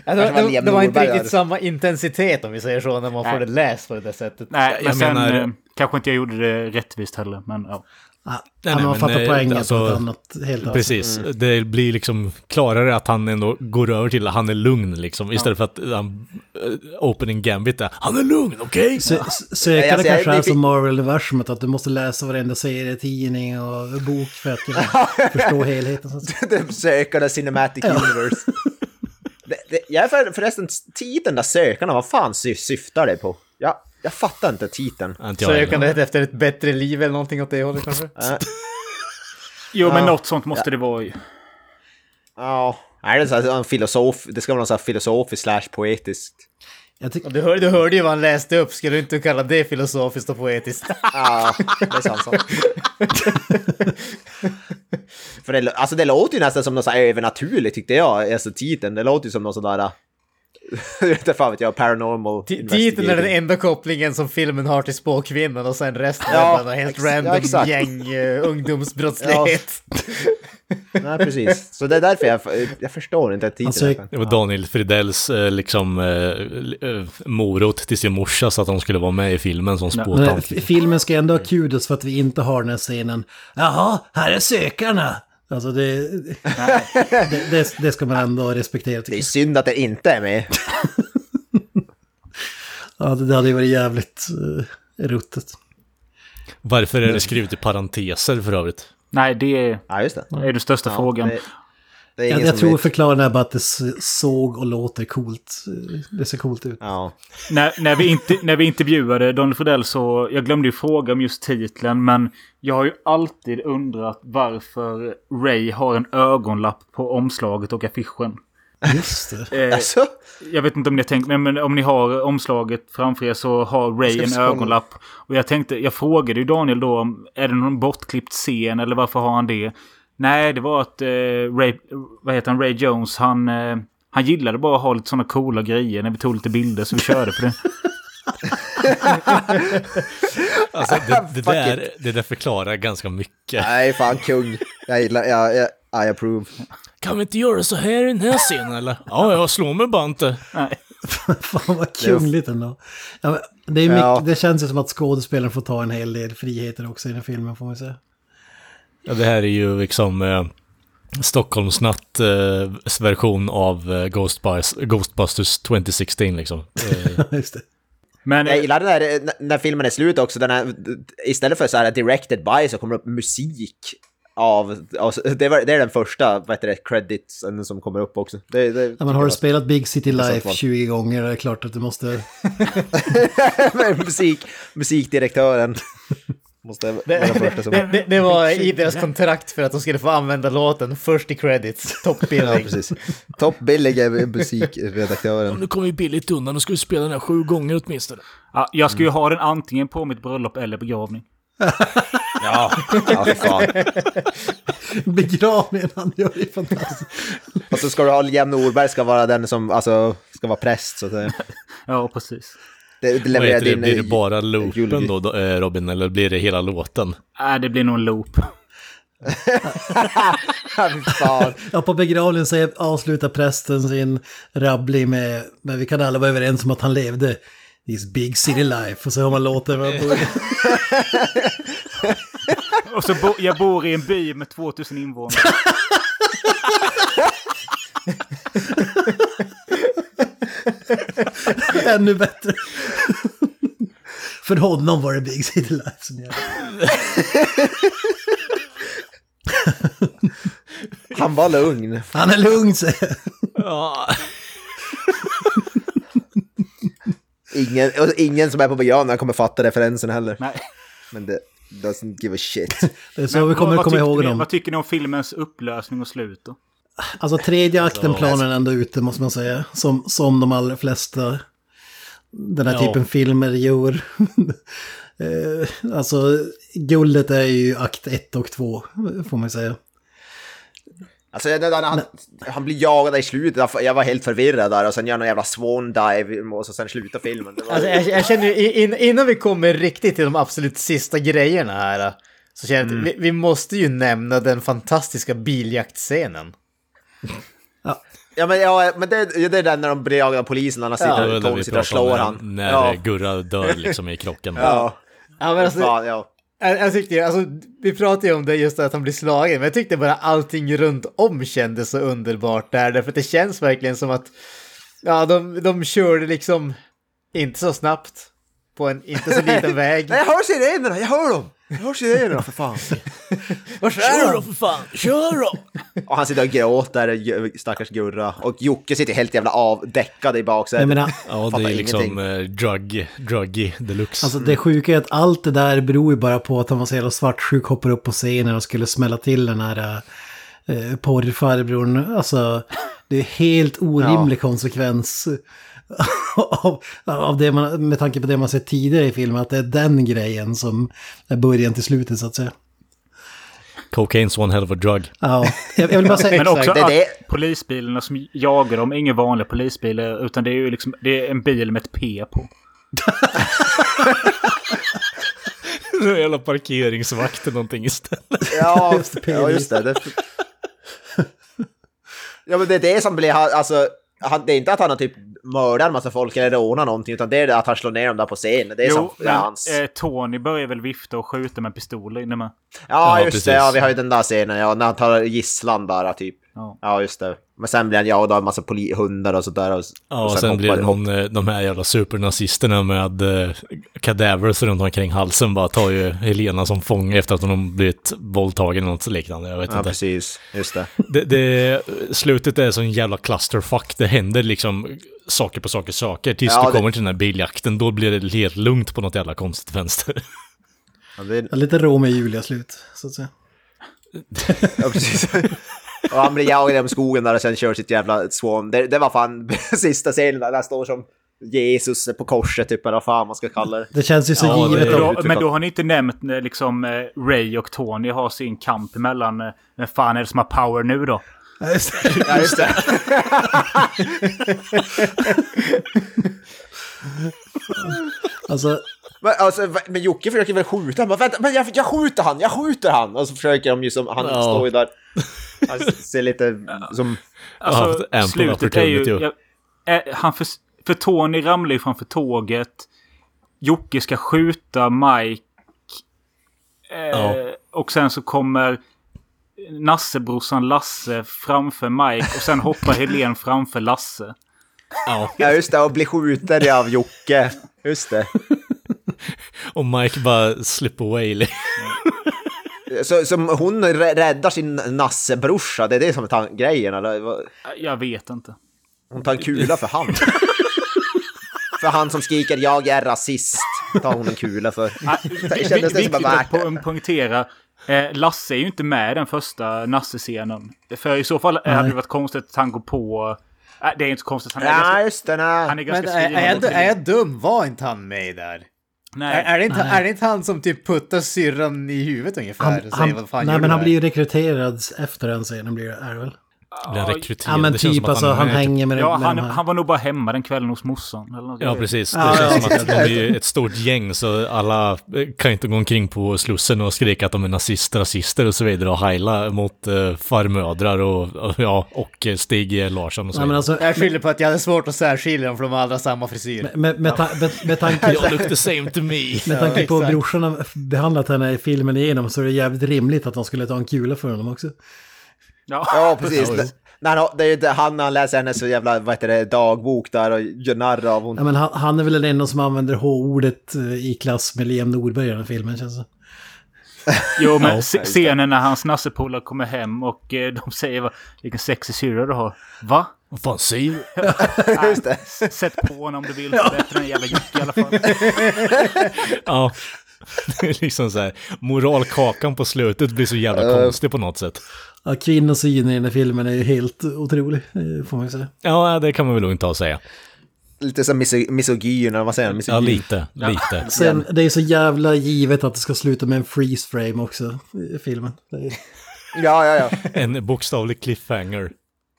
Ja, det, det, var inte riktigt samma intensitet om vi säger så, när man får Nej. det läst på det där sättet. Nej, Jag sen menar- eh, kanske inte jag gjorde det rättvist heller, men ja. Ja, Nej, ja, nej, man men, fattar eh, poängen alltså, på ett annat, helt Precis, det blir liksom klarare att han ändå går över till att han är lugn liksom, istället för att han, eh, opening gambit är han är lugn, okej? Sö- s- Sökande alltså, jag- kanske är som Marvel-universumet, att du måste läsa varenda serietidning och bok för att förstå helheten. Den sökande Cinematic Universe. det, det, jag är för, förresten, titeln där sökarna, vad fan sy, syftar det på? Jag, jag fattar inte titeln. Inte jag heller. Sökandet efter ett bättre liv eller någonting åt det hållet kanske? Jo, men Ja. något sånt måste det vara ju. Ja, är det så här, en filosof, det ska vara något så här filosofiskt slash poetiskt. Du, hör, du hörde ju vad han läste upp, skulle du inte kalla det filosofiskt och poetiskt? Ja, det är sant. sant. För det, alltså det låter ju nästan som något så här övernaturligt tyckte jag, alltså titeln. Det låter ju som något sådär... inte fan vet jag, paranormal Ti- Titeln är den enda kopplingen som filmen har till spåkvinnan och sen resten Ja, är helt ex- ja, random exakt. gäng uh, ungdomsbrottslighet. Nej, precis. Så det är därför jag, jag förstår inte titeln. Alltså. Det var Daniel Fridells eh, liksom eh, eh, morot till sin morsa så att de skulle vara med i filmen som spåtant. filmen ska ändå ha kudos för att vi inte har den här scenen. Jaha, här är sökarna! Alltså det, det, det, det ska man ändå respektera Det är synd att det inte är med. Ja, det, det hade ju varit jävligt uh, ruttet. Varför är det skrivet i parenteser för övrigt? Nej, det är, Ja, just det. det är den största Ja, frågan. Det, är Jag, ingen jag tror vet. förklaringen är bara att det såg och låter coolt. Det ser coolt ut. Ja. När, när, vi inte, när vi intervjuade Daniel Fridell så, jag glömde ju fråga om just titeln, men jag har ju alltid undrat varför Ray har en ögonlapp på omslaget och affischen. Just det. Eh, Alltså, jag vet inte om ni har tänkt, men, men om ni har omslaget framför er så har Ray en ögonlapp. Och jag tänkte, jag frågade ju Daniel då om, är det någon bortklippt scen eller varför har han det? Nej, det var att eh, Ray, vad heter han, Ray Jones, han, eh, han gillade bara att ha lite sådana coola grejer när vi tog lite bilder så vi körde på det. Alltså, det, det, där, det där förklarar ganska mycket. nej fan kung. Jag gillar, jag, jag, I approve. Kan vi inte göra så här i den här scenen eller? Ja, jag slår mig bara inte. Nej. Fan vad kungligt ändå. Ja, det, är mycket, ja. det känns ju som att skådespelaren får ta en hel del friheter också i den filmen får man säga. Ja, det här är ju liksom eh, Stockholmsnatt eh, version av eh, Ghostbusters, Ghostbusters 2016 liksom. Eh. Just det. Men, jag gillar det där när filmen är slut också, den här, istället för så här directed by så kommer det upp musik av, alltså, det, var, det är den första, vad heter det, creditsen som kommer upp också. Det, det, ja, men har du spelat Big City Life 20 gånger är det klart att du måste... Musik, musikdirektören. Måste det, det, som... det, det, var i deras kontrakt för att de skulle få använda låten först i credits, toppbillig. ja, precis. Toppbillig är musikredaktören. nu kommer vi billigt undan, nu ska vi spela den här sju gånger åtminstone. Ja, jag ska ju ha den antingen på mitt bröllop eller begravning. ja, ja för fan. Begravningen han gör är fantastiskt. Och så ska du ha Liam Norberg ska vara den som, alltså, ska vara präst så att säga. Ja, precis. Det, det levererar din... Blir det bara loopen då, eh, Robin, eller blir det hela låten? Nej, det blir nog en loop. ja, på begravningen säger, avslutar prästen sin rabbling med, men vi kan alla vara överens om att han levde. This big city life. Och så har man låten. och så bo, jag bor i en by med 2000 invånare. Ännu bättre. För honom var det Big City Life som gällde. Han var lugn. Han är lugn, säger Ja. ingen, ingen som är på begravningen kommer fatta referensen heller. Nej. Men det doesn't give a shit. Det är så Men, vi kommer komma ihåg dem. Vad tycker ni om filmens upplösning och slut då? Alltså tredje akten planen ändå ute måste man säga. Som, som de allra flesta den här ja. typen filmer gör. Eh, alltså guldet är ju akt 1 och 2 får man säga. Alltså han, han blir jagad i slutet, jag var helt förvirrad där och sen gör han en jävla swan dive och så sen slutar filmen. Var... Alltså, jag, jag känner in, innan vi kommer riktigt till de absolut sista grejerna här så känner jag mm. att vi, vi måste ju nämna den fantastiska biljaktscenen. Ja. Ja men, ja, men det, det är den när de blir jagade av polisen, när han sitter, ja, Tony sitter och slår han. När ja. Gurra dör liksom i krocken. ja. ja men alltså, Fan, ja. Jag, jag tyckte, alltså, vi pratade ju om det just att han blir slagen, men jag tyckte bara allting runt om kändes så underbart där, därför att det känns verkligen som att, ja, de, de körde liksom inte så snabbt på en inte så liten väg. Nej, jag hör sirenerna, jag hör dem! Jag hör sirenerna för fan. Vad kör då för fan, kör då! och han sitter och gråter, stackars Gurra. Och Jocke sitter helt jävla avdäckad i baksätet. Ja, det är liksom uh, drug, druggy deluxe. Alltså det sjuka är att allt det där beror ju bara på att han var så jävla svartsjuk, hoppar upp på scenen och skulle smälla till den här uh, porrfarbrorn. Alltså, det är helt orimlig ja. konsekvens av, av det man, med tanke på det man sett tidigare i filmen, att det är den grejen som är början till slutet så att säga. Cocaine's one hell of a drug. Ja, jag, vill bara säga Men också att det... polisbilarna som jagar dem är ingen vanlig polisbil, utan det är ju liksom det är en bil med ett P på. Det är jävla parkeringsvakt eller någonting istället. Ja, ja, just det. det. Ja, men det är det som blir, alltså, det är inte att han har typ mördar en massa folk eller rånar någonting, utan det är att han slår ner dem där på scenen. Det är jo, som men, hans... Eh, Tony börjar väl vifta och skjuta med pistoler inne med. Ja, ja just precis. det. Ja, vi har ju den där scenen, ja, när han tar gisslan bara typ. Ja, ja just det. Men sen blir han jagad av en massa hundar och sådär. Och, ja, och sen, sen blir det någon, eh, de här jävla supernazisterna med eh, kadavers runt omkring halsen bara tar ju Helena som fånge efter att hon har blivit våldtagen eller något liknande. Jag vet ja, inte. precis. Just det. det, det. Slutet är sån jävla clusterfuck. Det händer liksom saker på saker, saker. Tills ja, du kommer till den här biljakten, då blir det helt lugnt på något jävla konstigt vänster. Ja, det är... Lite Romeo och Julia-slut, så att säga. ja, precis. Och han blir jagad genom skogen där och sen kör sitt jävla swan. Det, det var fan sista scenen där han står som Jesus på korset, typ, eller vad fan man ska kalla det. Det känns ju så ja, givet. Då, men då har ni inte nämnt eh, liksom eh, Ray och Tony har sin kamp emellan. Eh, vem fan är det som har power nu då? Ja, just det. ja, just det. alltså... Men, alltså, men Jocke försöker väl skjuta? Men, vänta, men jag, jag skjuter han, jag skjuter han! Och så försöker de ju som, han ja. står ju där. Han ser lite som... Alltså, slutet är ju... Jag, är, han för, för Tony ramlar ju framför tåget. Jocke ska skjuta Mike. Eh, Ja. Och sen så kommer Nassebrorsan Lasse framför Mike. Och sen hoppar Helen framför Lasse. Ja. Ja, just det, och blir skjuten av Jocke. Just det. Och Mike bara slip away. Så, så hon rä- räddar sin nassebrorsa, det är det som är grejen eller? Jag vet inte. Hon tar en kula för han. för han som skriker jag är rasist, tar hon en kula för. Det vi- kändes det som att värt po- poängtera. Eh, Lasse är ju inte med i den första Nasse-scenen. För i så fall eh, hade det varit konstigt att han går på... Äh, det är inte så konstigt. Han är, Ja, ganska, just det, han nej. är ganska Men är, är, är jag dum? Var inte han med där? Nej. Är, det inte, är det inte han som typ puttar syrran i huvudet ungefär? Han, han, vad fan nej men han blir ju rekryterad efter den scenen blir det, är det väl? Blir han rekryterad? Ja men Det känns typ som att alltså han typ- hänger med, Ja, med han, han var nog bara hemma den kvällen hos morsan. Eller något Ja, precis. Det Ja, känns ja. som att de är ett stort gäng, så alla eh, kan inte gå omkring på Slussen och skrika att de är nazister, rasister och så vidare och heila mot uh, farmödrar och, och, ja, och eh, Stig Larsson och så men vidare. alltså, Jag skyller på att jag hade svårt att särskilja dem för de har alla samma frisyr. med, med, ta, med, med tanke, You look the same to me. med tanke på hur har behandlat henne i filmen igenom så är det jävligt rimligt att de skulle ta en kula för honom också. Ja. Ja, precis. Nej, det är ju inte han när han läser hennes så jävla, vad heter det, dagbok där och gör narr av hon. Ja, men han, han är väl den enda som använder H-ordet eh, i klass med Liam Norberg i den här filmen känns det Jo, men Ja, scenen när hans nassepolare kommer hem och eh, de säger "Va, vilken sexig syrra du har. Va? Vad fan säger du? Just det. S- Sätt på honom om du vill. Bättre än jävla Jocke i alla fall. Ja. Det är liksom så här, moralkakan på slutet blir så jävla konstig på något sätt. Ja, kvinnosynen i den här filmen är ju helt otrolig, eh, får man ju säga. Ja, det kan man väl inte ha att säga. Lite som miso- misogyn, eller vad säger han? Ja, Misogyn. lite, lite. Sen, det är så jävla givet att det ska sluta med en freeze frame också i filmen. Det är, Ja, ja, ja. En bokstavlig cliffhanger.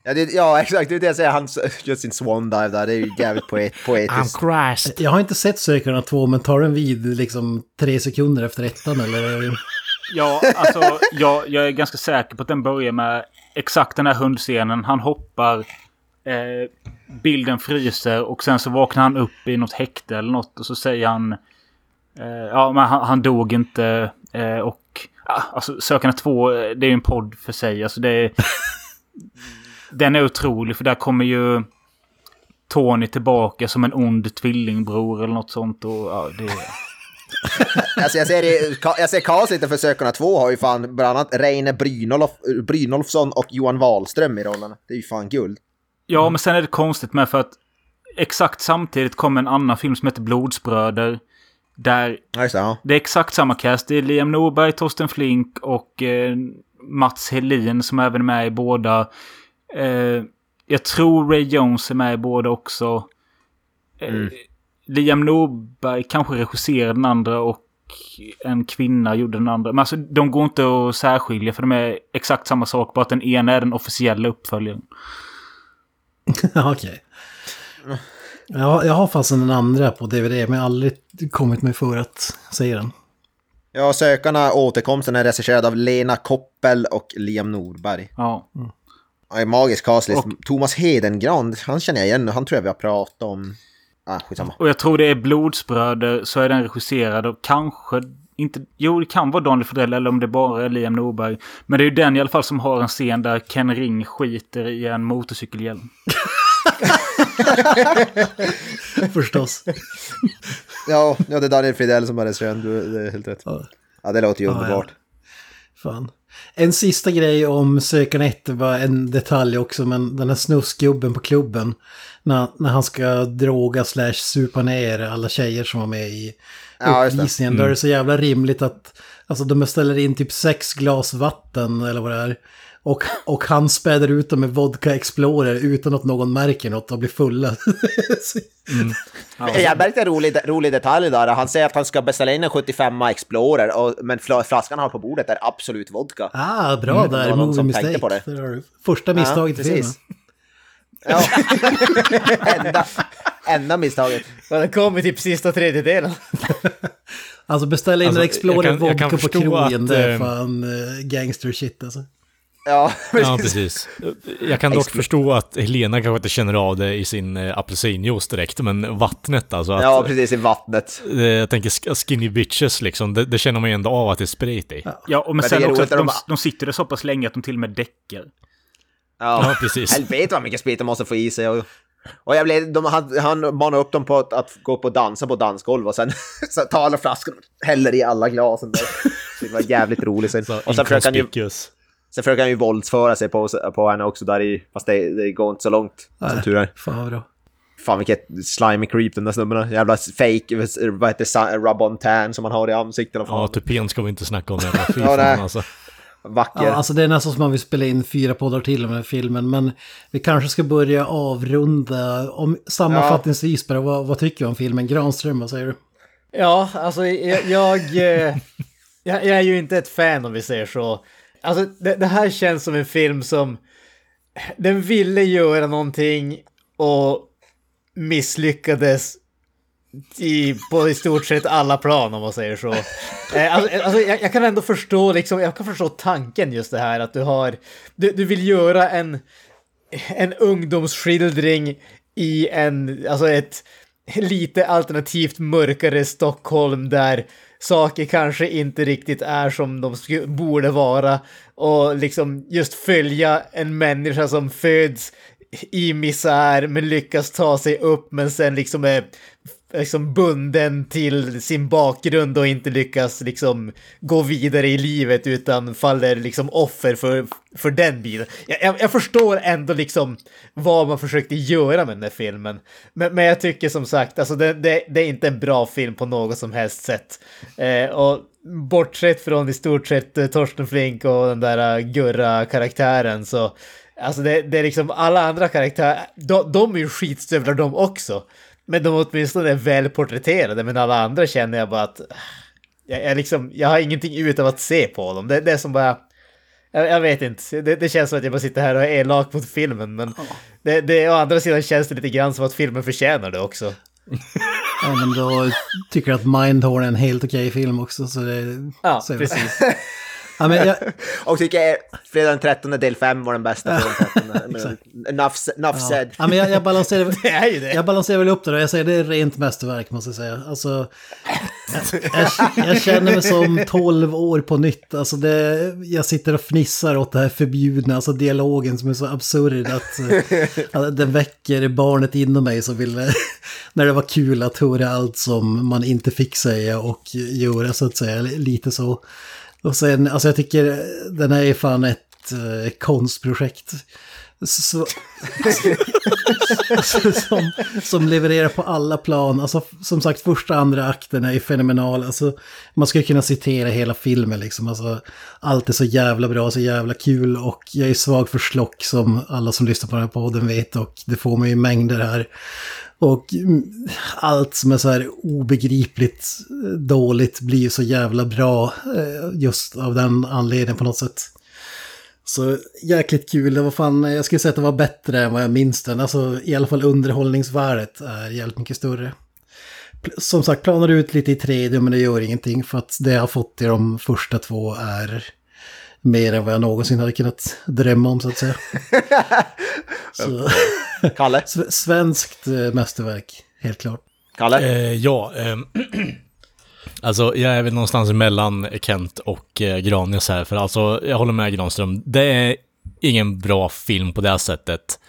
Ja, det, ja exakt. Det är det jag säger. Han gör sin swan dive där. Det är ju jävligt poet, poetiskt. Christ. jag har inte sett Sökarna 2, men tar den vid liksom tre sekunder efter ettan eller? Ja, alltså jag, jag är ganska säker på att den börjar med exakt den här hundscenen. Han hoppar, eh, bilden fryser och sen så vaknar han upp i något häkte eller något och så säger han... Eh, ja, men han, han dog inte eh, och... Ah, alltså Sökarna 2, eh, det är ju en podd för sig. Alltså det är... den är otrolig för där kommer ju Tony tillbaka som en ond tvillingbror eller något sånt. Och, ja, det, Alltså jag ser, jag ser castet för Sökarna 2 har ju fan bland annat Reine Brynolf, Brynolfsson och Johan Wahlström i rollerna. Det är ju fan guld. Ja, men sen är det konstigt med för att exakt samtidigt kom en annan film som heter Blodsbröder. Där det. Ja. det är exakt samma cast. Det är Liam Norberg, Torsten Flink och eh, Mats Helin som även är med i båda. Eh, jag tror Ray Jones är med i båda också. Eh, Liam Norberg kanske regisserade den andra och en kvinna gjorde den andra. Men alltså de går inte att särskilja för de är exakt samma sak. Bara att den ena är den officiella uppföljaren. Ja, Okej. Ja, jag har fast den andra på DVD, men jag har aldrig kommit mig för att se den. ja, Sökarna återkomsten är regisserad av Lena Koppel och Liam Norberg. Ja. En magisk castlist. Thomas Hedengran, han känner jag igen. Han tror jag vi har pratat om. Ah, skitsamma. Och jag tror det är Blodsbröder så är den regisserad av kanske inte... Jo, det kan vara Daniel Fredell eller om det bara är Liam Norberg. Men det är ju den i alla fall som har en scen där Ken Ring skiter i en motorcykelhjälm. Förstås. Ja, ja, det är Daniel Fridell som har regisserat. Du, det är helt rätt. Ja. Ja, det låter ju Ja, ja. underbart. Fan. En sista grej om Sökaren 1 var en detalj också, men den här snuskgubben på klubben. När, när han ska droga slash supa ner alla tjejer som var med i Ja, uppvisningen. Då är det så jävla rimligt att alltså, de beställer in typ sex glas vatten eller vad det är. Och, och han späder ut dem med vodka Explorer utan att någon märker något och blir fulla. Jag märkte en rolig, rolig detalj där. Han säger att han ska beställa in en 75 Explorer, och, men fla- flaskan han har på bordet är absolut vodka. ah, bra där. var någon Movie som mistake. på det. Där. Första misstaget i filmen. Ja. enda, enda misstaget. Och den kom i typ sista tredjedelen. Alltså beställa in Alltså, en Explorer jag kan- jag kan vodka på förstå krogen, att, det är eh, fan uh, gangster shit alltså. Ja, Ja, precis. Jag kan dock förstå att Helena kanske inte känner av det i sin eh, apelsinjuice direkt, men vattnet alltså. Att, Ja, precis i vattnet. eh, Jag tänker sk- skinny bitches liksom, det, det känner man ju ändå av att det är sprit i. Ja, och men, Men sen också att de, de- de sitter där så pass länge att de till och med däcker. Ja, precis. Helvete vad mycket sprit de måste få i sig. Och, och jag blev, de, han, han manade upp dem på att, att gå på och dansa på dansgolv och sen så tar alla flaskan och häller i alla glasen där. Det var jävligt roligt. Sen. Så Och sen försöker, han ju, sen försöker han ju våldsföra sig på, på henne också där i, fast det, det går inte så långt. Som tur är. Fan vad bra. Fan vilket slimy creep den där snubben. Jävla fake, vad heter det, rub-on tan som man har i ansiktet. och Ja, tupén ska vi inte snacka om. Jävla. Fy Ja, fan nej. alltså. Vacker. Ja, alltså det är nästan som man vill spela in fyra poddar till här filmen. Men vi kanske ska börja avrunda. Om, sammanfattningsvis bara, vad, vad tycker du om filmen? Granström, vad säger du? Ja, alltså jag, jag, eh, jag, jag är ju inte ett fan om vi säger så. Alltså det, det här känns som en film som den ville göra någonting och misslyckades i, på i stort sett alla plan om man säger så. Eh, alltså, eh, alltså, jag, jag kan ändå förstå, liksom, jag kan förstå tanken just det här att du har, du, du vill göra en, en ungdomsskildring i en, alltså ett lite alternativt mörkare Stockholm där saker kanske inte riktigt är som de borde vara och liksom just följa en människa som föds i misär men lyckas ta sig upp men sen liksom är liksom bunden till sin bakgrund och inte lyckas liksom gå vidare i livet utan faller liksom offer för, för den biten. Jag, jag, jag förstår ändå liksom vad man försökte göra med den här filmen. Men, men jag tycker som sagt, alltså det, det, det är inte en bra film på något som helst sätt. Eh, och bortsett från i stort sett eh, Torsten Flink och den där eh, Gurra-karaktären så Alltså det, det är liksom alla andra karaktärer, de, de är ju skitstövlar de också. Men de är åtminstone väl porträtterade, men alla andra känner jag bara att... Jag, jag, liksom, jag har ingenting ut av att se på dem. Det, det är som bara... Jag, jag vet inte, det, det känns som att jag bara sitter här och är elak mot filmen, men... Det, det, å andra sidan känns det lite grann som att filmen förtjänar det också. Ja, men då tycker jag att Mindhorn är en helt okej film också. Så det, Ja, så är precis. Ja, men jag, Och tycker Fredag den 13 del 5 var den bästa Fredag den 13. Enough, enough said. ja, men jag, jag balanserar... Det är ju det. Jag balanserar väl upp det då. Jag säger det är rent mästerverk måste jag säga. Alltså, jag, jag, känner mig som 12 år på nytt. Alltså det, jag sitter och fnissar åt det här förbjudna, alltså dialogen som är så absurd att, att den väcker barnet inom mig som vill, när det var kul att höra allt som man inte fick säga och göra så att säga, lite så. Och sen, alltså jag tycker den här är fan ett eh, konstprojekt. Så, som, som levererar på alla plan. Alltså, som sagt, första andra akten är ju fenomenal. Alltså, man skulle kunna citera hela filmen liksom. Alltså, allt är så jävla bra, så jävla kul och jag är svag för slock som alla som lyssnar på den här podden vet och det får mig ju mängder här. Och mm, allt som är så här obegripligt eh, dåligt blir ju så jävla bra eh, just av den anledningen på något sätt. Så jäkligt kul, det var fan, jag skulle säga att det var bättre än vad jag minns den. Alltså i alla fall underhållningsvärdet är jävligt mycket större. Som sagt, planar ut lite i 3D men det gör ingenting för att det jag har fått i de första två är mer än vad jag någonsin hade kunnat drömma om så att säga. Så, Kalle? sve- svenskt eh, mästerverk, helt klart. Kalle? Eh, ja, ehm, alltså jag är väl någonstans mellan Kent och eh, Granis här, för alltså jag håller med Granström. Det är ingen bra film på det här sättet.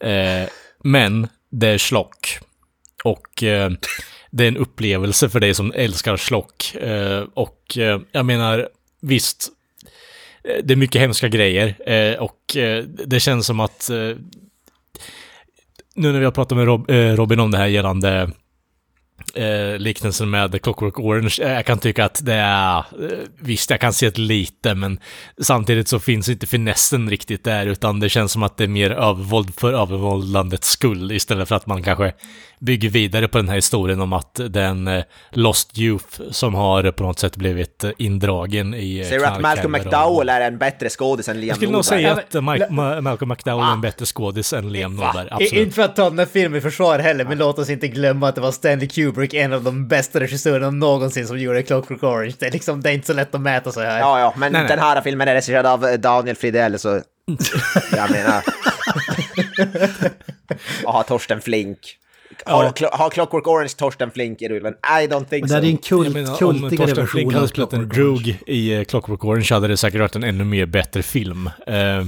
Eh, men det är schlock. Och eh, det är en upplevelse för dig som älskar schlock. Eh, och eh, jag menar, visst, eh, Eh, det är mycket hemska grejer eh, och eh, det känns som att eh, nu när vi har pratat med Rob, eh, Robin om det här gällande eh, liknelsen med Clockwork Orange, eh, jag kan tycka att det är, eh, visst jag kan se ett lite, men samtidigt så finns inte finessen riktigt där, utan det känns som att det är mer övervåld för övervåldandets skull, istället för att man kanske bygger vidare på den här historien om att den eh, Lost Youth som har på något sätt blivit eh, indragen i eh, Säger du att Malcolm McDowell är en bättre skådis än Liam Jag skulle nog Norberg? säga att Mike, Ma- Malcolm McDowell är en bättre skådis än Liam Norberg, absolut. inte för att ta den här filmen i försvar heller, men låt oss inte glömma att det var Stanley Kubrick en av de bästa regissörerna någonsin som gjorde Clockwork Orange. Det är liksom, det är inte så lätt att mäta sig här. Ja, ja, men Nej, nej. den här filmen är regisserad av Daniel Fridell, så... Jag menar... Har Torsten Flink. Har, Ja. Clo- har Clockwork Orange Torsten Flink i rullen? I don't think Men so. det är en kult, menar, kultigare Torsten Flink version hade spelat en drog i eh, Clockwork Orange hade det säkert varit en ännu mer bättre film. Eh,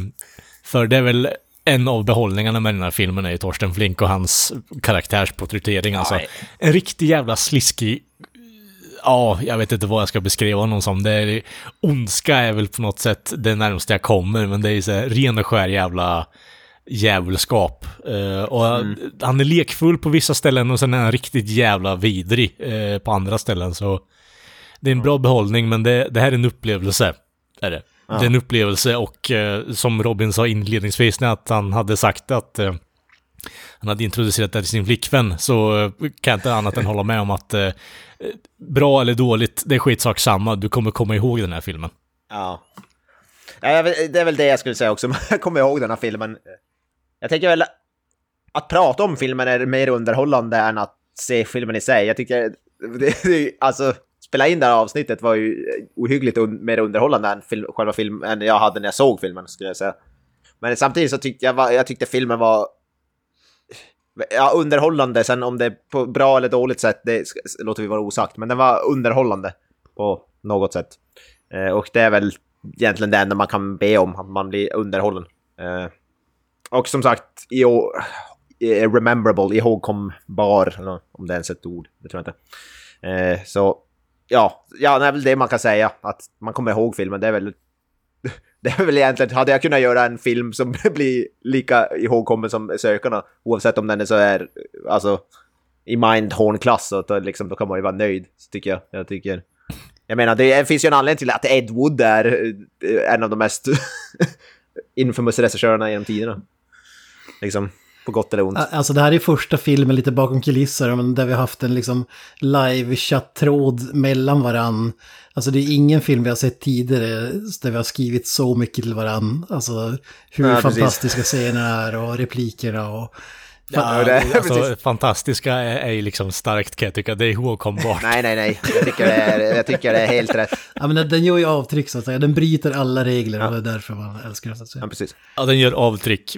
för det är väl en av behållningarna med den här filmen är ju Torsten Flink och hans karaktärsporträttering. Alltså, en riktig jävla sliskig... Ja, jag vet inte vad jag ska beskriva honom som. Det är, ondska är väl på något sätt det närmaste jag kommer, men det är ju så här ren och skär jävla djävulskap. Eh, och han är lekfull på vissa ställen och sen är han riktigt jävla vidrig eh, på andra ställen. Så det är en bra behållning, men det, det här är en upplevelse. Är det. det är en upplevelse och eh, som Robin sa inledningsvis när att han hade sagt att han hade introducerat det till sin flickvän så kan jag inte annat än hålla med om att bra eller dåligt, det är skitsak samma. Du kommer komma ihåg den här filmen. Ja. ja. Det är väl det jag skulle säga också. Jag kommer ihåg den här filmen. Jag tänker väl att prata om filmen är mer underhållande än att se filmen i sig. Jag tycker... Det, det, alltså, spela in det här avsnittet var ju ohyggligt un, mer underhållande än film, själva filmen jag hade när jag såg filmen, skulle jag säga. Men samtidigt så tyckte jag, jag tyckte filmen var... Ja, underhållande. Sen om det är på bra eller dåligt sätt, det låter vi vara osagt. Men den var underhållande på något sätt. Eh, och det är väl egentligen det enda man kan be om, att man blir underhållen. Eh, och som sagt, i, år... rememberable, ihågkombar, om det ens är ett ord, det tror jag inte. Eh, så ja, ja, det är väl det man kan säga, att man kommer ihåg filmen, det är väl... Det är väl egentligen, hade jag kunnat göra en film som blir lika ihågkommen som Sökarna, oavsett om den är så här, alltså, i Mindhorn-klass, så då, liksom, då kan man ju vara nöjd, så tycker jag. Jag tycker... Jag menar, det finns ju en anledning till att Ed Wood är eh, en av de mest infamous regissörerna genom tiderna. Liksom, på gott eller ont. Alltså det här är första filmen lite bakom kulisser, men där vi har haft en liksom live-chatt-tråd mellan varann. Alltså det är ingen film vi har sett tidigare där vi har skrivit så mycket till varann. Alltså hur Ja, precis. fantastiska scenerna är och replikerna och... Ja, det- alltså, precis. fantastiska är, är ju liksom starkt kan jag tycka. Det är ihågkombart. Nej, nej, nej. Jag tycker det är, jag tycker det är helt rätt. Ja men den, den gör ju avtryck så att säga, den bryter alla regler och det är därför man älskar den. Ja, precis. Ja, den gör avtryck.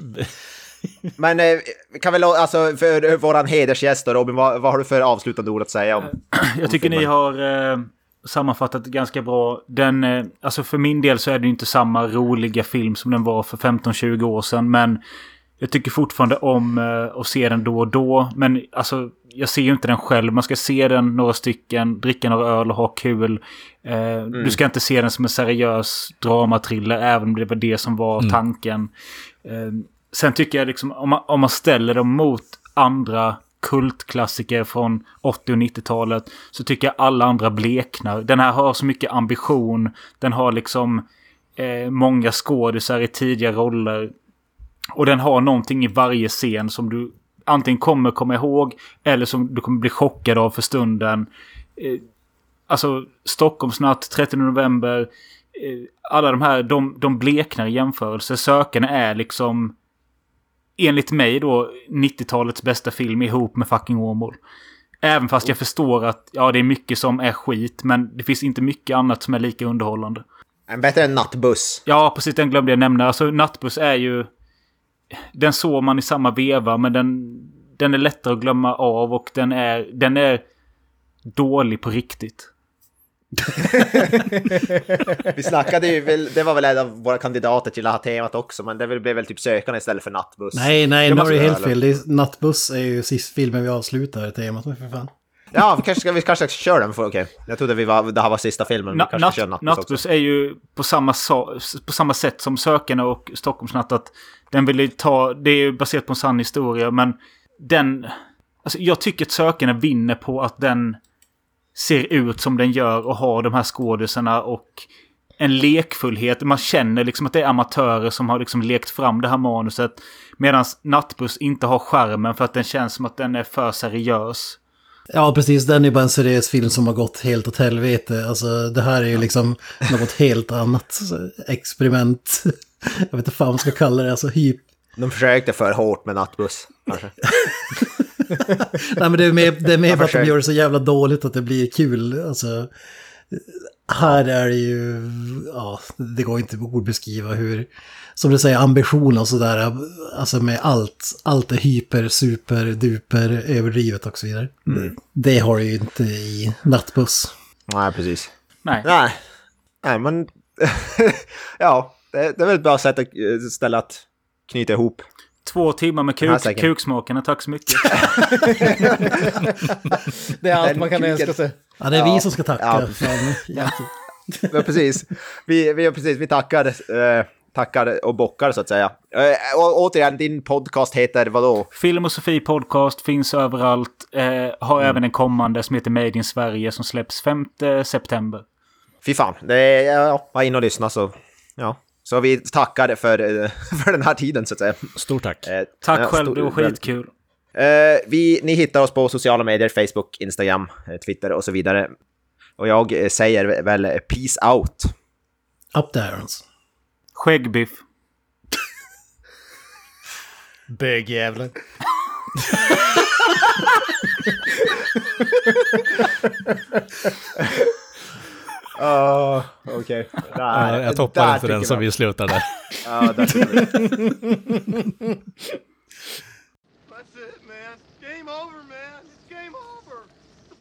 Men eh, vi kan väl, alltså för våran hedersgäst då, Robin, vad, vad har du för avslutande ord att säga om? Jag tycker ni har eh, sammanfattat det ganska bra. Den, eh, alltså för min del så är det inte samma roliga film som den var för 15-20 år sedan. Men jag tycker fortfarande om eh, att se den då och då. Men alltså, jag ser ju inte den själv. Man ska se den några stycken, dricka några öl och ha kul. Eh, Du ska inte se den som en seriös dramatriller, även om det var det som var tanken. Eh, sen tycker jag liksom, om man, om man ställer dem mot andra kultklassiker från 80 och 90-talet så tycker jag alla andra bleknar. Den här har så mycket ambition. Den har liksom eh, många skådisar i tidiga roller. Och den har någonting i varje scen som du antingen kommer komma ihåg eller som du kommer bli chockad av för stunden. Eh, alltså Stockholmsnatt, 30 november. Eh, alla de här, de, de bleknar i jämförelse. Sökarna är liksom enligt mig då 90-talets bästa film ihop med fucking Åmål. Även fast jag förstår att ja, det är mycket som är skit, men det finns inte mycket annat som är lika underhållande. En bättre än nattbuss. Ja, precis. Den glömde jag nämna. Alltså, Nattbuss är ju... Den såg man i samma veva, men den, den är lättare att glömma av och den är, den är dålig på riktigt. Vi snackade ju, väl, det var väl en av våra kandidater till att ha temat också, men det blev väl typ Sökarna istället för nattbuss. Nej, nej, Det nu har du helt fel. Det är, Nattbuss är ju sist filmen vi avslutar temat med för fan. Ja, vi kanske ska, vi kanske ska köra den för okej. Jag trodde vi var, det här var sista filmen, vi Na, natt, nattbuss också. nattbuss är ju på samma, sa, på samma sätt som Sökarna och Stockholmsnatt. Att den vill ju ta, det är ju baserat på en sann historia, men den... Alltså jag tycker att Sökarna vinner på att den ser ut som den gör och har de här skådisarna och en lekfullhet. Man känner liksom att det är amatörer som har liksom lekt fram det här manuset. Medan Nattbuss inte har skärmen för att den känns som att den är för seriös. Ja, precis. Den är bara en seriös film som har gått helt åt helvete. Alltså, det här är ju liksom något helt annat. Så, Experiment. Jag vet inte fan vad man ska kalla det. Alltså, hyp. De försökte för hårt med nattbuss, kanske. Nej men det är mer, det är mer för att de gör det så jävla dåligt att det blir kul. Alltså, här är det ju, ja, det går inte att ordbeskriva hur, som du säger, ambition och sådär, alltså med allt, allt är hyper, super, duper, överdrivet och så vidare. Mm. Det har du ju inte i nattbuss. Nej, precis. Nej. Nej, Nej men ja, det, det är väl ett bra sätt att eh, ställa att knyta ihop. Två timmar med kuk, kuksmakarna, tack så mycket. det är allt man kan önska sig. Ja, det är ja. vi som ska tacka. Ja. Ja, precis. Vi, vi, precis, vi tackar, eh, tackar och bockar så att säga. Eh, och, återigen, din podcast heter vadå? Film och Sofie Podcast finns överallt. Eh, har mm. även en kommande som heter Made in Sverige som släpps 5 september. Fy fan, det är, ja, var in och lyssna så, ja. Så vi tackar för, eh, för den här tiden så att säga. Stort tack. Eh, tack ja, själv, det var skitkul. Eh, vi, ni hittar oss på sociala medier, Facebook, Instagram, eh, Twitter och så vidare. Och jag eh, säger väl peace out. Up there. Alltså. Skäggbiff. Bögjävlar. Uh, Okej. Okay. Jag toppar inte den så vi slutar där. ja, där